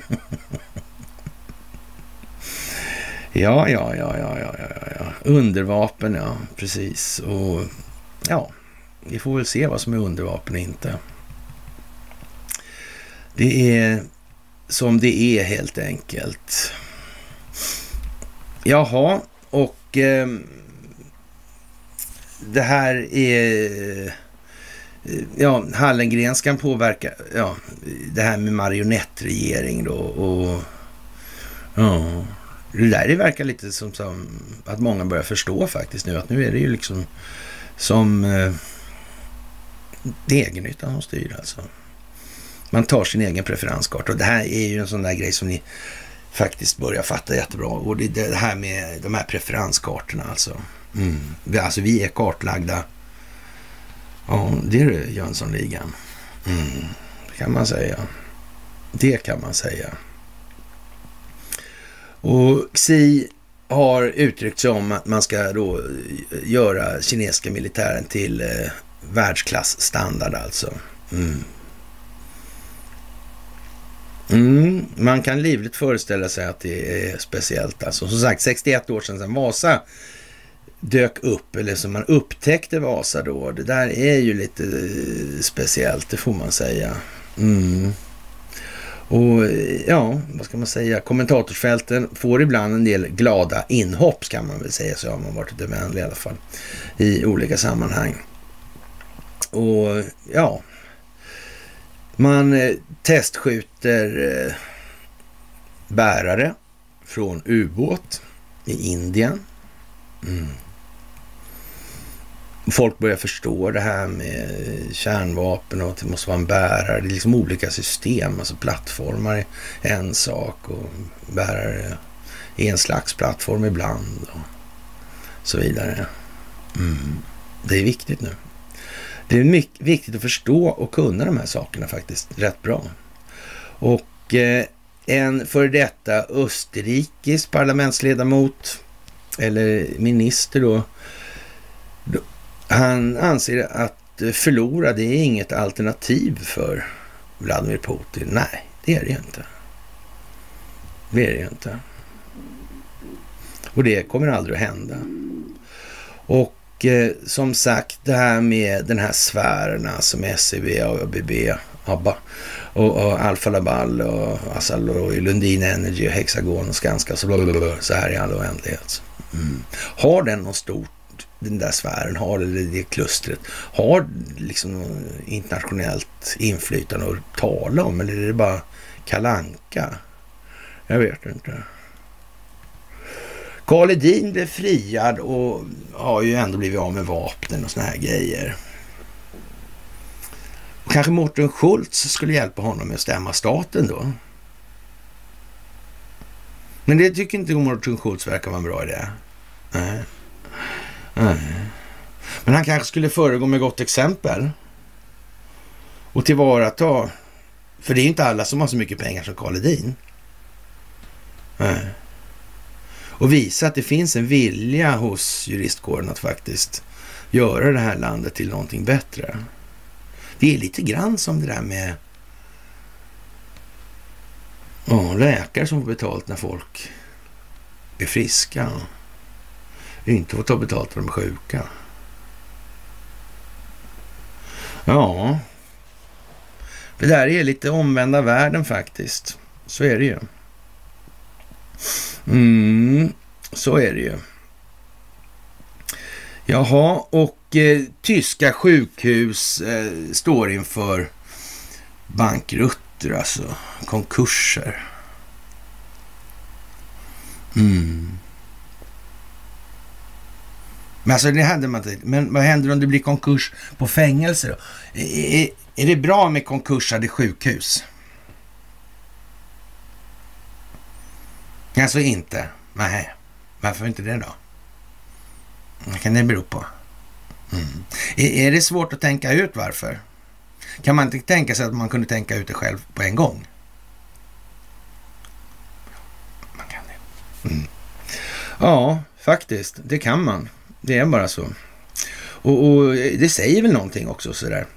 ja, ja, ja, ja, ja, ja, ja. Undervapen, ja, precis. Och ja, vi får väl se vad som är undervapen och inte. Det är som det är helt enkelt. Jaha, och eh, det här är ja, Hallengren ska påverka ja, det här med marionettregering då och ja, det där verkar lite som, som att många börjar förstå faktiskt nu att nu är det ju liksom som eh, egennyttan som styr alltså. Man tar sin egen preferenskarta och det här är ju en sån där grej som ni faktiskt börjar fatta jättebra. Och det, det här med de här preferenskartorna alltså. Mm. Alltså vi är kartlagda Ja, det är det Jönssonligan. Mm, det kan man säga. Det kan man säga. Och Xi har uttryckt sig om att man ska då göra kinesiska militären till eh, världsklassstandard alltså. Mm. Mm, man kan livligt föreställa sig att det är speciellt. Alltså, som sagt, 61 år sedan, sedan Vasa dök upp, eller som man upptäckte Vasa då. Det där är ju lite eh, speciellt, det får man säga. Mm. Och eh, ja, vad ska man säga, kommentatorsfälten får ibland en del glada inhopp kan man väl säga, så har man varit lite vänlig i alla fall i olika sammanhang. Och ja, man eh, testskjuter eh, bärare från ubåt i Indien. Mm folk börjar förstå det här med kärnvapen och att det måste vara en bärare. Det är liksom olika system, alltså plattformar är en sak och bärare är en slags plattform ibland och så vidare. Mm. Det är viktigt nu. Det är mycket viktigt att förstå och kunna de här sakerna faktiskt rätt bra. Och eh, en före detta österrikisk parlamentsledamot eller minister då han anser att förlora det är inget alternativ för Vladimir Putin. Nej, det är det inte. Det är det inte. Och det kommer aldrig att hända. Och eh, som sagt, det här med den här sfärerna som SEB, ABB, ABBA och, och Alfa Laval och Assal och Lundin Energy och Hexagon och Skanska och så, så här i all oändlighet. Mm. Har den något stort den där sfären har, det, det klustret, har liksom internationellt inflytande att tala om? Eller är det bara kalanka? Jag vet inte. Karl Edin blev friad och har ju ändå blivit av med vapnen och såna här grejer. Och kanske Mårten Schultz skulle hjälpa honom med att stämma staten då. Men det tycker inte Mårten Schultz verkar vara en bra idé. Nej. Nej. Men han kanske skulle föregå med gott exempel. Och tillvarata. För det är inte alla som har så mycket pengar som Karl Edin. Nej. Och visa att det finns en vilja hos juristkåren att faktiskt göra det här landet till någonting bättre. Det är lite grann som det där med ja, läkare som får betalt när folk är friska inte får ta betalt när de är sjuka. Ja, Det där är lite omvända världen faktiskt. Så är det ju. Mm, så är det ju. Jaha, och eh, tyska sjukhus eh, står inför bankrutter, alltså konkurser. Mm. Men alltså det hade man inte. Men vad händer om det blir konkurs på fängelse då? Är, är det bra med konkursade sjukhus? Alltså inte? Nej. Varför inte det då? Vad kan det bero på? Mm. Är, det svårt att tänka ut varför? Kan man inte tänka sig att man kunde tänka ut det själv på en gång? Man kan det. Mm. Ja, faktiskt. Det kan man. Det är bara så. Och, och det säger väl någonting också sådär.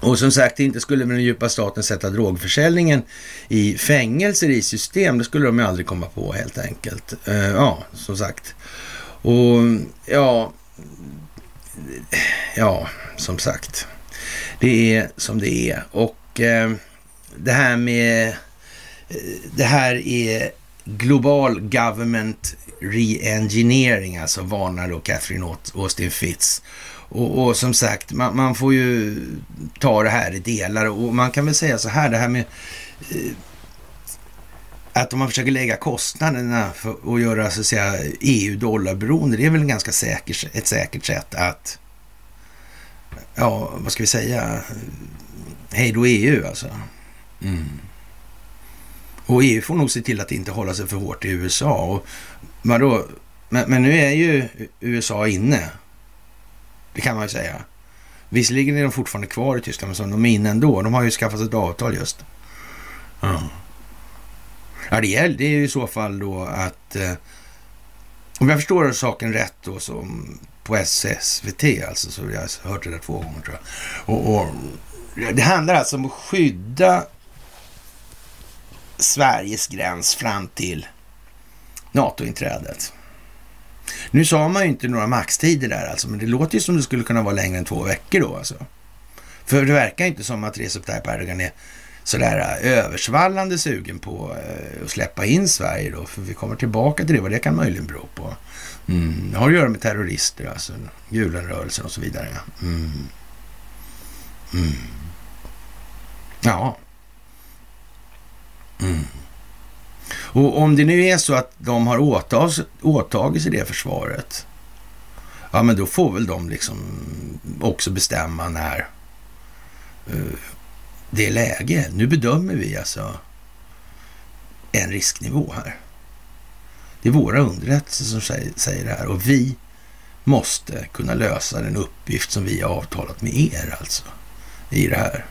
Och som sagt, inte skulle den djupa staten sätta drogförsäljningen i fängelser i system. Det skulle de ju aldrig komma på helt enkelt. Eh, ja, som sagt. Och ja, ja, som sagt. Det är som det är. Och eh, det här med, eh, det här är global government reengineering, alltså varnar då Catherine Austin Fitz. Och, och som sagt, man, man, får ju ta det här i delar och man kan väl säga så här, det här med eh, att om man försöker lägga kostnaderna för att göra så att säga EU-dollarberoende, det är väl en ganska säker, ett säkert sätt att, ja, vad ska vi säga, hej då EU alltså. Mm. Och EU får nog se till att inte hålla sig för hårt i USA. Och vadå? Men, men nu är ju USA inne. Det kan man ju säga. Visserligen är de fortfarande kvar i Tyskland, men de är inne ändå. De har ju skaffat ett avtal just. Ja, ja det, är, det är ju i så fall då att... Eh, om jag förstår saken rätt då, som på SSVT alltså, så jag har hört det där två gånger tror jag. Och, och, det handlar alltså om att skydda Sveriges gräns fram till NATO-inträdet. Nu sa man ju inte några maxtider där alltså, men det låter ju som det skulle kunna vara längre än två veckor då alltså. För det verkar inte som att Recep Tayyip Erdogan är sådär äh, översvallande sugen på äh, att släppa in Sverige då, för vi kommer tillbaka till det, vad det kan möjligen bero på. Mm. Det har att göra med terrorister, alltså Gulenrörelsen och så vidare. Mm. Mm. Ja. Mm. Och om det nu är så att de har åtagit, åtagit sig det försvaret, ja men då får väl de liksom också bestämma när uh, det är läge. Nu bedömer vi alltså en risknivå här. Det är våra underrättelser som säger, säger det här och vi måste kunna lösa den uppgift som vi har avtalat med er alltså i det här.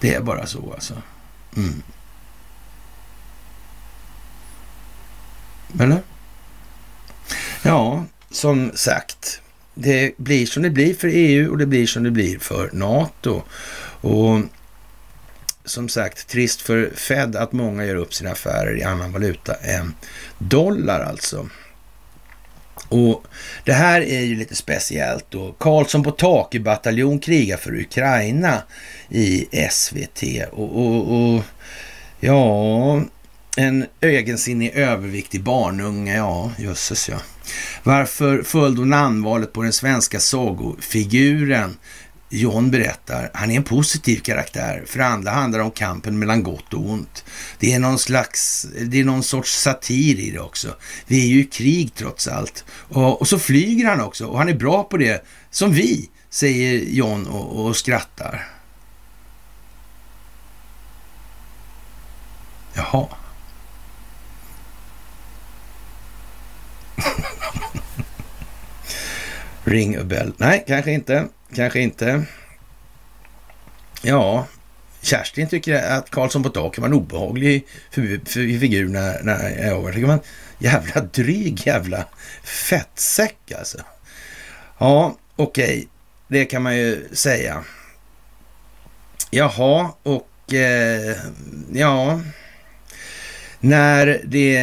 Det är bara så alltså. Mm. Eller? Ja, som sagt. Det blir som det blir för EU och det blir som det blir för NATO. Och som sagt, trist för Fed att många gör upp sina affärer i annan valuta än dollar alltså. Och det här är ju lite speciellt då. Karlsson på tak i bataljon krigar för Ukraina i SVT. Och, och, och ja, en egensinnig överviktig barnunge, ja, jösses ja. Varför föll då namnvalet på den svenska sagofiguren? John berättar, han är en positiv karaktär. För andra handlar det om kampen mellan gott och ont. Det är någon slags, det är någon sorts satir i det också. Vi är ju i krig trots allt. Och, och så flyger han också och han är bra på det, som vi, säger John och, och skrattar. Jaha. Ring a bell. Nej, kanske inte. Kanske inte. Ja, Kerstin tycker att Karlsson på taket var en obehaglig figur när, när jag var. Tycker man, jävla dryg jävla fettsäck alltså. Ja, okej. Okay. Det kan man ju säga. Jaha, och eh, ja när det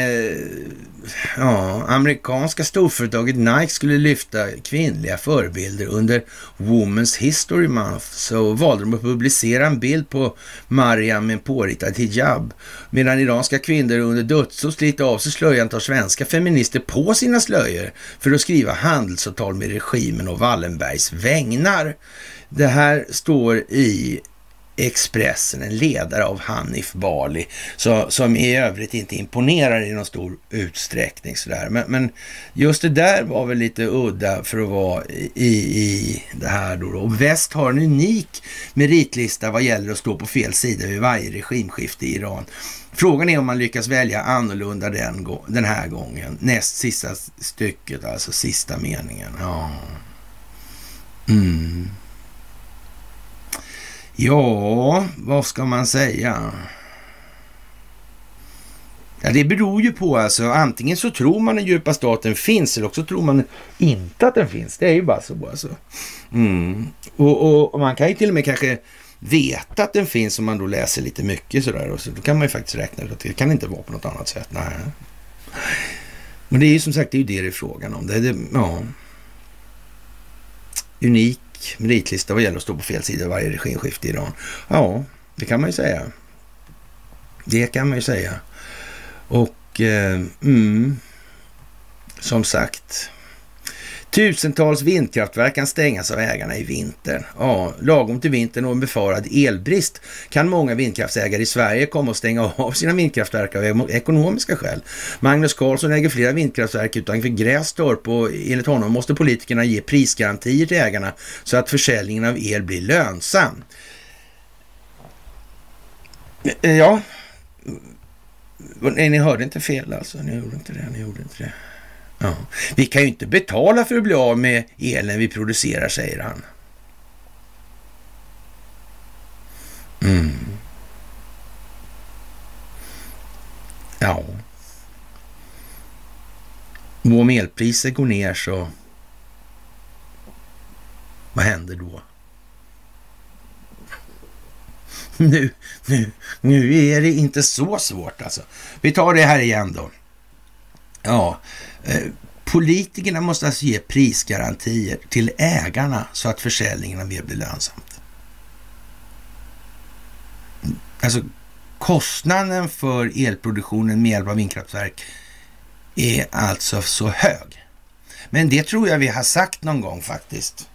ja, amerikanska storföretaget Nike skulle lyfta kvinnliga förebilder under Women's History Month så valde de att publicera en bild på Mariam med en påritad hijab. Medan iranska kvinnor under dödshot sliter av sig slöjan tar svenska feminister på sina slöjor för att skriva handelsavtal med regimen och Wallenbergs vägnar. Det här står i Expressen, en ledare av Hanif Bali, så, som i övrigt inte imponerar i någon stor utsträckning. Sådär. Men, men just det där var väl lite udda för att vara i, i det här. Då, Och väst har en unik meritlista vad gäller att stå på fel sida vid varje regimskifte i Iran. Frågan är om man lyckas välja annorlunda den, den här gången. Näst sista stycket, alltså sista meningen. Ja. Mm. Ja, vad ska man säga? Ja, det beror ju på alltså. Antingen så tror man den djupa staten finns eller också tror man inte att den finns. Det är ju bara så alltså. Mm. Och, och, och, man kan ju till och med kanske veta att den finns om man då läser lite mycket sådär. Och så, då kan man ju faktiskt räkna ut att det kan inte vara på något annat sätt. Nej. Men det är ju som sagt det är ju det det är frågan om. Det, är det, ja. Unik meritlista vad gäller att stå på fel sida varje regimskifte i Iran. Ja, det kan man ju säga. Det kan man ju säga. Och eh, mm, som sagt, Tusentals vindkraftverk kan stängas av ägarna i vinter. Ja, lagom till vintern och en befarad elbrist kan många vindkraftsägare i Sverige komma att stänga av sina vindkraftverk av ekonomiska skäl. Magnus Karlsson äger flera vindkraftverk utanför Grästorp och enligt honom måste politikerna ge prisgarantier till ägarna så att försäljningen av el blir lönsam. Eh, ja, Nej, ni hörde inte fel alltså. Ni gjorde inte det. Ni gjorde inte det. Ja. Vi kan ju inte betala för att bli av med elen vi producerar, säger han. Mm. Ja. Och om elpriset går ner så vad händer då? Nu, nu, nu är det inte så svårt alltså. Vi tar det här igen då. Ja, eh, politikerna måste alltså ge prisgarantier till ägarna så att försäljningen av el blir lönsamt. Mm. Alltså kostnaden för elproduktionen med hjälp av vindkraftverk är alltså så hög. Men det tror jag vi har sagt någon gång faktiskt.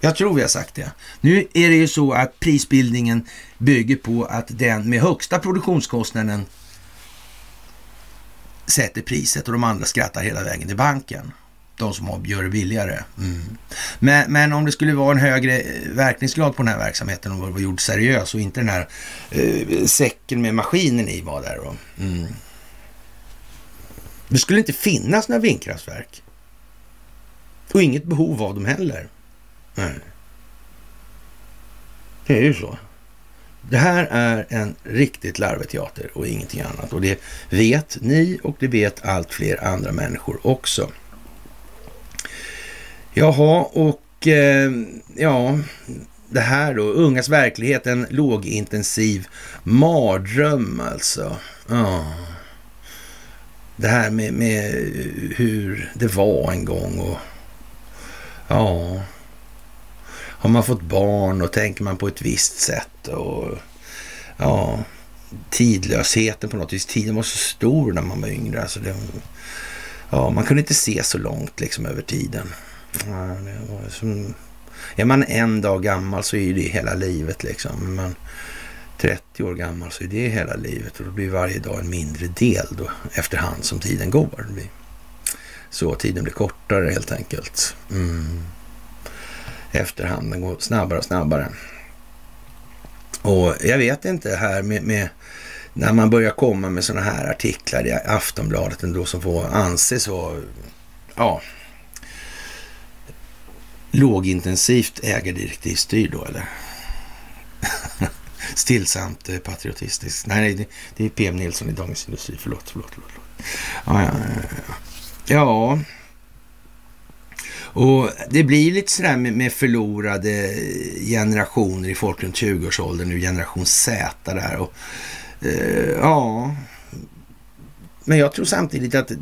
Jag tror vi har sagt det. Nu är det ju så att prisbildningen bygger på att den med högsta produktionskostnaden sätter priset och de andra skrattar hela vägen till banken. De som gör det billigare. Mm. Men, men, om det skulle vara en högre eh, verkningsgrad på den här verksamheten och var gjord seriös och inte den här eh, säcken med maskinen i var där. Då. Mm. Det skulle inte finnas några vindkraftverk. Och inget behov av dem heller. Nej. Det är ju så. Det här är en riktigt larveteater och ingenting annat. Och det vet ni och det vet allt fler andra människor också. Jaha, och eh, ja, det här då, ungas verklighet, en lågintensiv mardröm alltså. Ja. Det här med, med hur det var en gång och ja, har man fått barn och tänker man på ett visst sätt och ja, tidlösheten på något vis. Tiden var så stor när man var yngre. Alltså det, ja, man kunde inte se så långt liksom över tiden. Ja, det var som, är man en dag gammal så är det hela livet liksom. Är man 30 år gammal så är det hela livet och då blir varje dag en mindre del då efterhand som tiden går. Det blir, så tiden blir kortare helt enkelt. Mm efterhand. Den går snabbare och snabbare. Och jag vet inte här med, med när man börjar komma med sådana här artiklar i Aftonbladet ändå som får anses vara, ja, lågintensivt ägardirektivstyrd då eller? Stillsamt eh, patriotistiskt. Nej, det, det är PM Nilsson i Dagens Industri. Förlåt, förlåt, förlåt. Ja, ja, ja. ja. Och det blir lite sådär med, med förlorade generationer i folk runt 20-årsåldern nu, generation Z där. Och Eh, ja, men jag tror samtidigt att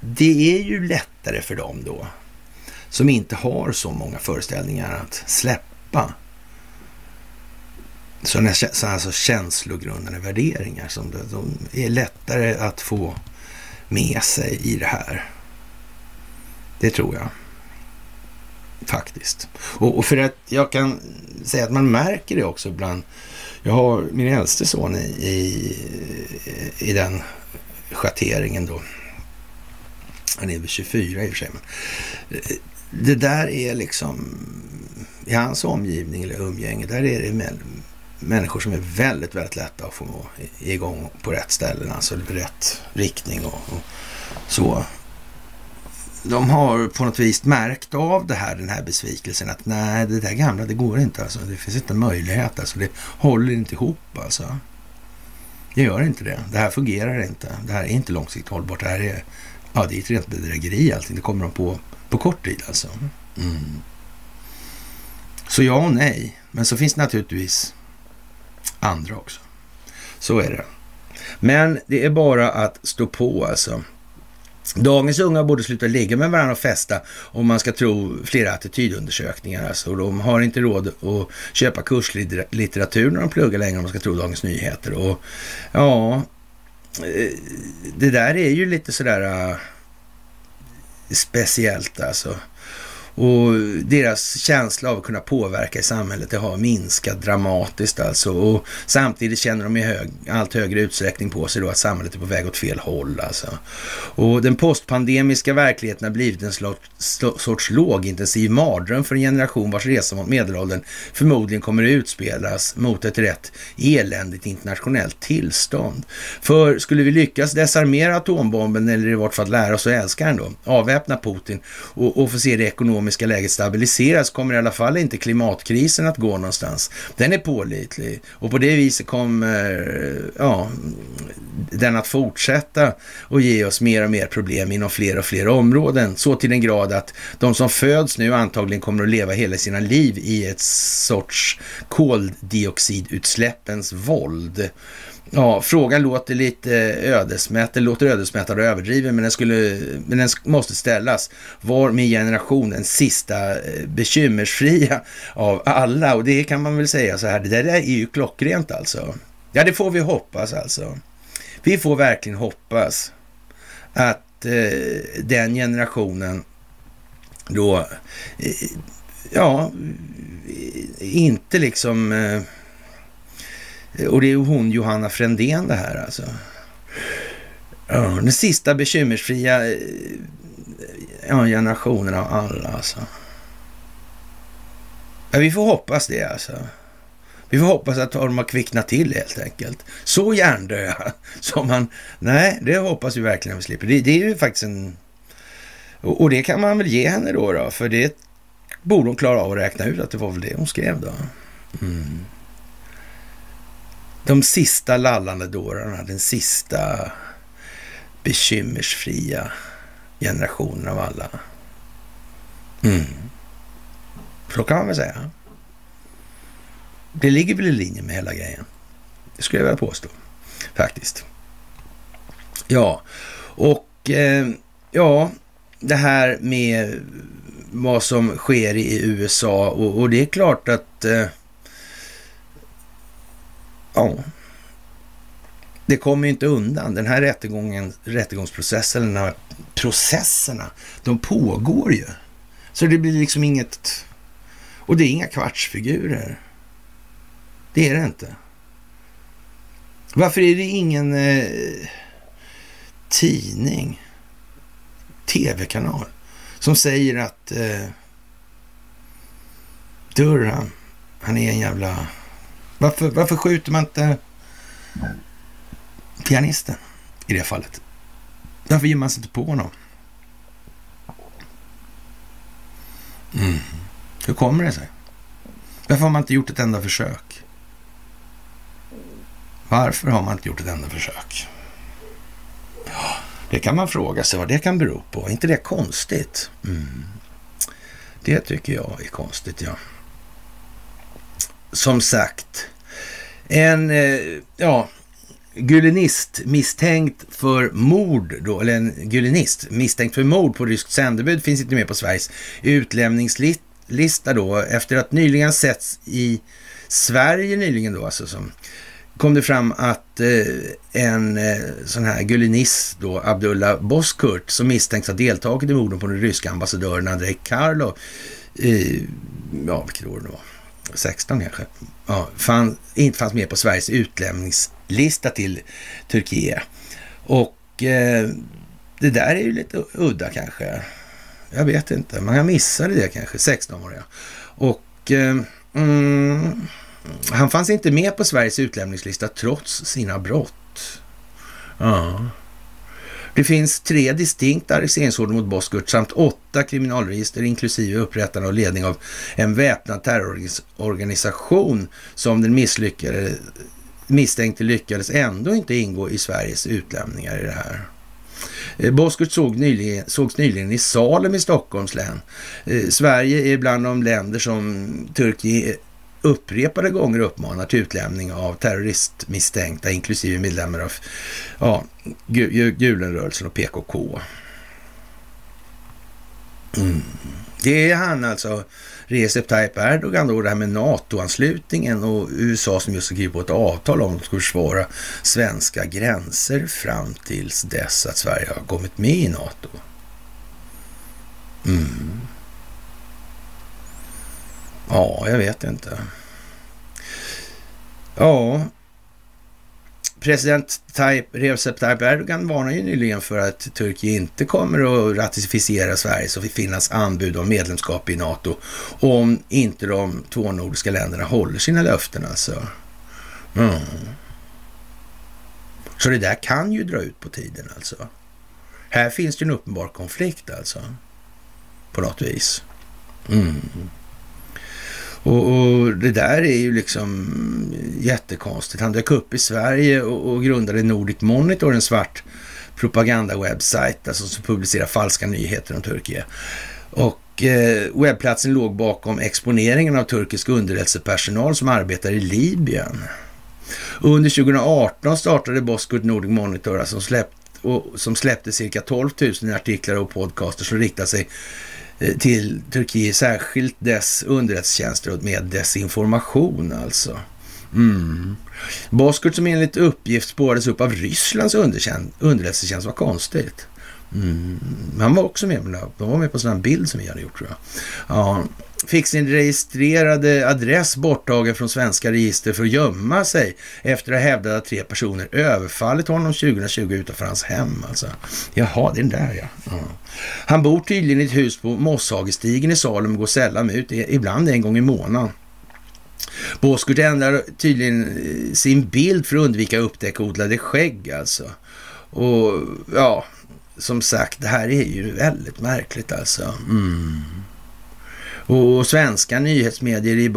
det är ju lättare för dem då som inte har så många föreställningar att släppa sådana alltså känslogrundande värderingar som de, de är lättare att få med sig i det här. Det tror jag. Faktiskt. Och, och, för att jag kan säga att man märker det också ibland. Jag har min äldste son i, i, i den schatteringen då. Han är väl 24 i och för sig. Men eh, det där är liksom, i hans omgivning eller umgänge, där är det människor som är väldigt, väldigt lätta att få igång på rätt ställen, alltså rätt riktning och, och så. De har på något vis märkt av det här, den här besvikelsen att nej, det där gamla, det går inte alltså. Det finns inte en möjlighet alltså. Det håller inte ihop alltså. Det gör inte det. Det här fungerar inte. Det här är inte långsiktigt hållbart. Det här är, ja, det är ett rent bedrägeri allting. Det kommer de på på kort tid alltså. Mm. Så ja och nej. Men så finns det naturligtvis andra också. Så är det. Men det är bara att stå på alltså. Dagens unga borde sluta ligga med varandra och festa om man ska tro flera attitydundersökningar. Alltså. De har inte råd att köpa kurslitteratur när de pluggar längre om man ska tro Dagens Nyheter. Och ja, eh, det där är ju lite sådär äh, speciellt alltså. Och deras känsla av att kunna påverka i samhället det har minskat dramatiskt alltså. Och samtidigt känner de i hög, allt högre utsträckning på sig då att samhället är på väg åt fel håll alltså. Och den postpandemiska verkligheten har blivit en sorts lågintensiv mardröm för en generation vars resa mot medelåldern förmodligen kommer att utspelas mot ett rätt eländigt internationellt tillstånd. För skulle vi lyckas desarmera atombomben eller i vart fall lära oss att älska den då, avväpna Putin och, och få se det ekonomiska ekonomiska läget stabiliseras kommer i alla fall inte klimatkrisen att gå någonstans. Den är pålitlig och på det viset kommer ja, den att fortsätta och ge oss mer och mer problem inom fler och fler områden. Så till den grad att de som föds nu antagligen kommer att leva hela sina liv i ett sorts koldioxidutsläppens våld. Ja, frågan låter lite ödesmättad, låter ödesmättad och överdriven, men den, skulle, men den måste ställas. Var min generation den sista eh, bekymmersfria av alla? Och det kan man väl säga så här, det där är ju klockrent alltså. Ja, det får vi hoppas alltså. Vi får verkligen hoppas att eh, den generationen då, eh, ja, inte liksom eh, och det är hon Johanna Frändén det här alltså. Ja, den sista bekymmersfria eh, ja, generationen av alla alltså. Ja, vi får hoppas det alltså. Vi får hoppas att de har kvicknat till helt enkelt. Så hjärndöda som man... Nej, det hoppas vi verkligen att vi slipper. Det, det är ju faktiskt en... Och, och, det kan man väl ge henne då, då, för det borde hon klara av att räkna ut att det var väl det hon skrev då. Mm. De sista lallande dårarna, den sista bekymmersfria generationen av alla. Mm. Så kan man väl säga. Det ligger väl i linje med hela grejen. Det skulle jag vilja påstå, faktiskt. Ja, och eh, ja, det här med vad som sker i USA och, och det är klart att eh, Ja. Det kommer ju inte undan. Den här rättegången, rättegångsprocessen, de här processerna, de pågår ju. Så det blir liksom inget... Och det är inga kvartsfigurer. Det är det inte. Varför är det ingen eh, tidning, tv-kanal, som säger att eh, Durham, han är en jävla varför, varför skjuter man inte pianisten i det fallet? Varför ger man sig inte på honom? Mm. Hur kommer det sig? Varför har man inte gjort ett enda försök? Varför har man inte gjort ett enda försök? Det kan man fråga sig vad det kan bero på. Är inte det konstigt? Mm. Det tycker jag är konstigt, ja som sagt, en, eh, ja, Gulenist misstänkt för mord då, eller en gulenist misstänkt för mord på ryskt sändebud finns inte med på Sveriges utlämningslista då efter att nyligen setts i Sverige nyligen då alltså som kom det fram att eh, en eh, sån här gulenist då, Abdullah Boskurt, som misstänks ha deltagit i morden på den ryska ambassadören Andrei Karlov, eh, ja vilket år det var, 16 kanske, ja, fann, inte fanns med på Sveriges utlämningslista till Turkiet. Och eh, det där är ju lite udda kanske. Jag vet inte, man missade det kanske, 16-åriga. Och eh, mm, han fanns inte med på Sveriges utlämningslista trots sina brott. Ja. Det finns tre distinkta arresteringsorder mot Boskurt samt åtta kriminalregister inklusive upprättande och ledning av en väpnad terrororganisation som den misslyckade, misstänkte lyckades ändå inte ingå i Sveriges utlämningar i det här. Eh, Boskurt såg nyligen, sågs nyligen i Salem i Stockholms län. Eh, Sverige är bland de länder som Turkiet upprepade gånger uppmanar till utlämning av terroristmisstänkta, inklusive medlemmar av ja, Gulenrörelsen och PKK. Mm. Det är han alltså, Recep Tayyip Erdogan då, det här med NATO-anslutningen och USA som just skrivit på ett avtal om att försvara svenska gränser fram tills dess att Sverige har kommit med i NATO. Mm. Ja, jag vet inte. Ja, president Tayyip, Recep Tayyip Erdogan varnar ju nyligen för att Turkiet inte kommer att ratificera Sveriges och Finlands anbud om medlemskap i NATO om inte de två nordiska länderna håller sina löften alltså. Mm. Så det där kan ju dra ut på tiden alltså. Här finns det en uppenbar konflikt alltså. På något vis. Mm. Och, och, det där är ju liksom jättekonstigt. Han dök upp i Sverige och, och grundade Nordic Monitor, en svart propagandawebsajt alltså som publicerar falska nyheter om Turkiet. Och eh, webbplatsen låg bakom exponeringen av turkisk underrättelsepersonal som arbetar i Libyen. Under 2018 startade Boskurt Nordic Monitor alltså, som, släppt, och, som släppte cirka 12 000 artiklar och podcaster som riktar sig Eh, till Turkiet, särskilt dess underrättelsetjänster med desinformation alltså. Mm. Boskurt som enligt uppgift spårades upp av Rysslands underrättelsetjänst, var konstigt. Mm. Han var också med, de var med på en sån här bild som vi hade gjort tror jag. Ja fick sin registrerade adress borttagen från svenska register för att gömma sig efter att ha hävdat att tre personer överfallit honom 2020 utanför hans hem. Alltså. Jaha, det är den där ja. ja. Han bor tydligen i ett hus på Mosshagestigen i Salem och går sällan ut, ibland en gång i månaden. Båskurt ändrar tydligen eh, sin bild för att undvika att upptäcka odlade skägg alltså. Och ja, som sagt, det här är ju väldigt märkligt alltså. Mm. Och svenska nyhetsmedier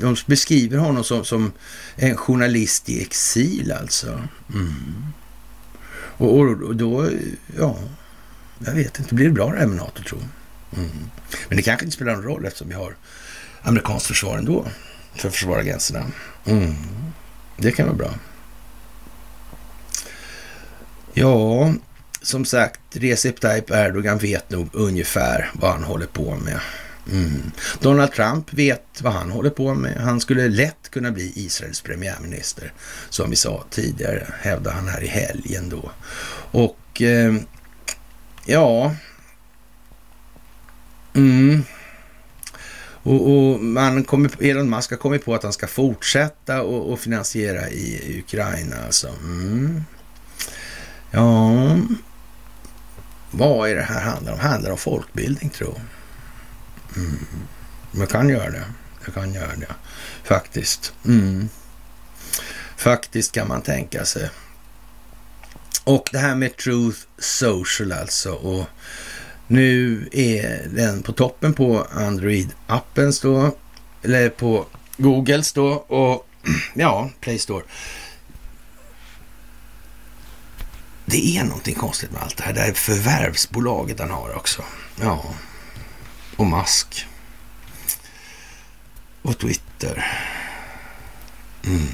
de beskriver honom som, som en journalist i exil alltså. Mm. Och, och, då, ja, jag vet inte, blir det bra det här med NATO tro? Mm. Men det kanske inte spelar någon roll eftersom vi har amerikanskt försvar ändå för att försvara gränserna. Mm. Det kan vara bra. Ja, som sagt, Recep Tayyip Erdogan vet nog ungefär vad han håller på med. Mm. Donald Trump vet vad han håller på med. Han skulle lätt kunna bli Israels premiärminister, som vi sa tidigare, hävdade han här i helgen då. Och eh, ja... Mm. Och, och, man kommer, Elon Musk har kommit på att han ska fortsätta och, och finansiera i Ukraina. Alltså. Mm. Ja, vad är det här handlar om? Det handlar om folkbildning tror jag. Mm. Man kan göra det. Jag kan göra det. Faktiskt. Mm. Faktiskt kan man tänka sig. Och det här med Truth Social alltså. Och nu är den på toppen på Android-appens då. Eller på Googles då. Och ja, Play Store. Det är någonting konstigt med allt det här. Det är förvärvsbolaget han har också. Ja och Musk och Twitter. Mm.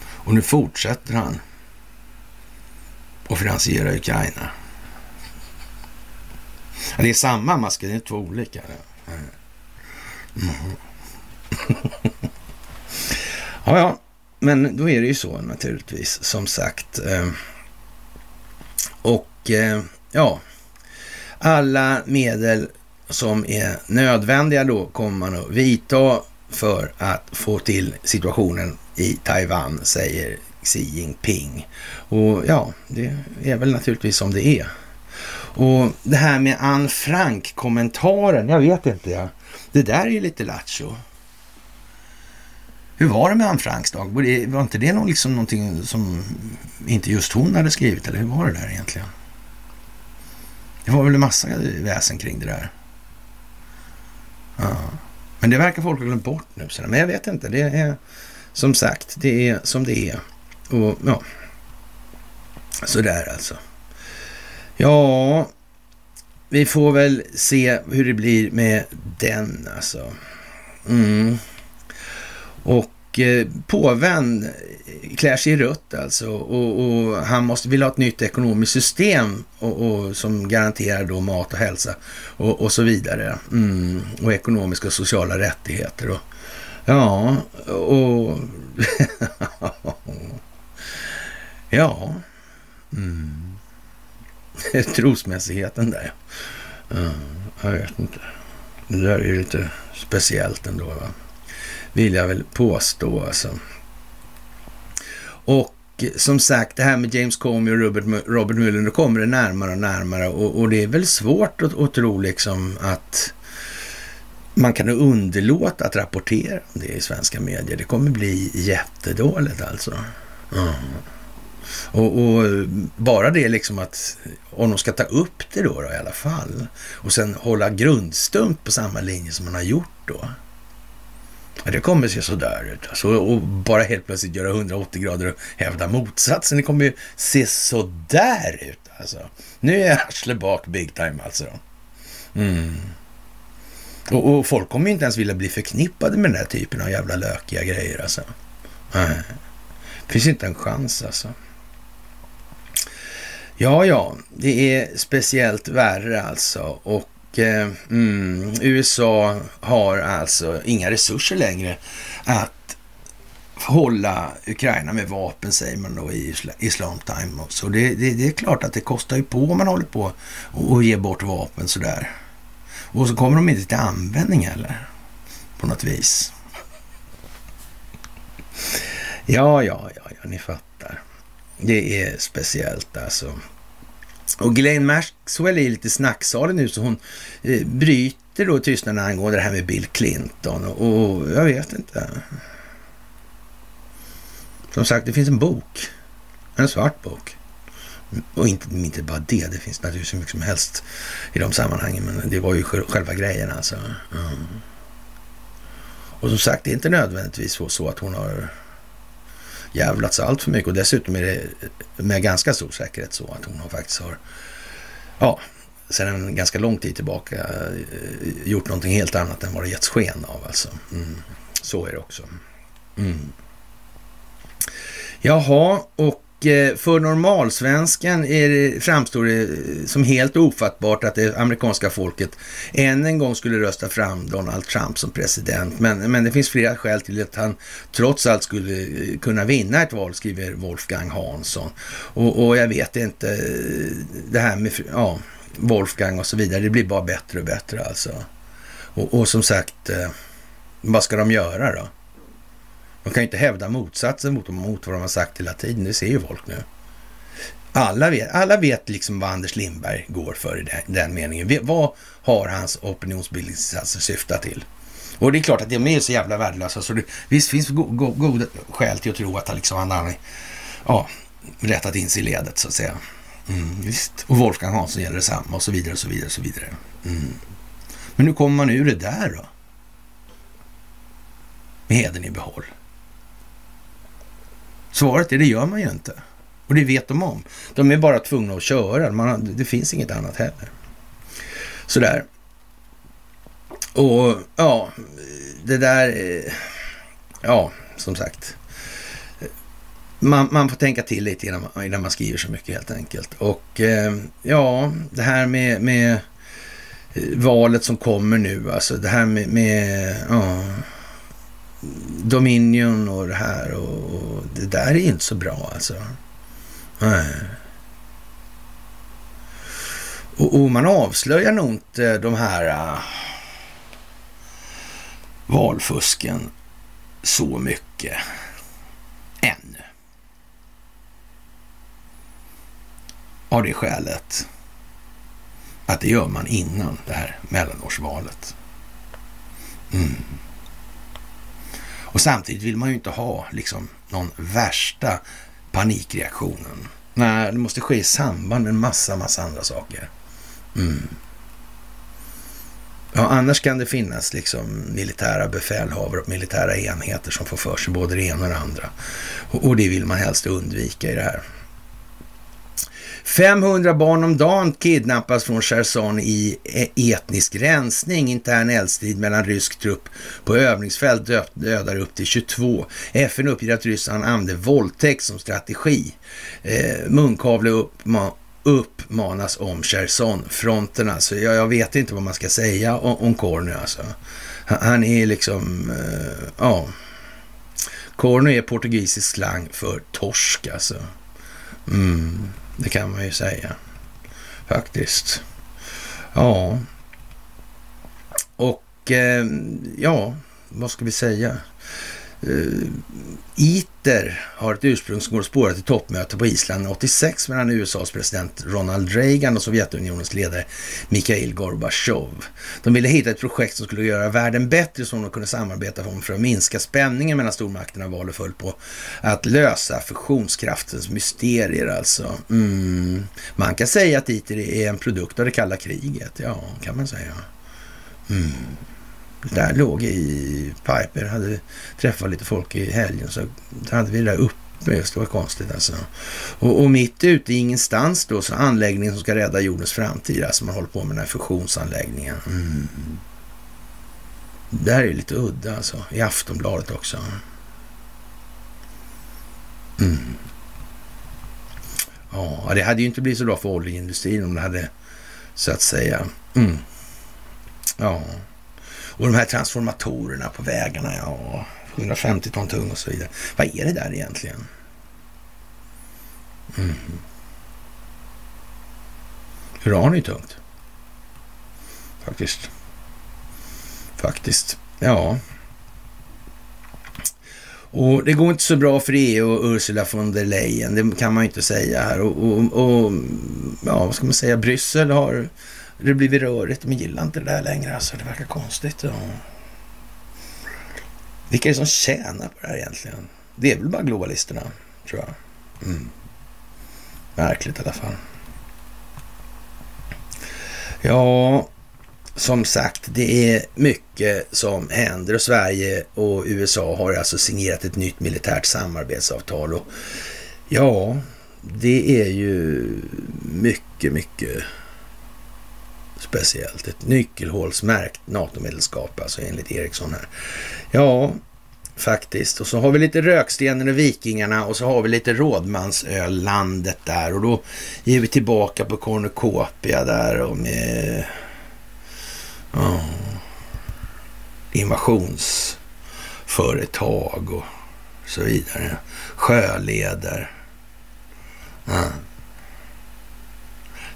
Och nu fortsätter han att finansiera Ukraina. Ja, det är samma masker, det är två olika. Mm. ja, ja, men då är det ju så naturligtvis, som sagt. Eh, och eh, ja, alla medel som är nödvändiga då kommer man att vidta för att få till situationen i Taiwan, säger Xi Jinping. Och ja, det är väl naturligtvis som det är. Och det här med Anne Frank-kommentaren, jag vet inte. Ja. Det där är ju lite lattjo. Hur var det med Anne Franks dag? Var inte det någon, liksom någonting som inte just hon hade skrivit? Eller hur var det där egentligen? Det var väl en massa väsen kring det där. Ja. Men det verkar folk ha glömt bort nu. Men jag vet inte. Det är som sagt, det är som det är. Och ja, sådär alltså. Ja, vi får väl se hur det blir med den alltså. Mm. Och eh, påven klär sig i rött alltså och, och, han måste vilja ha ett nytt ekonomiskt system och, och som garanterar då mat och hälsa och, och så vidare. Mm. Och ekonomiska och sociala rättigheter. Och, ja, och ja. Mm. Trosmässigheten där. Ja, jag vet inte. Det där är ju lite speciellt ändå. Va? Vill jag väl påstå alltså. Och som sagt, det här med James Comey och Robert, Robert Mueller, då kommer det närmare och närmare. Och, och det är väl svårt att, att tro liksom att man kan underlåta att rapportera om det i svenska medier. Det kommer bli jättedåligt alltså. Mm. Och, och, bara det liksom att om de ska ta upp det då, då i alla fall och sen hålla grundstump på samma linje som man har gjort då. Det kommer se sådär ut. Alltså, och bara helt plötsligt göra 180 grader och hävda motsatsen. Det kommer ju se sådär ut alltså. Nu är arslet bak big time alltså. Mm. Och, och, folk kommer ju inte ens vilja bli förknippade med den här typen av jävla lökiga grejer alltså. Nej. Det finns inte en chans alltså. Ja, ja, det är speciellt värre alltså. Och Eh, mm, USA har alltså inga resurser längre att hålla Ukraina med vapen, säger man då i Islam Time. Så det, det, det, är klart att det kostar ju på om man håller på och ger bort vapen sådär. Och så kommer de inte till användning heller, på något vis. Ja, ja, ja, ja, ni fattar. Det är speciellt alltså. Och Glenn Maxwell är lite snacksalig nu så hon eh, bryter då tystnaden angående det här med Bill Clinton och, och jag vet inte. Som sagt, det finns en bok. En svart bok. Och inte, inte bara det, det finns naturligtvis hur mycket som helst i de sammanhangen, men det var ju själva grejen alltså. Mm. Och som sagt, det är inte nödvändigtvis så att hon har jävlats allt för mycket och dessutom är det med ganska stor säkerhet så att hon har faktiskt har, ja, sedan en ganska lång tid tillbaka eh, gjort någonting helt annat än vad det getts sken av alltså. Mm. Så är det också. Mm. Jaha, och Eh, för normalsvensken är det, framstår det eh, som helt ofattbart att det amerikanska folket än en gång skulle rösta fram Donald Trump som president. Men, men det finns flera skäl till att han trots allt skulle eh, kunna vinna ett val, skriver Wolfgang Hansson. Och, och jag vet inte, det här med ja, Wolfgang och så vidare, det blir bara bättre och bättre alltså. Och, och som sagt, vad ska de göra då? De kan ju inte hävda motsatsen mot, mot vad de har sagt hela tiden. Det ser ju folk nu. Alla vet, alla vet liksom vad Anders Lindberg går för i den, den meningen. Vad har hans opinionsbildningsinsatser syftat till? Och det är klart att de är så jävla värdelösa så det, visst finns go, go, goda skäl till att tro att han liksom han har ja, rättat in sig i ledet så att säga. Mm, visst. Och Wolfgang Hansson gäller detsamma och så vidare och så vidare och så vidare. Mm. Men hur kommer man ur det där då? Med heden i behåll. Svaret är det gör man ju inte. Och det vet de om. De är bara tvungna att köra. Man, det finns inget annat heller. Sådär. Och ja, det där... Eh, ja, som sagt. Man, man, får tänka till lite innan man, innan man skriver så mycket helt enkelt. Och eh, ja, det här med, med eh, valet som kommer nu, alltså det här med, med ja, Dominion och det här och, och, det där är inte så bra alltså. Nej. Och, och man avslöjar nog inte de här uh, valfusken så mycket ännu. Av det skälet att det gör man innan det här mellanårsvalet. Mm. Och samtidigt vill man ju inte ha liksom någon värsta panikreaktionen. Nej, det måste ske i samband med en massa, massa andra saker. Mm. Ja, annars kan det finnas liksom militära befälhavare och militära enheter som får för sig både det ena och det andra. Och, och det vill man helst undvika i det här. 500 barn om dagen kidnappas från Cherson i e-, etnisk rensning. Intern eldstrid mellan rysk trupp på övningsfält dödar upp till 22. FN uppger att Ryssland använder våldtäkt som strategi. Eh, munkavle uppma uppmanas om Cherson-fronten. Alltså, jag, jag, vet inte vad man ska säga om, om Korny. Alltså. Han är liksom, eh, ja. Korny är portugisisk slang för torsk alltså. Mm. Det kan man ju säga. Faktiskt. Ja. Och eh, ja, vad ska vi säga? Uh, ITER har ett ursprung som går att spåra till toppmöte på Island 86 mellan USAs president Ronald Reagan och Sovjetunionens ledare Mikhail Gorbachev. De ville hitta ett projekt som skulle göra världen bättre som de kunde samarbeta om för att minska spänningen mellan stormakterna. Valet föll på att lösa fusionskraftens mysterier alltså. Mm. Man kan säga att ITER är en produkt av det kalla kriget. Ja, kan man säga. Mm där låg i Piper. Hade träffat lite folk i helgen så hade vi det där uppe. Just det var konstigt alltså. Och, och mitt ute i ingenstans då så anläggningen som ska rädda jordens framtid. Alltså man håller på med den här fusionsanläggningen. Mm. Det här är lite udda alltså. I Aftonbladet också. Mm. Ja, det hade ju inte blivit så bra för oljeindustrin om det hade så att säga. Mm. Ja. Och de här transformatorerna på vägarna, ja, 150 ton tung och så vidare. Vad är det där egentligen? Mm. Uran är tungt. Faktiskt. Faktiskt. Ja. Och det går inte så bra för EU och Ursula von der Leyen, det kan man ju inte säga här. Och, och, och ja, vad ska man säga, Bryssel har det blivit rörigt. De gillar inte det där längre. Alltså, det verkar konstigt. Ja. Vilka är det som tjänar på det här egentligen? Det är väl bara globalisterna, tror jag. Mm. Märkligt i alla fall. Ja, som sagt, det är mycket som händer och Sverige och USA har alltså signerat ett nytt militärt samarbetsavtal. Och ja, det är ju mycket, mycket speciellt. Ett nyckelhålsmärkt NATO-medlemskap, alltså enligt Eriksson här. Ja, faktiskt. Och så har vi lite Rökstenen och Vikingarna och så har vi lite Rådmansölandet där och då är vi tillbaka på Cornucopia där och med ja, invasionsföretag och så vidare. Sjöleder. Ja.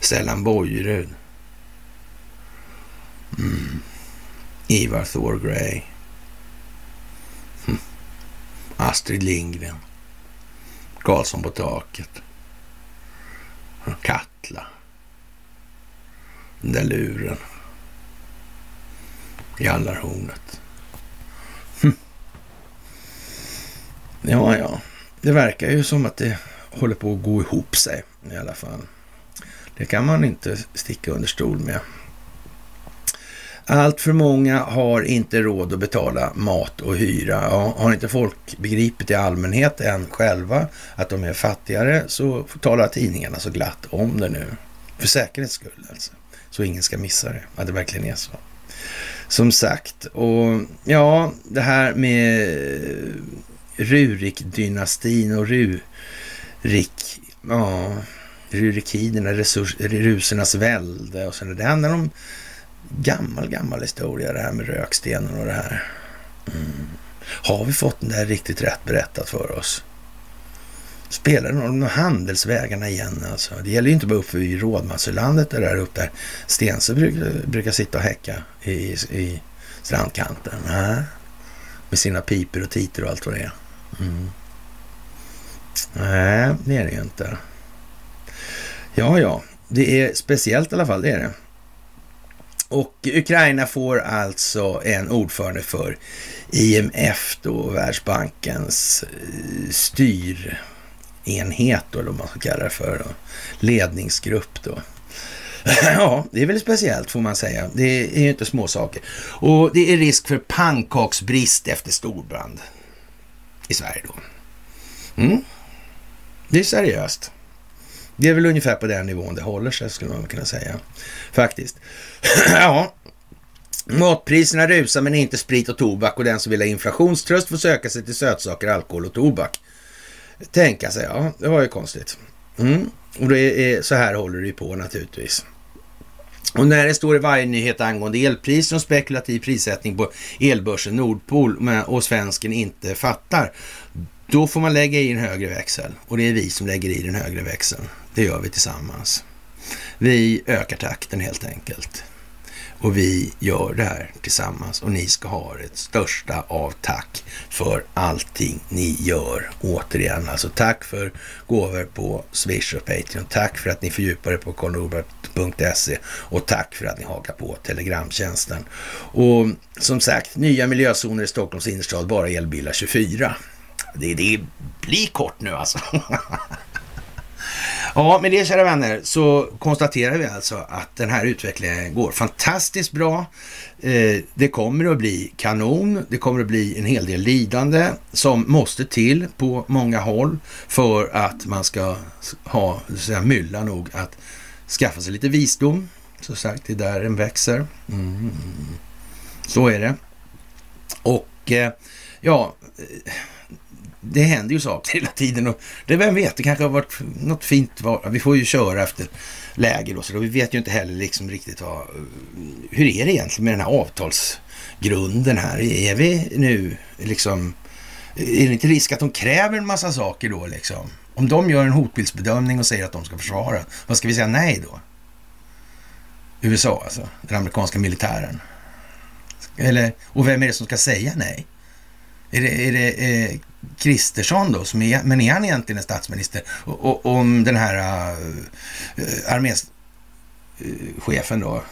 Stellan Bojerud. Mm. Ivar Thor Grey. Hm. Astrid Lindgren. Karlsson på taket. Hm, Katla. Den där luren. Jallarhornet. Hm. Ja, ja. Det verkar ju som att det håller på att gå ihop sig i alla fall. Det kan man inte sticka under stol med. Allt för många har inte råd att betala mat och hyra. Ja, har inte folk begripit i allmänhet än själva att de är fattigare så talar tidningarna så glatt om det nu. För säkerhets skull alltså. Så ingen ska missa det, att det verkligen är så. Som sagt, och ja, det här med Rurik-dynastin och Rurik, ja, Rurikiderna, rusernas välde och sådär. Det handlar om gammal, gammal historia det här med rökstenen och det här. Mm. Har vi fått den där riktigt rätt berättat för oss? Spelar det någon handelsvägarna igen alltså? Det gäller ju inte bara uppe i Rådmasselandet där uppe där Stense brukar, brukar sitta och häcka i, i strandkanten. Nä. Med sina piper och titer och allt vad det är. Mm. Nej, det är det ju inte. Ja, ja, det är speciellt i alla fall, det är det. Och Ukraina får alltså en ordförande för IMF, då Världsbankens eh, styrenhet, då, eller vad man ska kalla det för, då. ledningsgrupp då. Ja, det är väl speciellt får man säga. Det är ju inte små saker. Och det är risk för pannkaksbrist efter storbrand i Sverige då. Mm. Det är seriöst. Det är väl ungefär på den nivån det håller sig, skulle man kunna säga. Faktiskt. ja, matpriserna rusar men inte sprit och tobak och den som vill ha inflationströst får söka sig till sötsaker, alkohol och tobak. Tänka sig, ja, det var ju konstigt. Mm. Och det är, så här håller det ju på naturligtvis. Och när det står i varje nyhet angående elpriser och spekulativ prissättning på elbörsen Nordpol och svensken inte fattar, då får man lägga i en högre växel. Och det är vi som lägger i den högre växeln. Det gör vi tillsammans. Vi ökar takten helt enkelt. Och vi gör det här tillsammans och ni ska ha det största av tack för allting ni gör. Återigen, alltså tack för gåvor på Swish och Patreon. Tack för att ni fördjupar er på karlnorberg.se och tack för att ni hakar på Telegramtjänsten. Och som sagt, nya miljözoner i Stockholms innerstad, bara elbilar 24. Det, det blir kort nu alltså. Ja, med det kära vänner så konstaterar vi alltså att den här utvecklingen går fantastiskt bra. Eh, det kommer att bli kanon. Det kommer att bli en hel del lidande som måste till på många håll för att man ska ha säga, mylla nog att skaffa sig lite visdom. Så sagt, det är där den växer. Mm. Så är det. Och eh, ja, eh, det händer ju saker hela tiden och det, vem vet, det kanske har varit något fint val. Vi får ju köra efter läger och så. Vi vet ju inte heller liksom riktigt vad, hur är det egentligen med den här avtalsgrunden här? Är vi nu liksom, är det inte risk att de kräver en massa saker då liksom? Om de gör en hotbildsbedömning och säger att de ska försvara, vad ska vi säga nej då? USA alltså, den amerikanska militären. Eller, och vem är det som ska säga nej? Är det, är det eh, Kristersson då, som är, men är han egentligen en statsminister? Och, och om den här eh, eh, uh, arméchefen eh, då,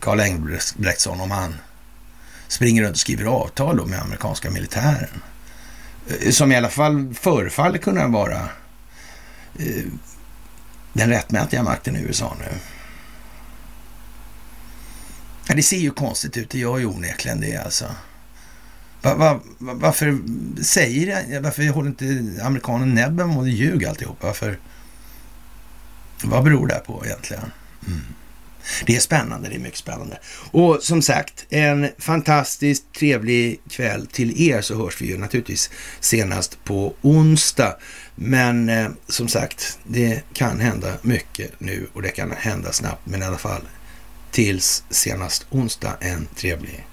Karl Engelbrektsson, om han springer runt och skriver avtal då med amerikanska militären. Uh, som i alla fall förefaller kunna vara uh, den rättmätiga makten i USA nu. Ja, det ser ju konstigt ut, det gör ju onekligen det alltså. Va, va, varför säger varför håller inte amerikanen näbben och ljuger alltihop? Varför? Vad beror det här på egentligen? Mm. Det är spännande, det är mycket spännande. Och som sagt, en fantastiskt trevlig kväll till er så hörs vi ju naturligtvis senast på onsdag. Men eh, som sagt, det kan hända mycket nu och det kan hända snabbt. Men i alla fall tills senast onsdag, en trevlig